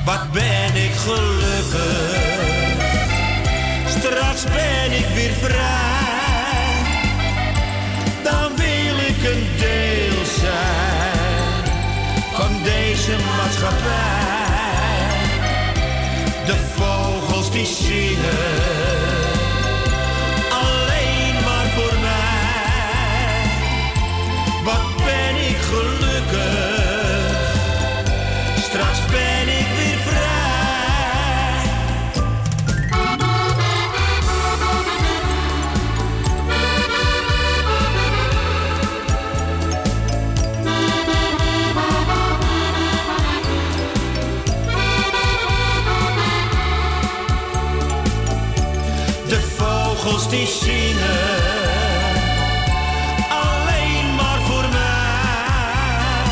Wat ben ik gelukkig, straks ben ik weer vrij. Dan wil ik een deel zijn van deze maatschappij. De vogels die zingen, die zingen, alleen maar voor mij.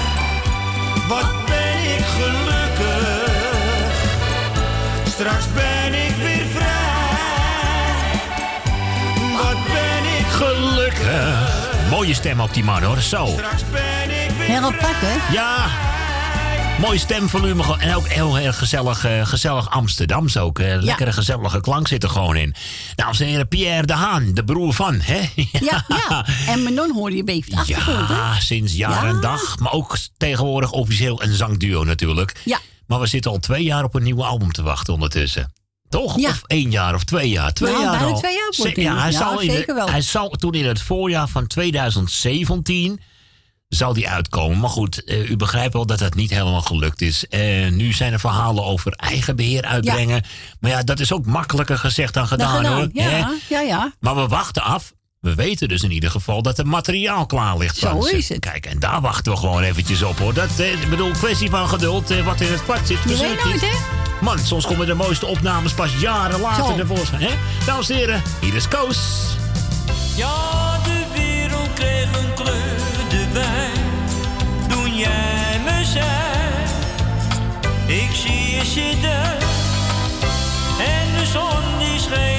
Wat ben ik gelukkig, straks ben ik weer vrij. Wat ben ik Gelukkig. Mooie stem op die man hoor, zo. Heel apart, hè? Ja. Mooi stemvolume en ook heel erg gezellig, eh, gezellig Amsterdams ook. eh, lekkere gezellige klank zit er gewoon in. Dames en heren, Pierre de Haan, de broer van, hè? Ja, ja. En Manon hoorde je beetje hè? Ja, sinds jaar en dag. Maar ook tegenwoordig officieel een zangduo natuurlijk. Ja. Maar we zitten al twee jaar op een nieuwe album te wachten ondertussen. Toch? Ja. Of één jaar of twee jaar? Twee Nou, jaar bijna al. twee jaar wordt ja, hij, zal in de- hij zal toen in het voorjaar van 2017 zal die uitkomen. Maar goed, eh, u begrijpt wel dat dat niet helemaal gelukt is. Eh, nu zijn er verhalen over eigen beheer uitbrengen. Maar ja, dat is ook makkelijker gezegd dan gedaan, gedaan, hoor. ja, Hè? ja, ja. Maar we wachten af. We weten dus in ieder geval dat het materiaal klaar ligt. Zo ze. is het. Kijk, en daar wachten we gewoon eventjes op hoor. Dat eh, ik bedoel, kwestie van geduld. eh, wat in het pad zit. Je we weet nooit, hè? Man, soms komen de mooiste opnames pas jaren later. Hè? Dames en heren, hier is Koos. Ja, jij me ik zie je zitten. En de zon die scheen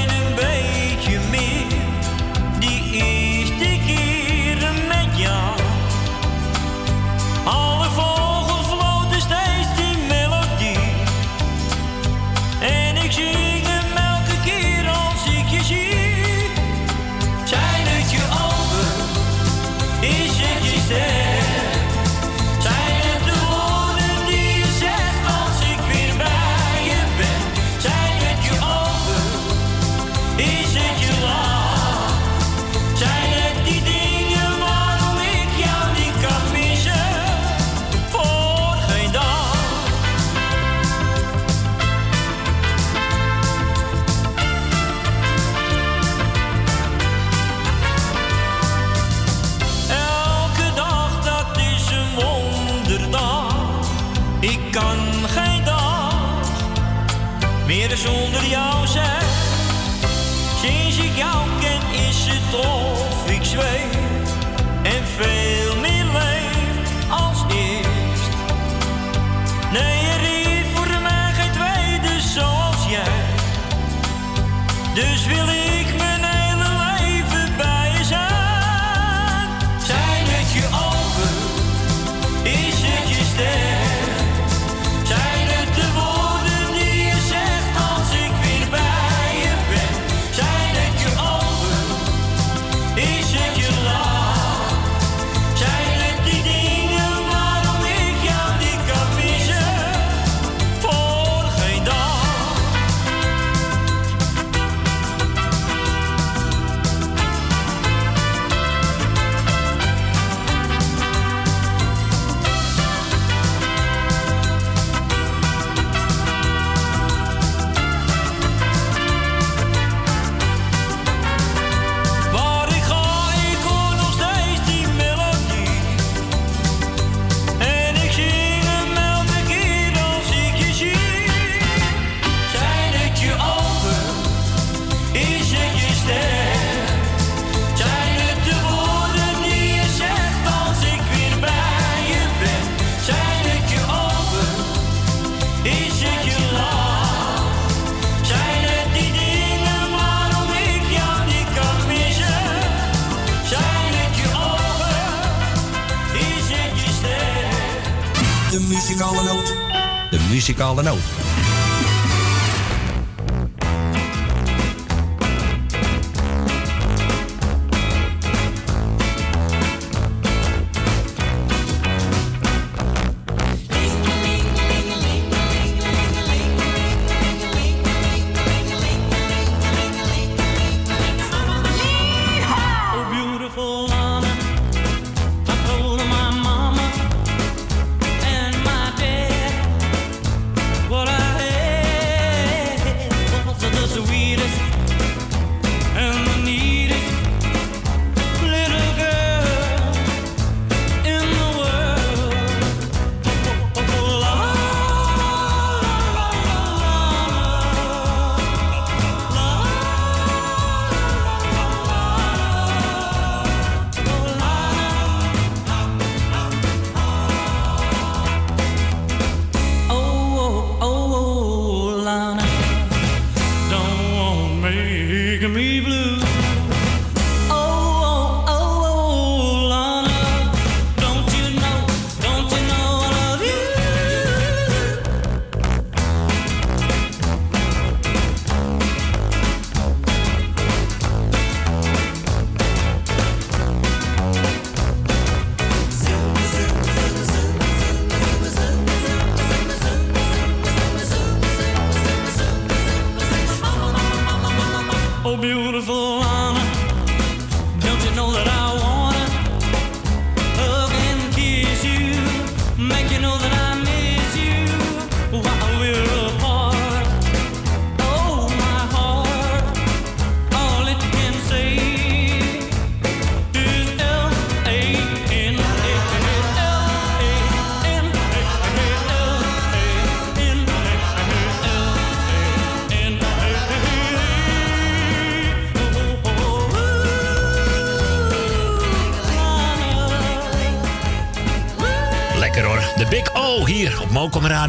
muzikale noot.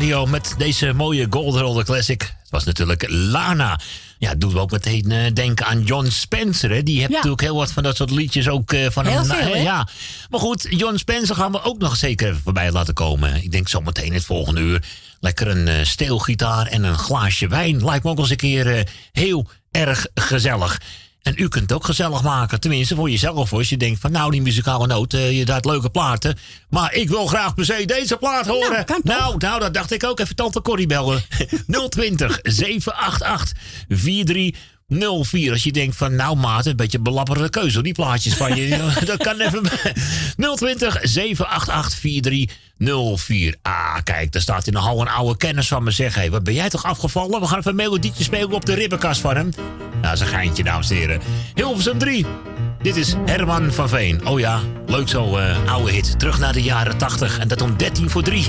Radio met deze mooie Golden Roller Classic. Het was natuurlijk Lana. Ja, doet ook meteen uh, denken aan John Spencer. Hè? Die heeft natuurlijk heel wat van dat soort liedjes ook uh, van heel hem. Veel, uh, ja. Maar goed, John Spencer gaan we ook nog zeker even voorbij laten komen. Ik denk zometeen het volgende uur. Lekker een steelgitaar en een glaasje wijn. Lijkt me ook eens een keer heel erg gezellig. En u kunt het ook gezellig maken. Tenminste, voor jezelf. Als je denkt van nou, die muzikale noot, uh, je draait leuke platen. Maar ik wil graag per se deze plaat horen. Nou, nou, nou, dat dacht ik ook. Even tante Corrie bellen. 020 788 4304. Als je denkt van nou maat, een beetje belapperde keuze. Die plaatjes van je. dat kan even. 020 788 4304. Ah, kijk, daar staat in de hal een oude kennis van me. Zeg, hé, wat ben jij toch afgevallen? We gaan even een melodietje spelen op de ribbenkast van hem. Nou, dat is een geintje, dames en heren. Hilversum 3. Dit is Herman van Veen. Oh ja, leuk zo, uh, oude hit. Terug naar de jaren 80. En dat om 13 voor 3.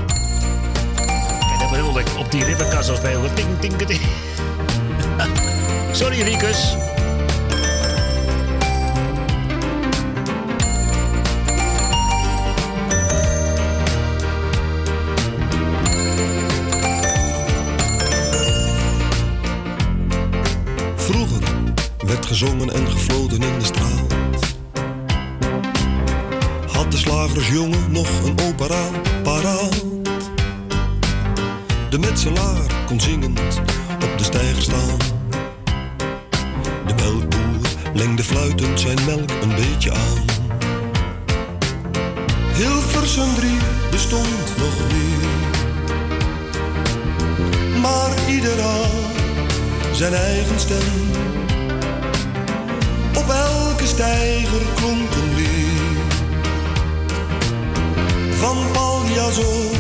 Kijk, dat bedoel ik. Op die ribbenkast al spelen. Ting, ting, ting. Sorry, Rikus. Werd gezongen en gefloten in de straat. Had de slagersjongen nog een opera paraat. De metselaar kon zingend op de steiger staan. De melkboer lengde fluitend zijn melk een beetje aan. Hilversum 3 bestond nog niet. Maar ieder had zijn eigen stem. Op elke steiger klonk een lied. Van Paljas of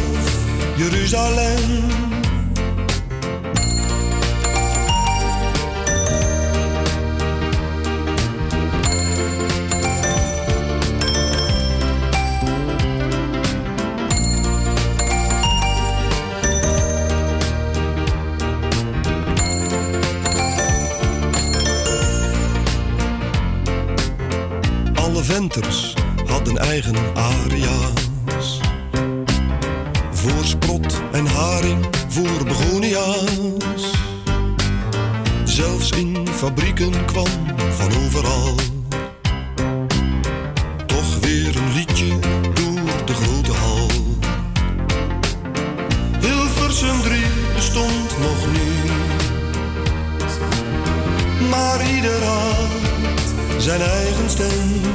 Jeruzalem. Venters hadden eigen aria's. Voor sprot en haring, voor begonia's. Zelfs in fabrieken kwam van overal. Toch weer een liedje door de grote hal. Hilversum 3 bestond nog niet. Maar ieder had zijn eigen stem.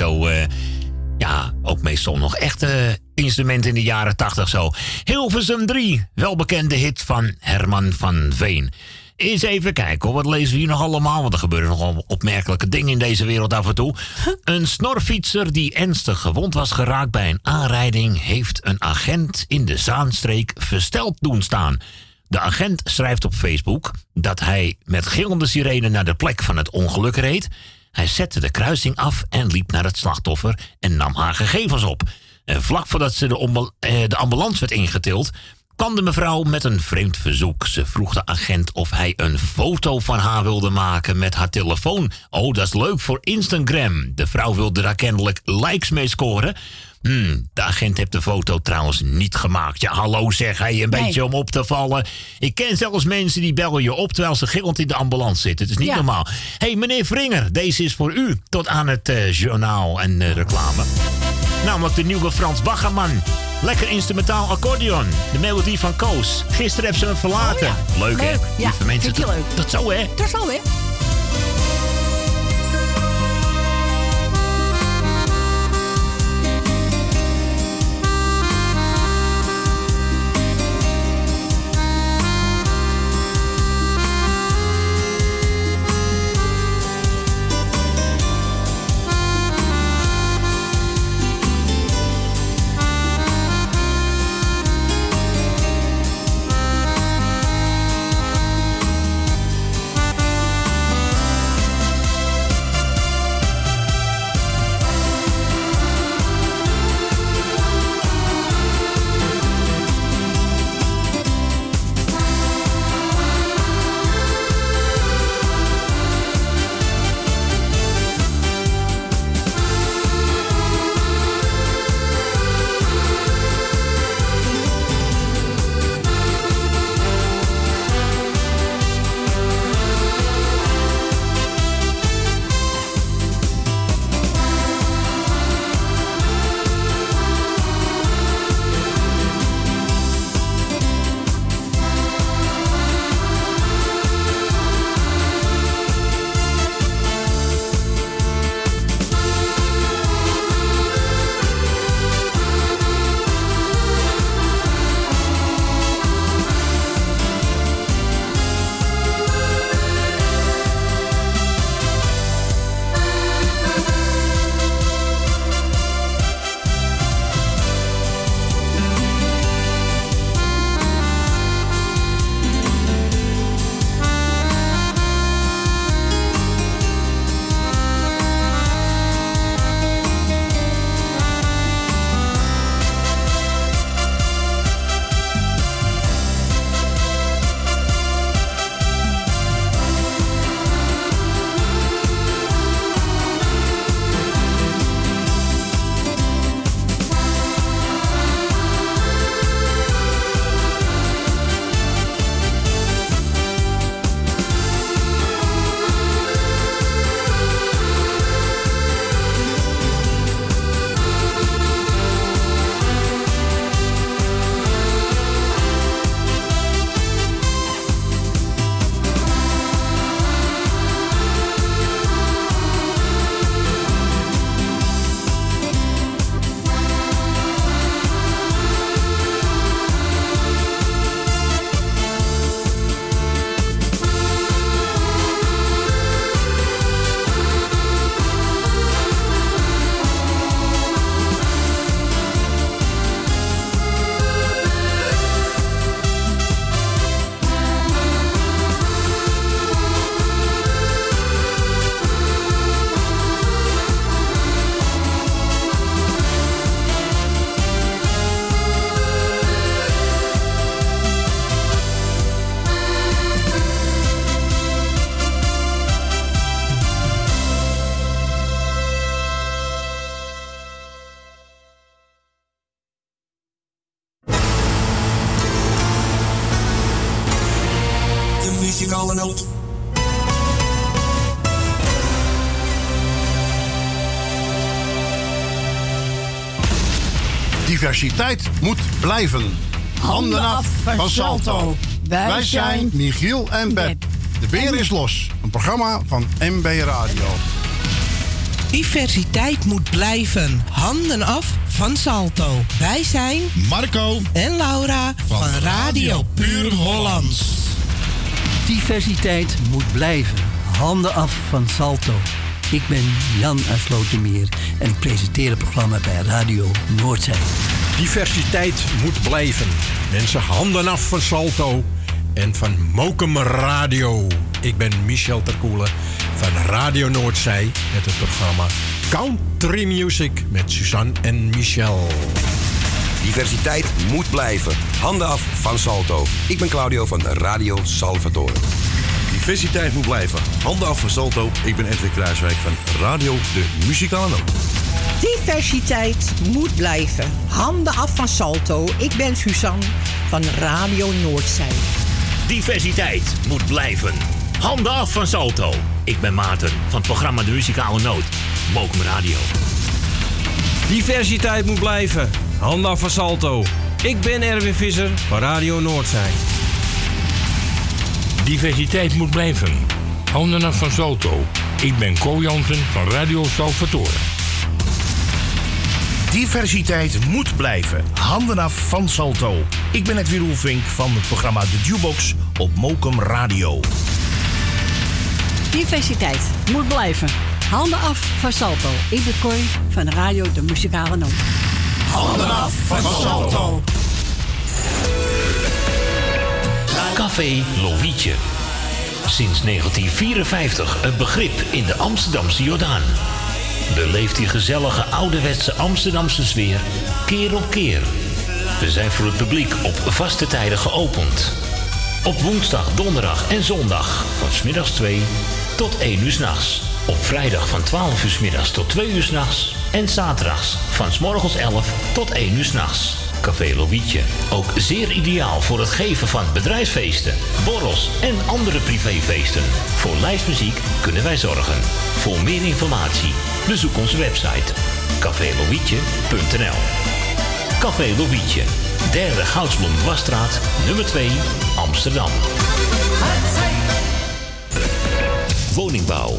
Zo. eh. ja, ook meestal nog echte instrumenten in de jaren 80 zo. Hilversum 3, welbekende hit van Herman van Veen. Eens even kijken hoor, wat lezen we hier nog allemaal? Want er gebeuren nogal opmerkelijke dingen in deze wereld af en toe. Een snorfietser die ernstig gewond was geraakt bij een aanrijding... heeft een agent in de Zaanstreek versteld doen staan. De agent schrijft op Facebook dat hij met gillende sirene naar de plek van het ongeluk reed. Hij zette de kruising af en liep naar het slachtoffer en nam haar gegevens op. En vlak voordat ze de, eh, de ambulance werd ingetild, kwam de mevrouw met een vreemd verzoek. Ze vroeg de agent of hij een foto van haar wilde maken met haar telefoon. Oh, dat is leuk voor Instagram. De vrouw wilde daar kennelijk likes mee scoren. Hmm, de agent heeft de foto trouwens niet gemaakt. Ja, hallo zeg hij, een Nee. beetje om op te vallen. Ik ken zelfs mensen die bellen je op terwijl ze gillend in de ambulance zitten. Het is niet Ja. normaal. Hé, hey, meneer Vringer, deze is voor u. Tot aan het eh, journaal en eh, reclame. Namelijk de nieuwe Frans Baggerman. Lekker instrumentaal accordeon. De melodie van Koos. Gisteren heb ze hem verlaten. Oh ja. Leuk, hè? Leuk. Ja, Lieve mensen, leuk. Dat zo, hè? Dat is zo, hè? Diversiteit moet blijven. Handen af van Salto. Wij zijn Michiel en Beb. De Beer is los. Een programma van MB Radio. Diversiteit moet blijven. Handen af van Salto. Wij zijn Marco en Laura van, Radio Puur Hollands. Diversiteit moet blijven. Handen af van Salto. Ik ben Jan uit Slotermeer en ik presenteer het programma bij Radio Noordzee. Diversiteit moet blijven. Mensen, handen af van Salto en van Mokum Radio. Ik ben Michel Terkoelen van Radio Noordzij met het programma Country Music met Suzanne en Michel. Diversiteit moet blijven. Handen af van Salto. Ik ben Claudio van Radio Salvatore. Diversiteit moet blijven. Handen af van Salto. Ik ben Edwin Kruiswijk van Radio De Muzikale Noot. Diversiteit moet blijven. Handen af van Salto. Ik ben Suzanne van Radio Noordzij. Diversiteit moet blijven. Handen af van Salto. Ik ben Maarten van het programma De Muzikale Noot. Mokum Radio. Diversiteit moet blijven. Handen af van Salto. Ik ben Erwin Visser van Radio Noordzij. Diversiteit moet blijven. Handen af van Salto. Ik ben Co Jansen van Radio Salvatore. Diversiteit moet blijven. Handen af van Salto. Ik ben Edwin Roelvink van het programma The Jukebox op Mokum Radio. Diversiteit moet blijven. Handen af van Salto. Ik ben van Radio De Muzikale Noot. Handen af van Salto. Café Lovietje. Sinds 1954 een begrip in de Amsterdamse Jordaan. Beleeft die gezellige ouderwetse Amsterdamse sfeer keer op keer. We zijn voor het publiek op vaste tijden geopend. Op woensdag, donderdag en zondag van smiddags 2 tot 1 uur s'nachts. Op vrijdag van 12 uur 's middags tot 2 uur s'nachts. En zaterdags van 's morgens 11 tot 1 uur s'nachts. Café Lovietje. Ook zeer ideaal voor het geven van bedrijfsfeesten, borrels en andere privéfeesten. Voor lijstmuziek kunnen wij zorgen. Voor meer informatie bezoek onze website cafélovietje.nl Café Lovietje. Derde Goudsblom Dwarsstraat, nummer 2, Amsterdam. Woningbouw,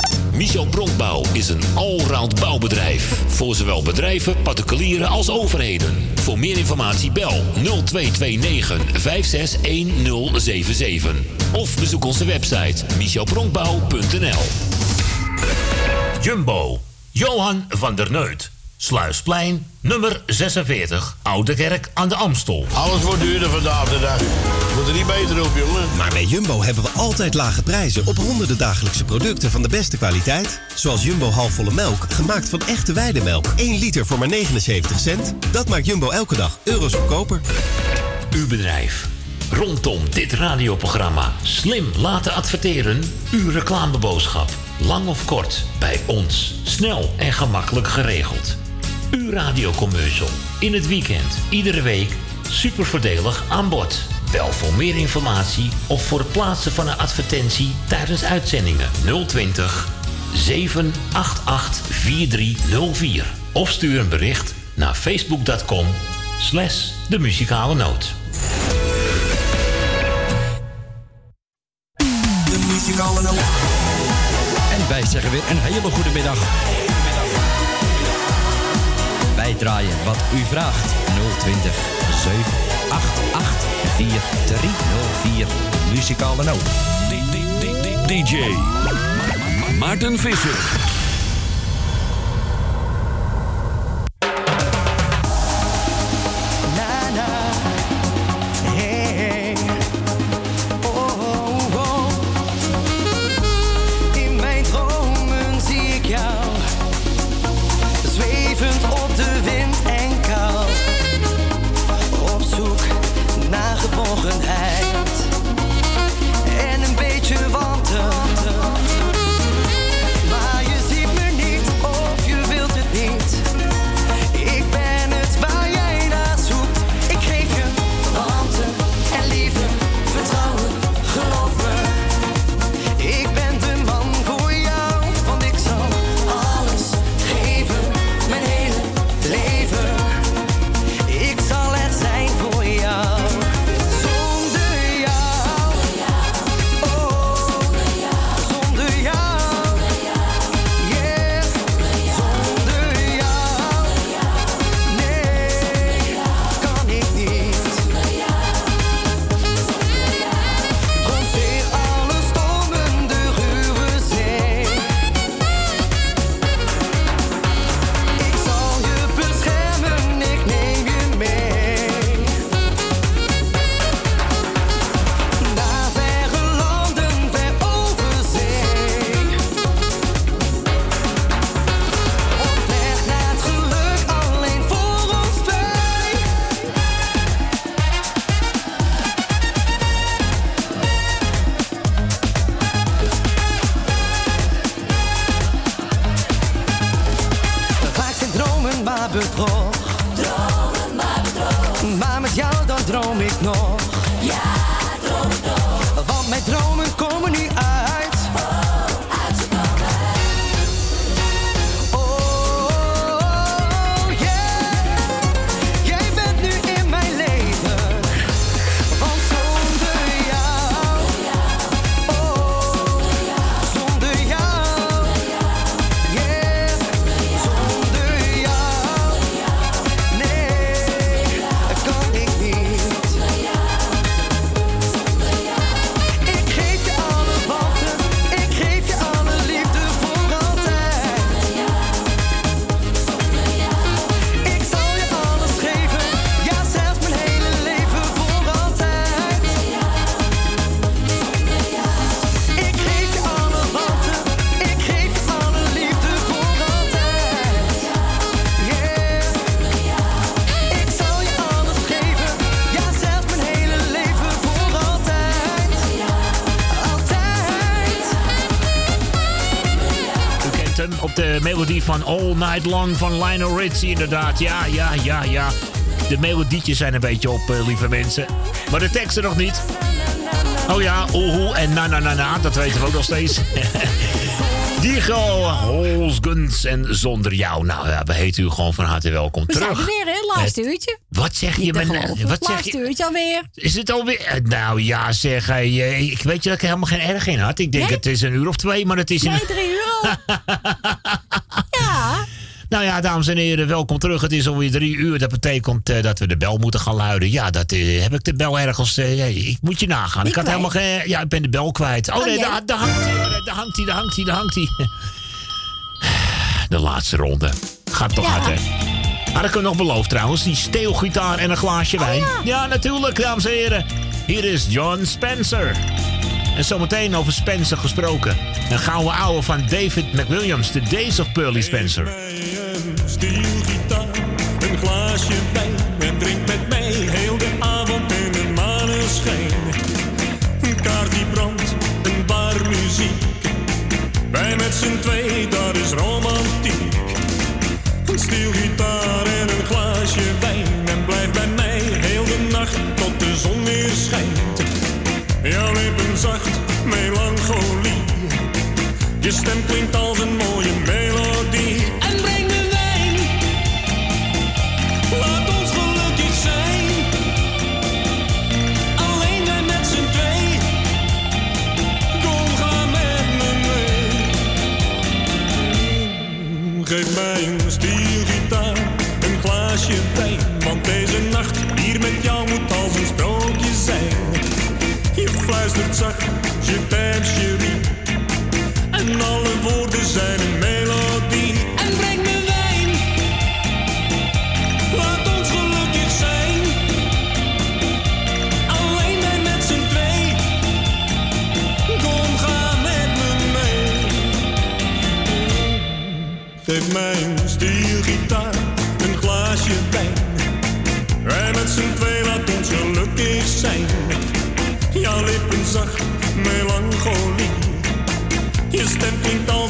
Michel Bronkbouw is een allround bouwbedrijf. Voor zowel bedrijven, particulieren als overheden. Voor meer informatie bel 0229 561077. Of bezoek onze website michelbronkbouw.nl Jumbo. Johan van der Neut. Sluisplein, nummer 46, Oude Kerk aan de Amstel. Alles wordt duurder vandaag de dag. Moet er niet beter op, jongen. Maar bij Jumbo hebben we altijd lage prijzen op honderden dagelijkse producten van de beste kwaliteit. Zoals Jumbo halfvolle melk, gemaakt van echte weidemelk. 1 liter voor maar 79 cent. Dat maakt Jumbo elke dag euro's goedkoper. Uw bedrijf. Rondom dit radioprogramma slim laten adverteren. Uw reclameboodschap. Lang of kort, bij ons. Snel en gemakkelijk geregeld. Uw radiocommercial. In het weekend, iedere week. Super voordelig aan bod. Bel voor meer informatie of voor het plaatsen van een advertentie tijdens uitzendingen 020 788 4304. Of stuur een bericht naar facebook.com slash de muzikale noot. De muzikale noot. En wij zeggen weer een hele goede middag. Wij draaien wat u vraagt. 020 788 4304. Muzikale noot. DJ Maarten Visser. Melodie van All Night Long van Lionel Richie, inderdaad. Ja, ja, ja, ja. De melodietjes zijn een beetje op, eh, lieve mensen. Maar de teksten nog niet. Oh ja, oehoe en na na na na, dat weten we ook nog steeds. Diego, Hols, Guns en Zonder Jou. Nou ja, we heten u gewoon van harte welkom We zijn terug. er weer, hè? Laatste uurtje. Wat zeg je? Niet te men- geloven. wat zeg je? uurtje alweer. Is het alweer? eh, Nou ja, zeg. eh, ik weet je dat ik er helemaal geen erg in had. Ik denk Nee? het is een uur of twee, maar het is een... Nee, ja, dames en heren, welkom terug. Het is alweer drie uur. Dat betekent eh, dat we de bel moeten gaan luiden. Ja, dat eh, heb ik de bel ergens. eh, ja, ik moet je nagaan. Die ik had kwijt? helemaal geen. Ja, ik ben de bel kwijt. Oh, Oh, nee, daar, daar hangt hij. Daar hangt hij, daar hangt hij, daar hangt hij. De laatste ronde. Gaat toch Ja. hard, hè? Had ik hem nog beloofd trouwens. Die steelgitaar en een glaasje Oh, wijn. ja. natuurlijk, dames en heren. Hier is John Spencer. En zometeen over Spencer gesproken. Een gouden ouwe van David McWilliams. The Days of Pearly Spencer. Stielgitaar, een glaasje wijn en drink met mij heel de avond in de maneschijn. Een kaart die brandt, een bar muziek. Wij met z'n twee, dat is romantiek. Een stielgitaar en een glaasje wijn en blijf bij mij heel de nacht tot de zon weer schijnt. Jouw lippen zacht, melancholie. Je stem klinkt als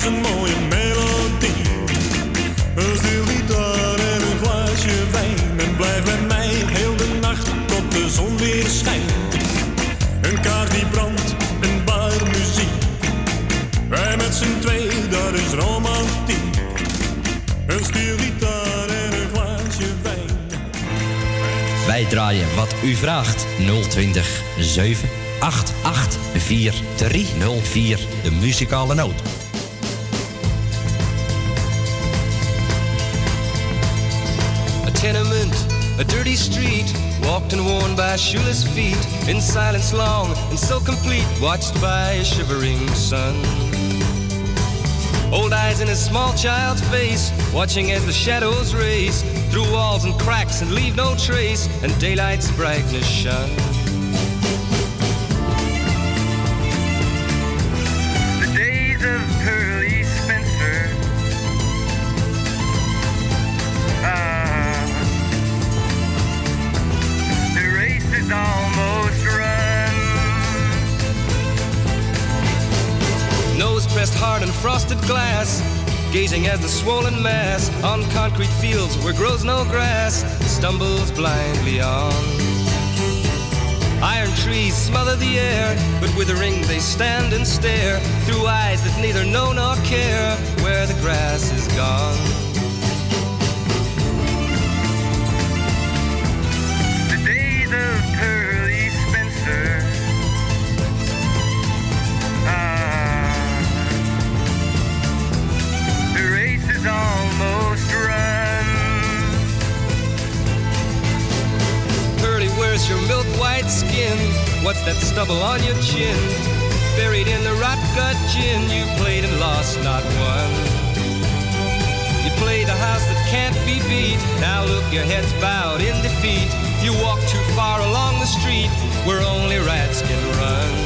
een mooie melodie. Een stielgitaar en een glaasje wijn. En blijf bij mij heel de nacht tot de zon weer schijnt. Een kaart die brandt, een bar muziek. Wij met z'n twee, dat is romantiek. Een stielgitaar en een glaasje wijn. Wij draaien wat u vraagt. 020 788 4304. De muzikale noot. A dirty street, walked and worn by shoeless feet, in silence long and so complete, watched by a shivering sun. Old eyes in a small child's face, watching as the shadows race through walls and cracks and leave no trace, and daylight's brightness shine. Gazing as the swollen mass on concrete fields where grows no grass stumbles blindly on. Iron trees smother the air, but withering they stand and stare through eyes that neither know nor care where the grass is gone. What's that stubble on your chin? Buried in the rot gut gin, you played and lost, not one. You played a house that can't be beat. Now look, your head's bowed in defeat. You walk too far along the street where only rats can run.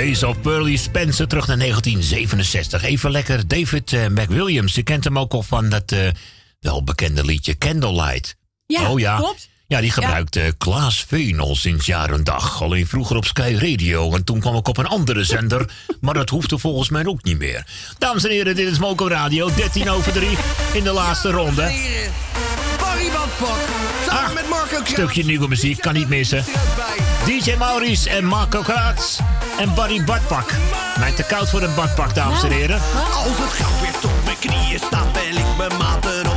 Days of Pearly Spencer terug naar 1967. Even lekker David eh, McWilliams. Je kent hem ook al van dat eh, welbekende liedje Candlelight. Ja, oh ja. klopt. Ja, die gebruikt eh, Klaas sinds jaar en dag. Alleen vroeger op Sky Radio. En toen kwam ik op een andere zender. maar dat hoefde volgens mij ook niet meer. Dames en heren, dit is Moco Radio. 13 over 3 in de laatste ronde. Barry Badpak. Samen met Marco Kraat. Stukje nieuwe muziek, kan niet missen. DJ Maurice en Marco Kraats. En Barry Badpak. Mij te koud voor een badpak, dames en heren. Als het gauw weer tot mijn knieën staat, bel ik mijn maat erop.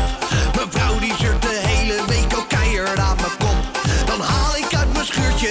Mijn vrouw die zeurt de hele week ook keihard aan mijn kop. Dan haal ik uit mijn schuurtje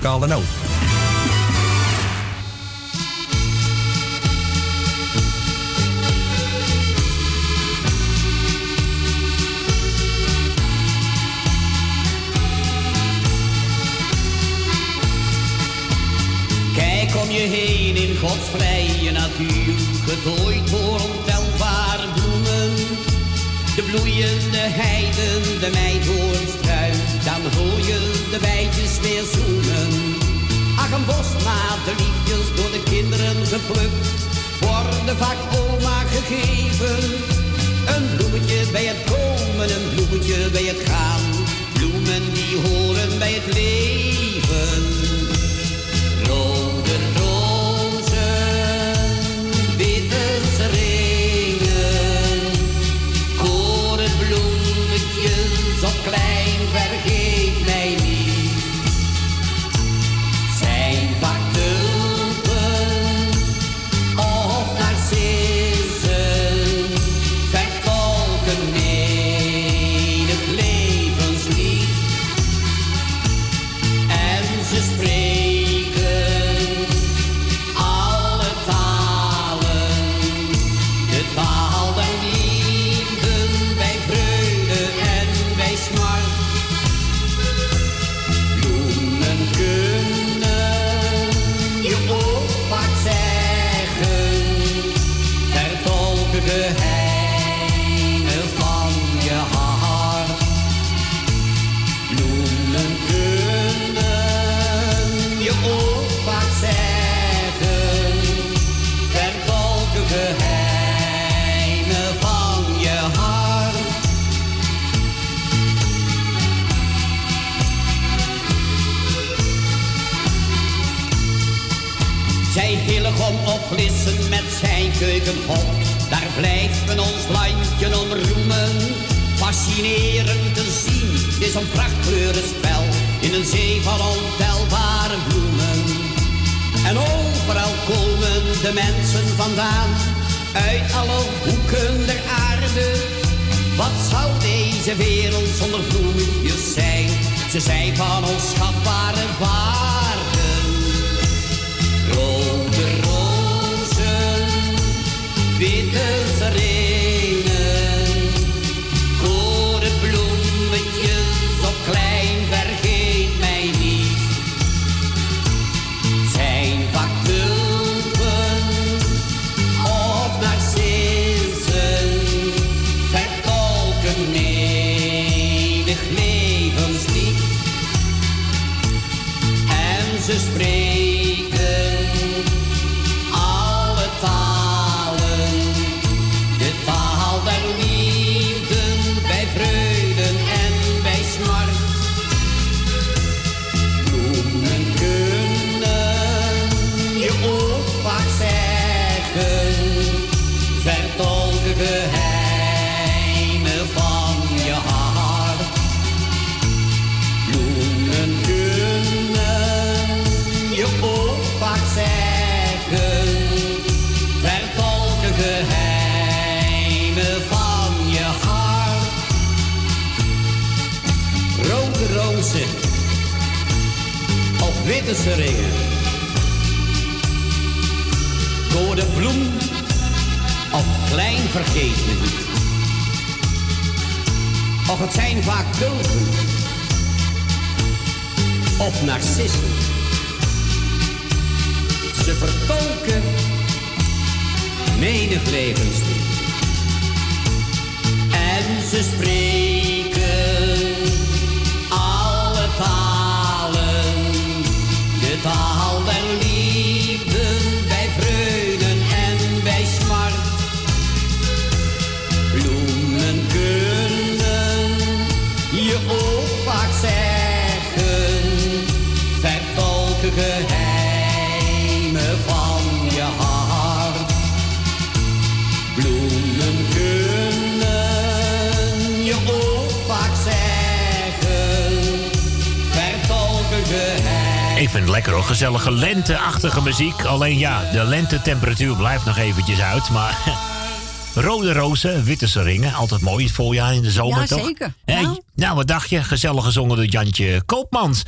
muzikale noot. Lenteachtige muziek. Alleen ja, de lentetemperatuur blijft nog eventjes uit. Maar Rode rozen, witte seringen. Altijd mooi het voorjaar in de zomer, Ja, toch? zeker. Nou. nou, wat dacht je? Gezellig gezongen door Jantje Koopmans.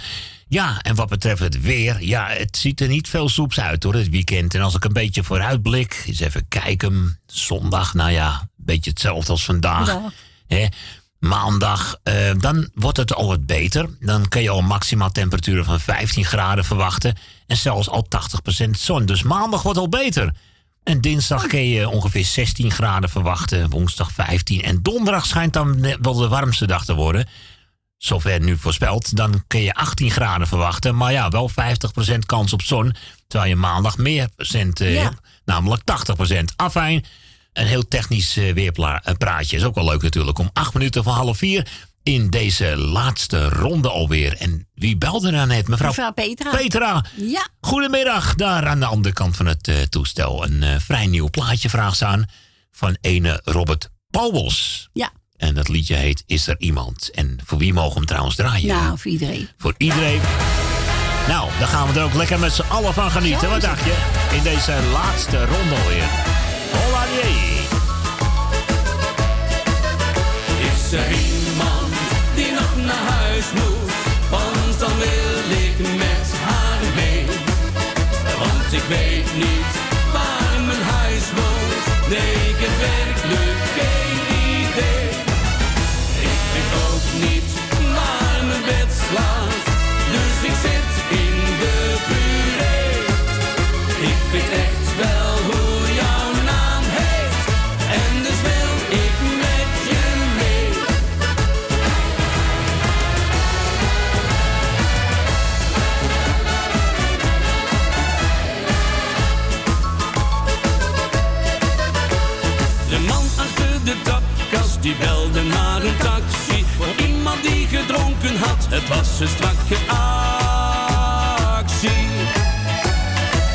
Ja, en wat betreft het weer, ja, het ziet er niet veel soeps uit hoor, het weekend. En als ik een beetje vooruitblik, eens even kijken. Zondag, nou ja, een beetje hetzelfde als vandaag. Hè? Maandag, eh, dan wordt het al wat beter. Dan kun je al maximaal temperaturen van 15 graden verwachten. En zelfs al 80% zon. Dus maandag wordt al beter. En dinsdag kun je ongeveer 16 graden verwachten. Woensdag 15. En donderdag schijnt dan wel de warmste dag te worden. Zover nu voorspeld. Dan kun je 18 graden verwachten. Maar ja, wel 50% kans op zon. Terwijl je maandag meer procent eh, Ja. hebt. Namelijk 80%. Afijn. Een heel technisch eh, weerpraatje. Is ook wel leuk natuurlijk. Om acht minuten van half vier. In deze laatste ronde alweer. En wie belde daar net? Mevrouw, Mevrouw Petra. Petra. Ja. Goedemiddag, daar aan de andere kant van het eh, toestel. Een eh, vrij nieuw plaatje vraagt ze aan van ene Robert Pauwels. Ja. En dat liedje heet Is er iemand? En voor wie mogen we hem trouwens draaien? Nou, voor iedereen. Voor iedereen. Nou, dan gaan we er ook lekker met z'n allen van genieten. Wat dacht je? In deze laatste ronde alweer. Is er iemand die nog naar huis moet? Want dan wil ik met haar mee. Want ik weet niet waar mijn huis woont. Nee, ik heb die belde naar een taxi Voor iemand die gedronken had, het was een strakke actie.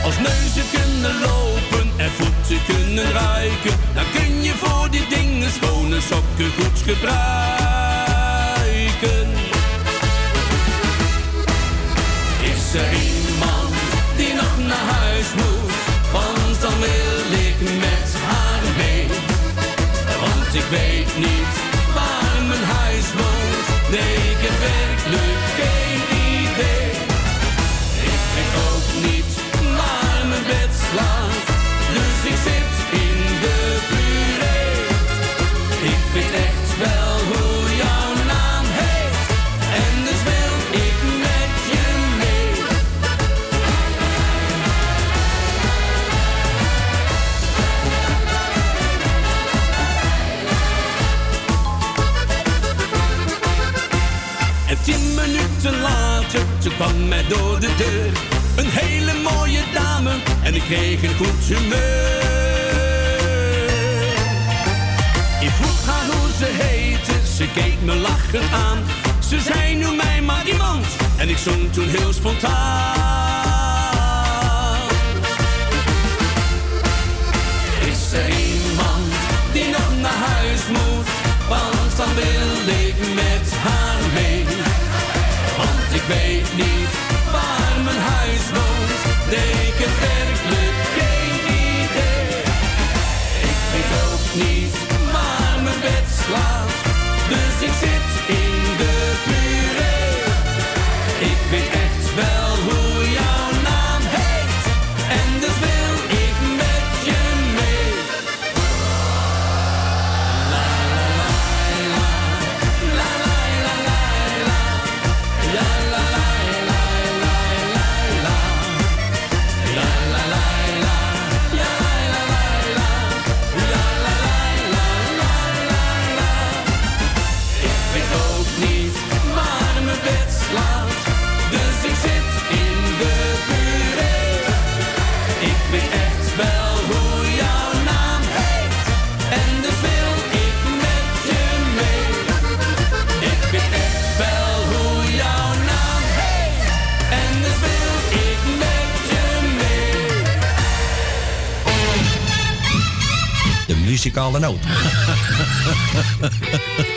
Als neuzen kunnen lopen en voeten kunnen ruiken Dan kun je voor die dingen schone sokken goed gebruiken. Is er Ik weet niet kwam mij door de deur. Een hele mooie dame en ik kreeg een goed humeur. Ik vroeg haar hoe ze heette, ze keek me lachend aan. Ze zei, noem mij maar iemand. En ik zong toen heel spontaan. Weet niet waar mijn huis woont. Nee, ik heb werkelijk geen idee. Ik weet ook niet waar mijn bed slaat. Dus ik zit muzikale noot.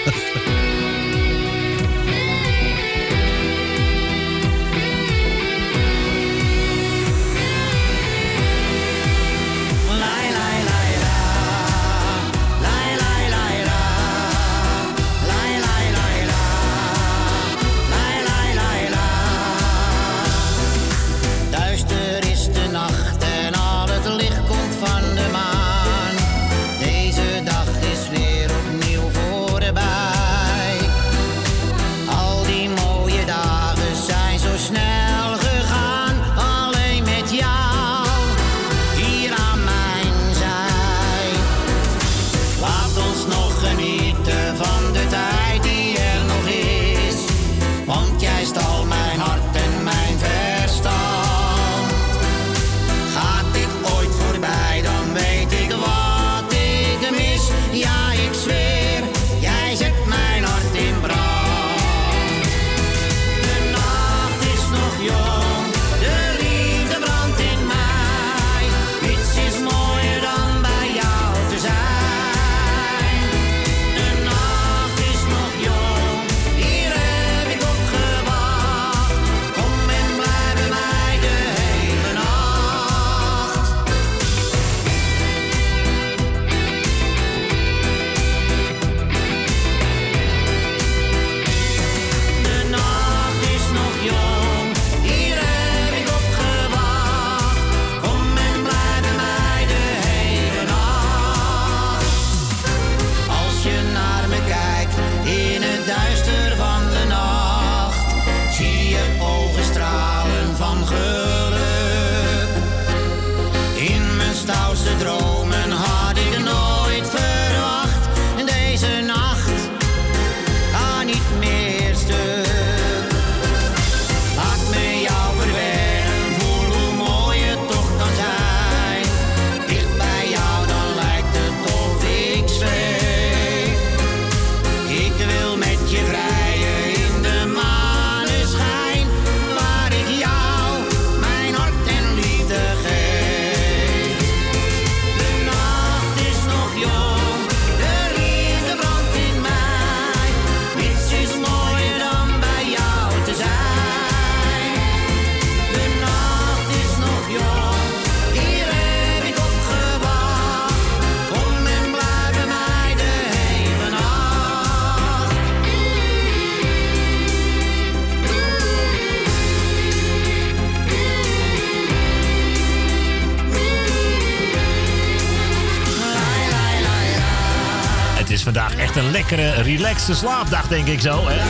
slaapdag, denk ik zo. Hè?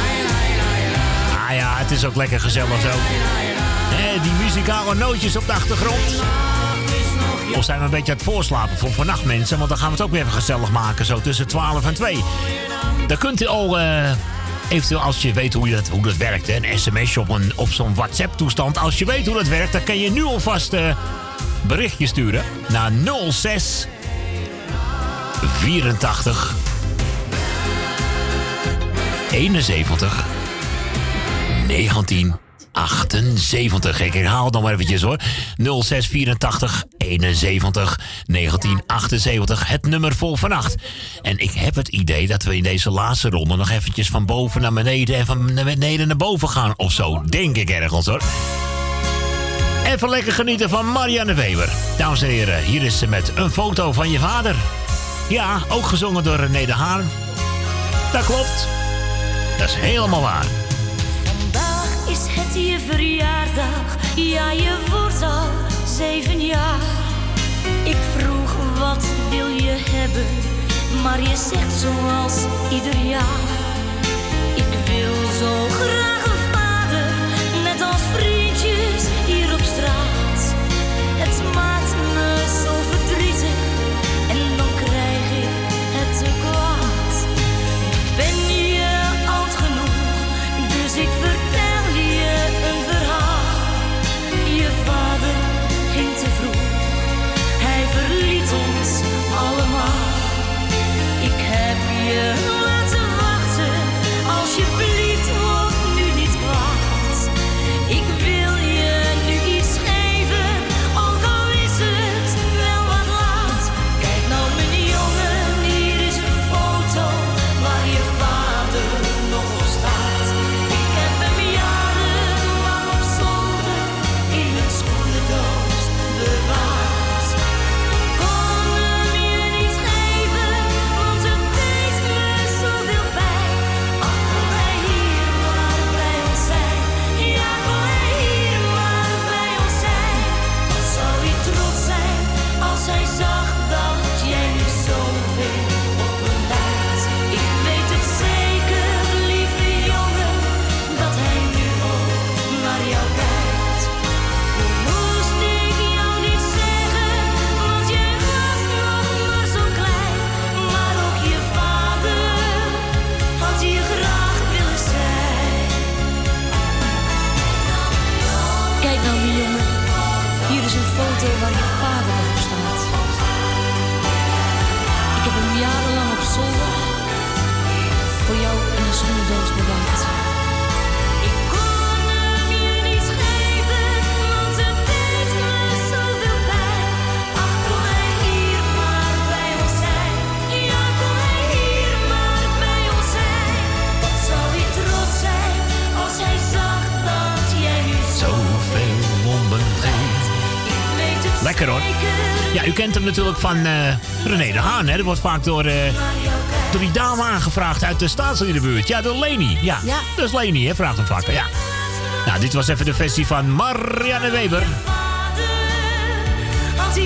Ah ja, het is ook lekker gezellig zo. Hè, die muzikale nootjes op de achtergrond. Of zijn we een beetje aan het voorslapen voor vannacht, mensen? Want dan gaan we het ook weer even gezellig maken, zo tussen 12 en 2. Dan kunt u al, eh, eventueel als je weet hoe, je dat, hoe dat werkt, een sms op, een, op zo'n WhatsApp-toestand. Als je weet hoe dat werkt, dan kan je nu alvast eh berichtje sturen naar 06 84 71 1978. Ik herhaal het nog maar eventjes hoor. 0684 71 1978. Het nummer voor vannacht. En ik heb het idee dat we in deze laatste ronde nog eventjes van boven naar beneden en van beneden naar boven gaan of zo. Denk ik ergens hoor. Even lekker genieten van Marianne Weber. Dames en heren, hier is ze met een foto van je vader. Ja, ook gezongen door René de Haan. Dat klopt. Dat is helemaal waar. Vandaag is het je verjaardag, ja je wordt al zeven jaar. Ik vroeg wat wil je hebben, maar je zegt zoals ieder jaar. Ik wil zo graag van eh, René de Haan. Hè? Dat wordt vaak door, eh, door die dame aangevraagd uit de staatsliedenbuurt. Ja, door Leni. Ja, dat is Leni, hè? vraagt hem vaker. Ja. Nou, dit was even de versie van Marianne Weber. had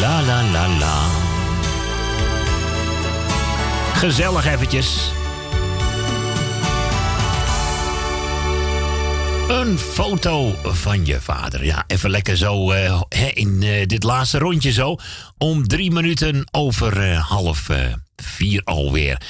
La la la la. Gezellig eventjes. Een foto van je vader. Ja, even lekker zo eh, in eh, dit laatste rondje zo. Om drie minuten over eh, half vier alweer.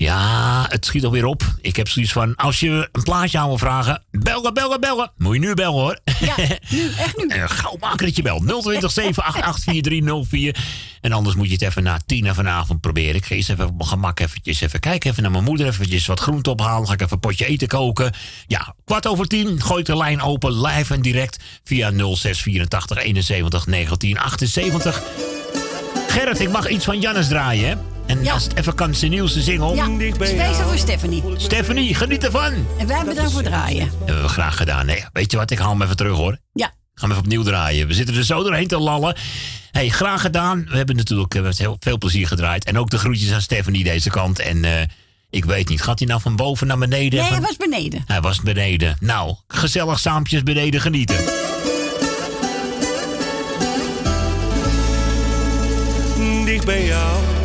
Ja, het schiet alweer op. Ik heb zoiets van, als je een plaatje aan wil vragen, bellen, bellen, bellen. Moet je nu bellen hoor. Ja, nu, echt nu. En gauw maken dat je belt. 020 788 4304. En anders moet je het even na tien vanavond proberen. Ik ga eerst even op mijn gemak eventjes even kijken. Even naar mijn moeder, eventjes wat groente ophalen. Ga ik even een potje eten koken. Ja, kwart over tien gooi de lijn open, live en direct. Via 0684 71 1978. Gerrit, ik mag iets van Jannes draaien, hè? En als het even kan, zijn nieuwste single. Ja, speciaal voor Stephanie. Stephanie, geniet ervan. En wij hebben daarvoor draaien. Hebben we graag gedaan. Nee, weet je wat, ik haal hem even terug hoor. Ja. Gaan we even opnieuw draaien. We zitten er zo doorheen te lallen. Hey, graag gedaan. We hebben natuurlijk eh, met heel veel plezier gedraaid. En ook de groetjes aan Stephanie deze kant. En eh, ik weet niet, gaat hij nou van boven naar beneden? Nee, Van- hij was beneden. Hij was beneden. Nou, gezellig saampjes beneden genieten. Dicht bij jou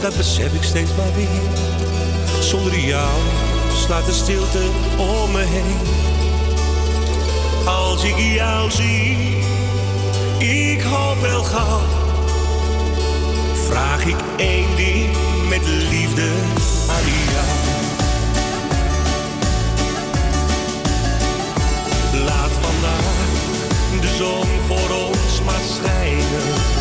dat besef ik steeds maar weer. Zonder jou slaat de stilte om me heen. Als ik jou zie, ik hoop wel gauw. Vraag ik één ding met liefde aan jou. Laat vandaag de zon voor ons maar schijnen.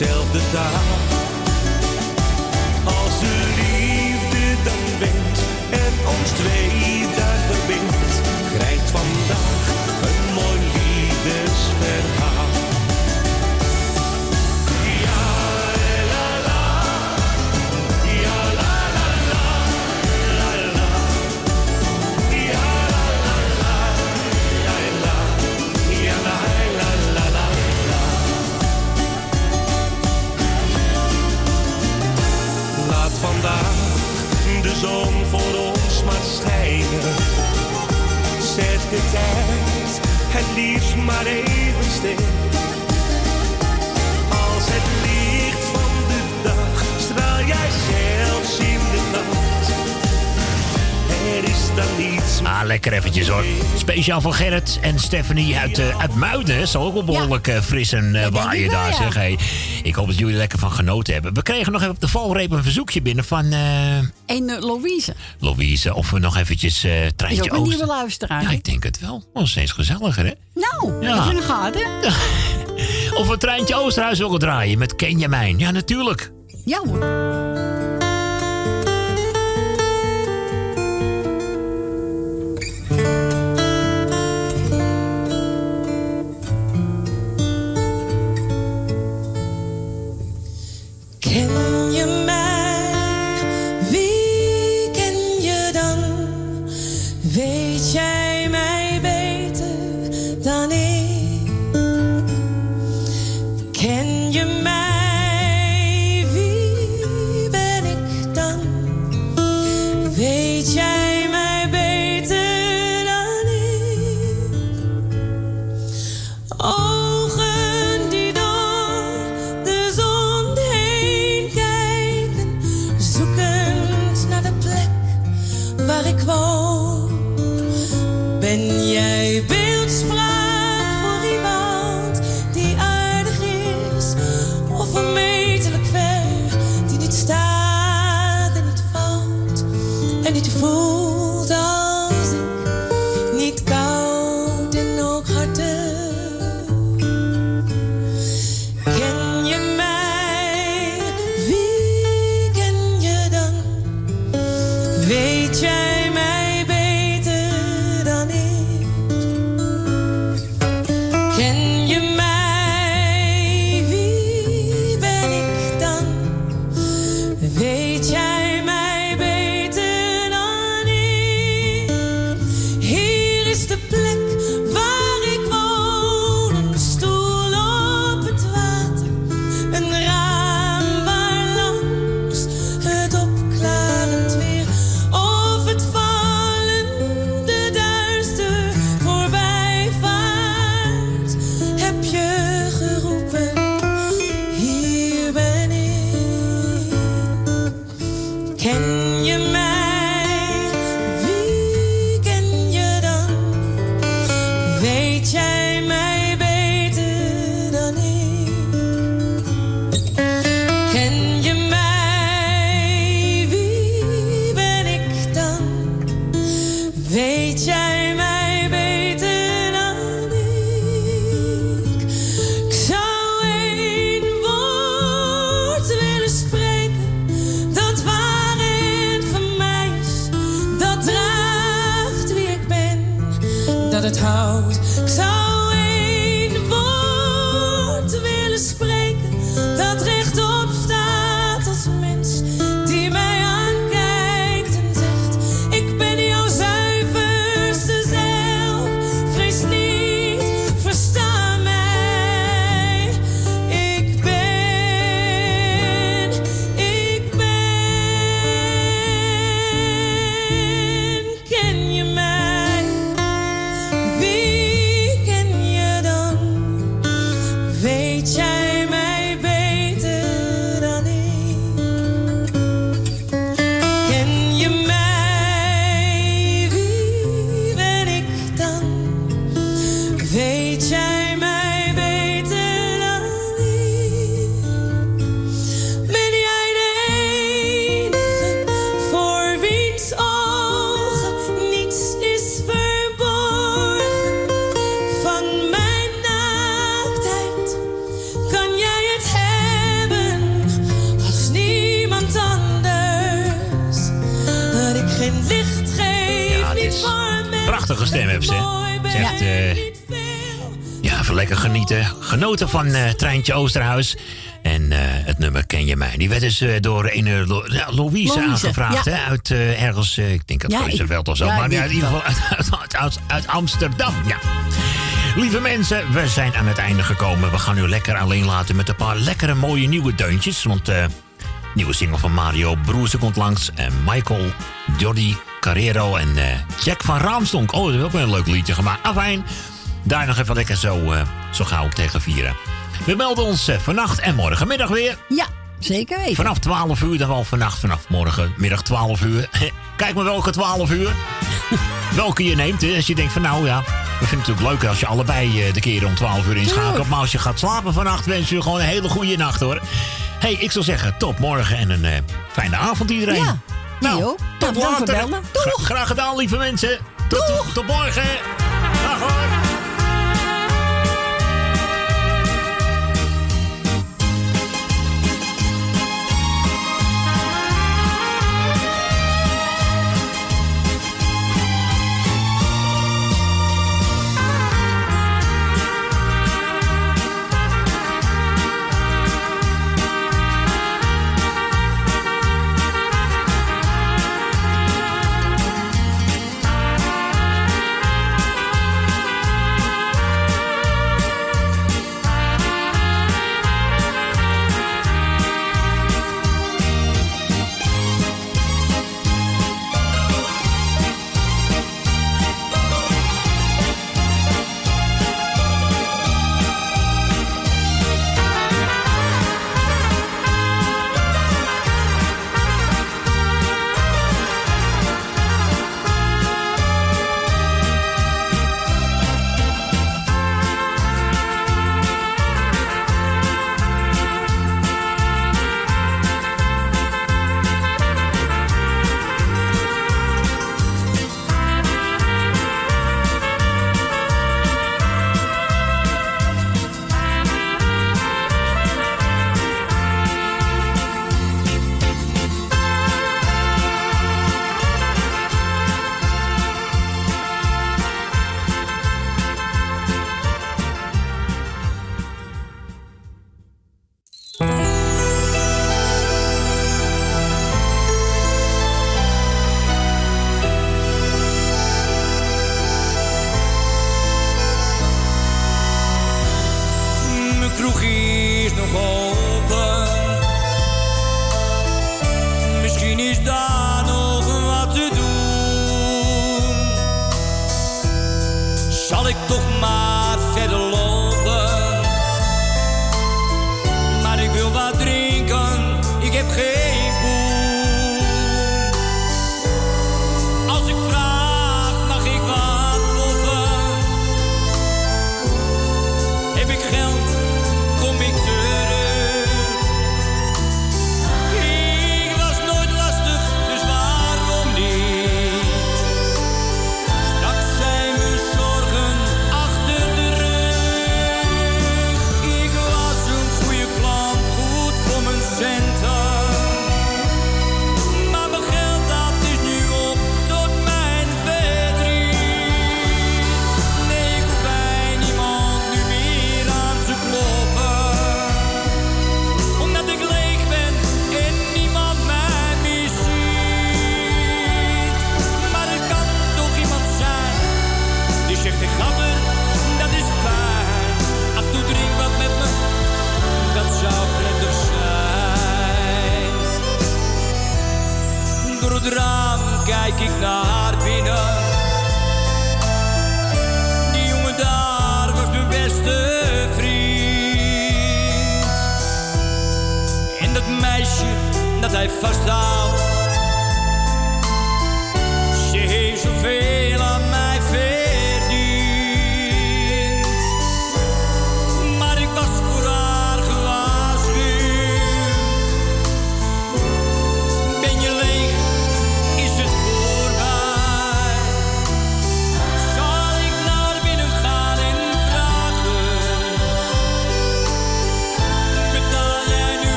Dezelfde taal. Het liefst maar even stil. Als het licht van de dag straal jij zelfs Ah, lekker eventjes hoor. Speciaal voor Gerrit en Stephanie uit, eh, uit Muiden. Zal ook wel behoorlijk eh, fris en eh, waaien wel, daar ja. zeg. Hey, ik hoop dat jullie lekker van genoten hebben. We kregen nog even op de valreep een verzoekje binnen van eh, En Louise. Louise. Of we nog eventjes eh Is Treintje ook een nieuwe Oosten. luisteraar. Ja, ik denk het wel. Oh, steeds gezelliger hè. Nou, Ja. dat nog gaat, hè? Of we Treintje Oosterhuis willen draaien met Ken je mijn? Ja, natuurlijk. Ja hoor. Genoten van eh, Treintje Oosterhuis. En eh, het nummer Ken je mij. Die werd dus eh, door een Lo Louise, Louise, aangevraagd. ja. Hè, uit ergens, ik denk uit Ja, of zo. ja, maar ja, in ieder geval uit, uit, uit, uit Amsterdam. Ja. Lieve mensen, we zijn aan het einde gekomen. We gaan u lekker alleen laten met een paar lekkere mooie nieuwe deuntjes. Want nieuwe single van Mario Broersen komt langs. En Michael, Jordi Carrero en Jack van Raamstonk. Oh, dat is ook wel een leuk liedje gemaakt. Afijn, daar nog even lekker zo, zo gauw tegen vieren. We melden ons eh, vannacht en morgenmiddag weer. Ja, zeker weten. Vanaf 12 uur, dan wel vannacht, vanaf morgenmiddag 12 uur. Kijk maar welke 12 uur. welke je neemt. Hè. Als je denkt van nou ja, we vinden het natuurlijk leuk als je allebei eh, de keren om 12 uur inschakelt. Maar als je gaat slapen vannacht, wens je gewoon een hele goede nacht hoor. hey, ik zou zeggen, tot morgen en een eh, fijne avond iedereen. Ja, nou, tot voor later. graag gedaan, lieve mensen. Tot, tot, tot morgen.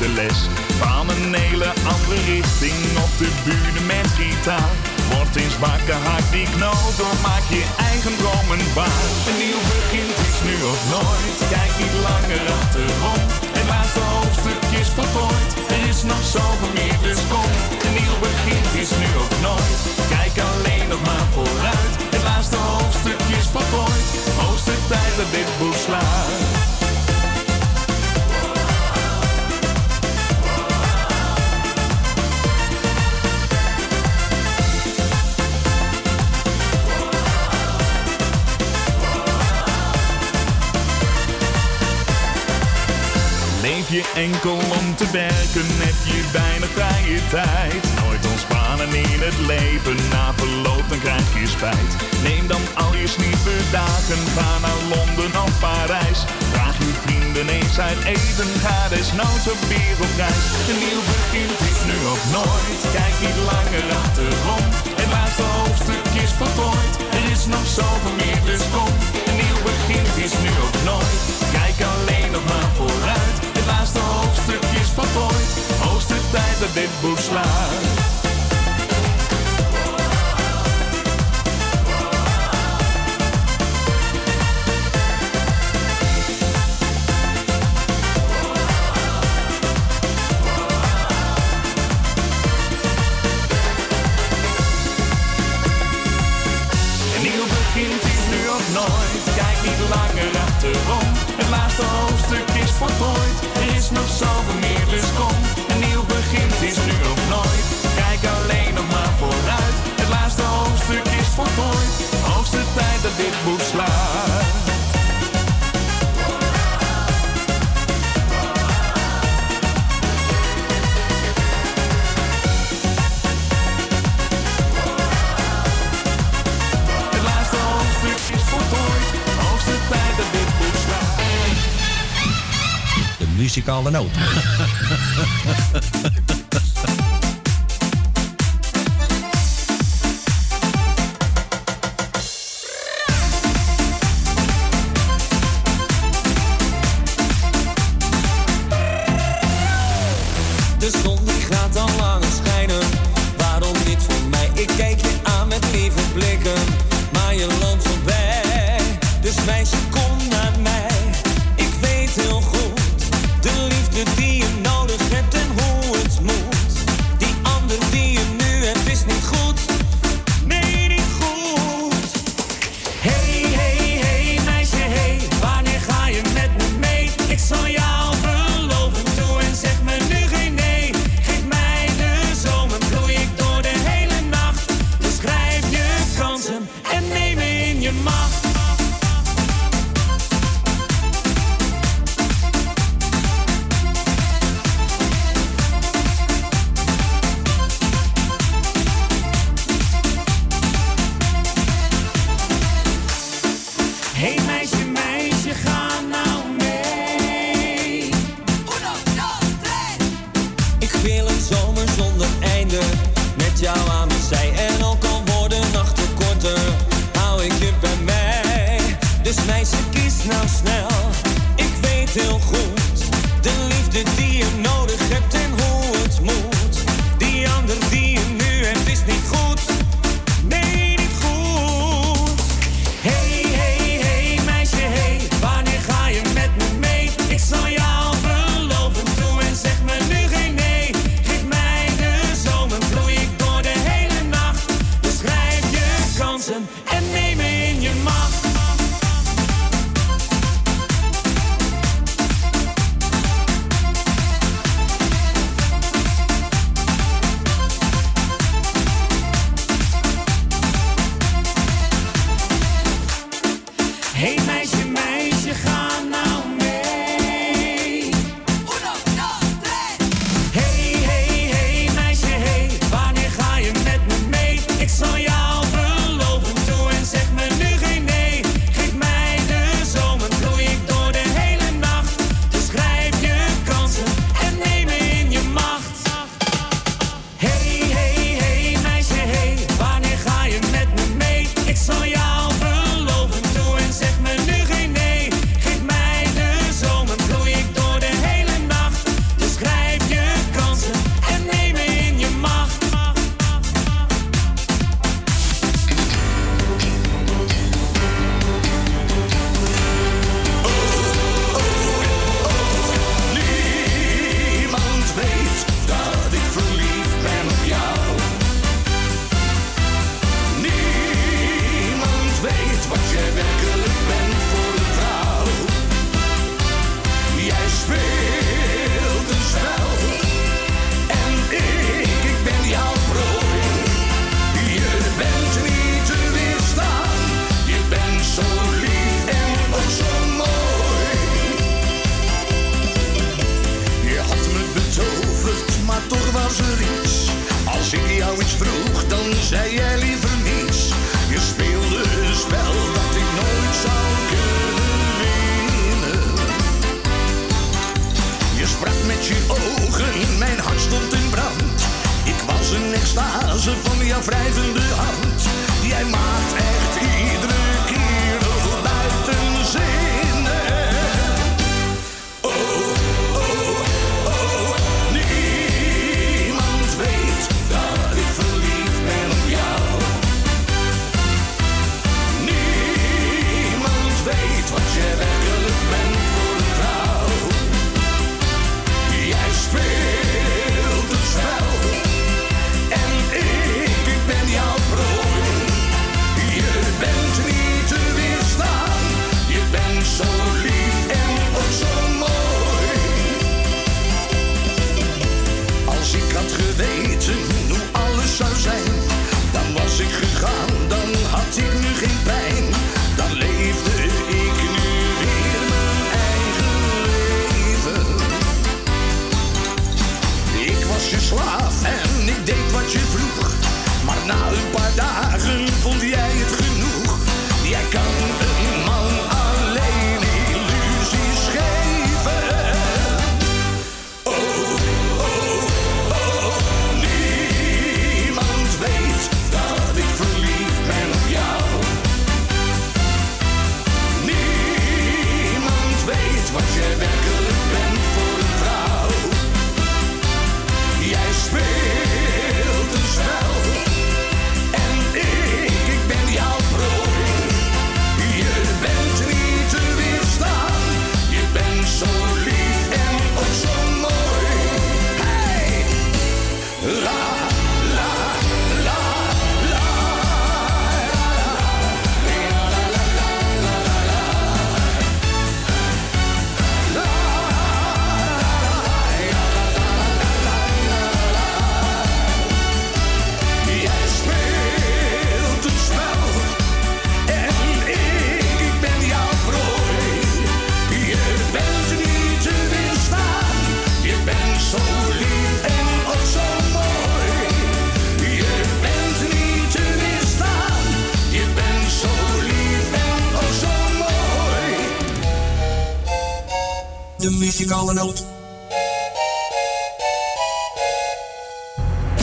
De. Van een hele andere richting op de bühne met gitaar. Word eens wakker, hak die knoop door, maak je eigen dromen waar. Een nieuw begin is nu of nooit, kijk niet langer achterom. Het laatste hoofdstuk is voltooid, er is nog zoveel meer, dus kom. Een nieuw begin is nu of nooit, enkel om te werken, heb je weinig vrije tijd. Nooit ontspannen in het leven, na verloop dan krijg je spijt. Neem dan al je dagen, ga naar Londen of Parijs. Vraag je vrienden eens uit eten, ga desnoods op wereldreis. Een nieuw begin is nu of nooit, kijk niet langer achterom. Het laatste hoofdstuk is voltooid, er is nog zoveel meer, dus kom. Een nieuw begin is nu of nooit, dat dit boek slaat. De muzikale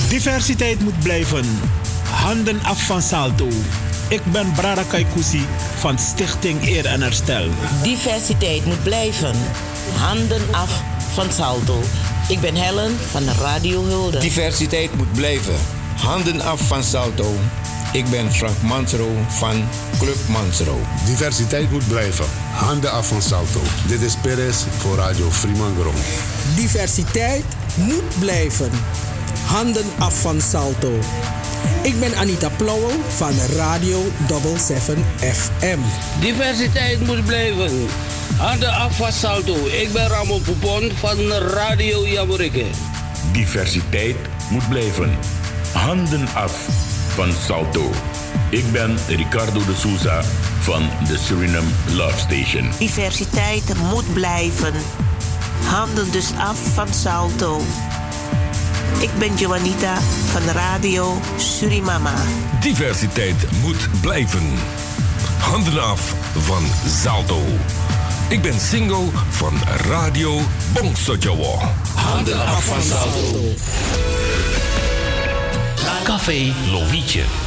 Diversiteit moet blijven. Handen af van Salto. Ik ben Brada Kaikousi van Stichting Eer en Herstel. Diversiteit moet blijven. Handen af van Salto. Ik ben Helen van Radio Hulde. Diversiteit moet blijven. Handen af van Salto. Ik ben Frank Mansro van Club Mansro. Diversiteit moet blijven. Handen af van Salto. Dit is Perez voor Radio Fremangrom. Diversiteit moet blijven. Handen af van Salto. Ik ben Anita Plouwen van Radio 77 FM. Diversiteit moet blijven. Handen af van Salto. Ik ben Ramon Poupon van Radio Jamorikke. Diversiteit moet blijven. Handen af van Salto. Ik ben Ricardo de Souza van de Suriname Love Station. Diversiteit moet blijven. Handen dus af van Salto. Ik ben Joanita van Radio Surimama. Diversiteit moet blijven. Handen af van Salto. Ik ben single van Radio Bongsojowo. Handen af van Salto. Café Lovietje.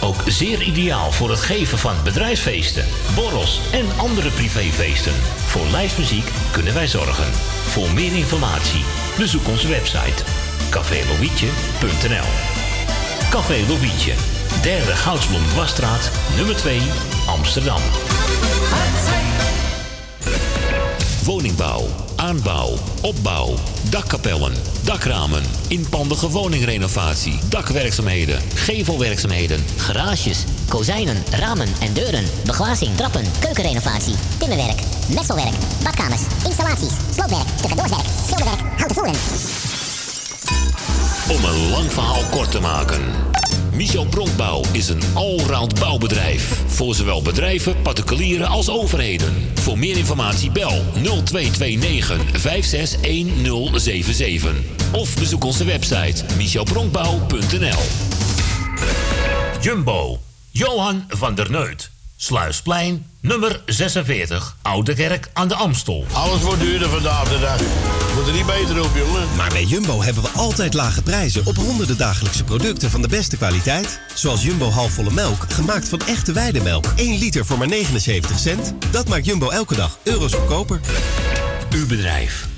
Ook zeer ideaal voor het geven van bedrijfsfeesten, borrels en andere privéfeesten. Voor lijstmuziek kunnen wij zorgen. Voor meer informatie bezoek onze website cafélovietje.nl Café Lovietje, derde Goudsblom Dwarsstraat, nummer 2, Amsterdam. Woningbouw, aanbouw, opbouw, dakkapellen, dakramen, inpandige woningrenovatie, dakwerkzaamheden, gevelwerkzaamheden, Garages, kozijnen, ramen en deuren, beglazing, trappen, keukenrenovatie, timmerwerk, messelwerk, badkamers, installaties, sloopwerk, stucadoorswerk, schilderwerk, houten voeren. Om een lang verhaal kort te maken. Michel Bronkbouw is een allround bouwbedrijf. Voor zowel bedrijven, particulieren als overheden. Voor meer informatie bel 0229 561077. Of bezoek onze website michelbronkbouw.nl Jumbo, Johan van der Neut. Sluisplein, nummer 46, Oude Kerk aan de Amstel. Alles wordt duurder vandaag de dag. Moet er niet beter op, jongen. Maar bij Jumbo hebben we altijd lage prijzen op honderden dagelijkse producten van de beste kwaliteit. Zoals Jumbo halfvolle melk, gemaakt van echte weidemelk. 1 liter voor maar 79 cent. Dat maakt Jumbo elke dag euro's goedkoper. Uw bedrijf.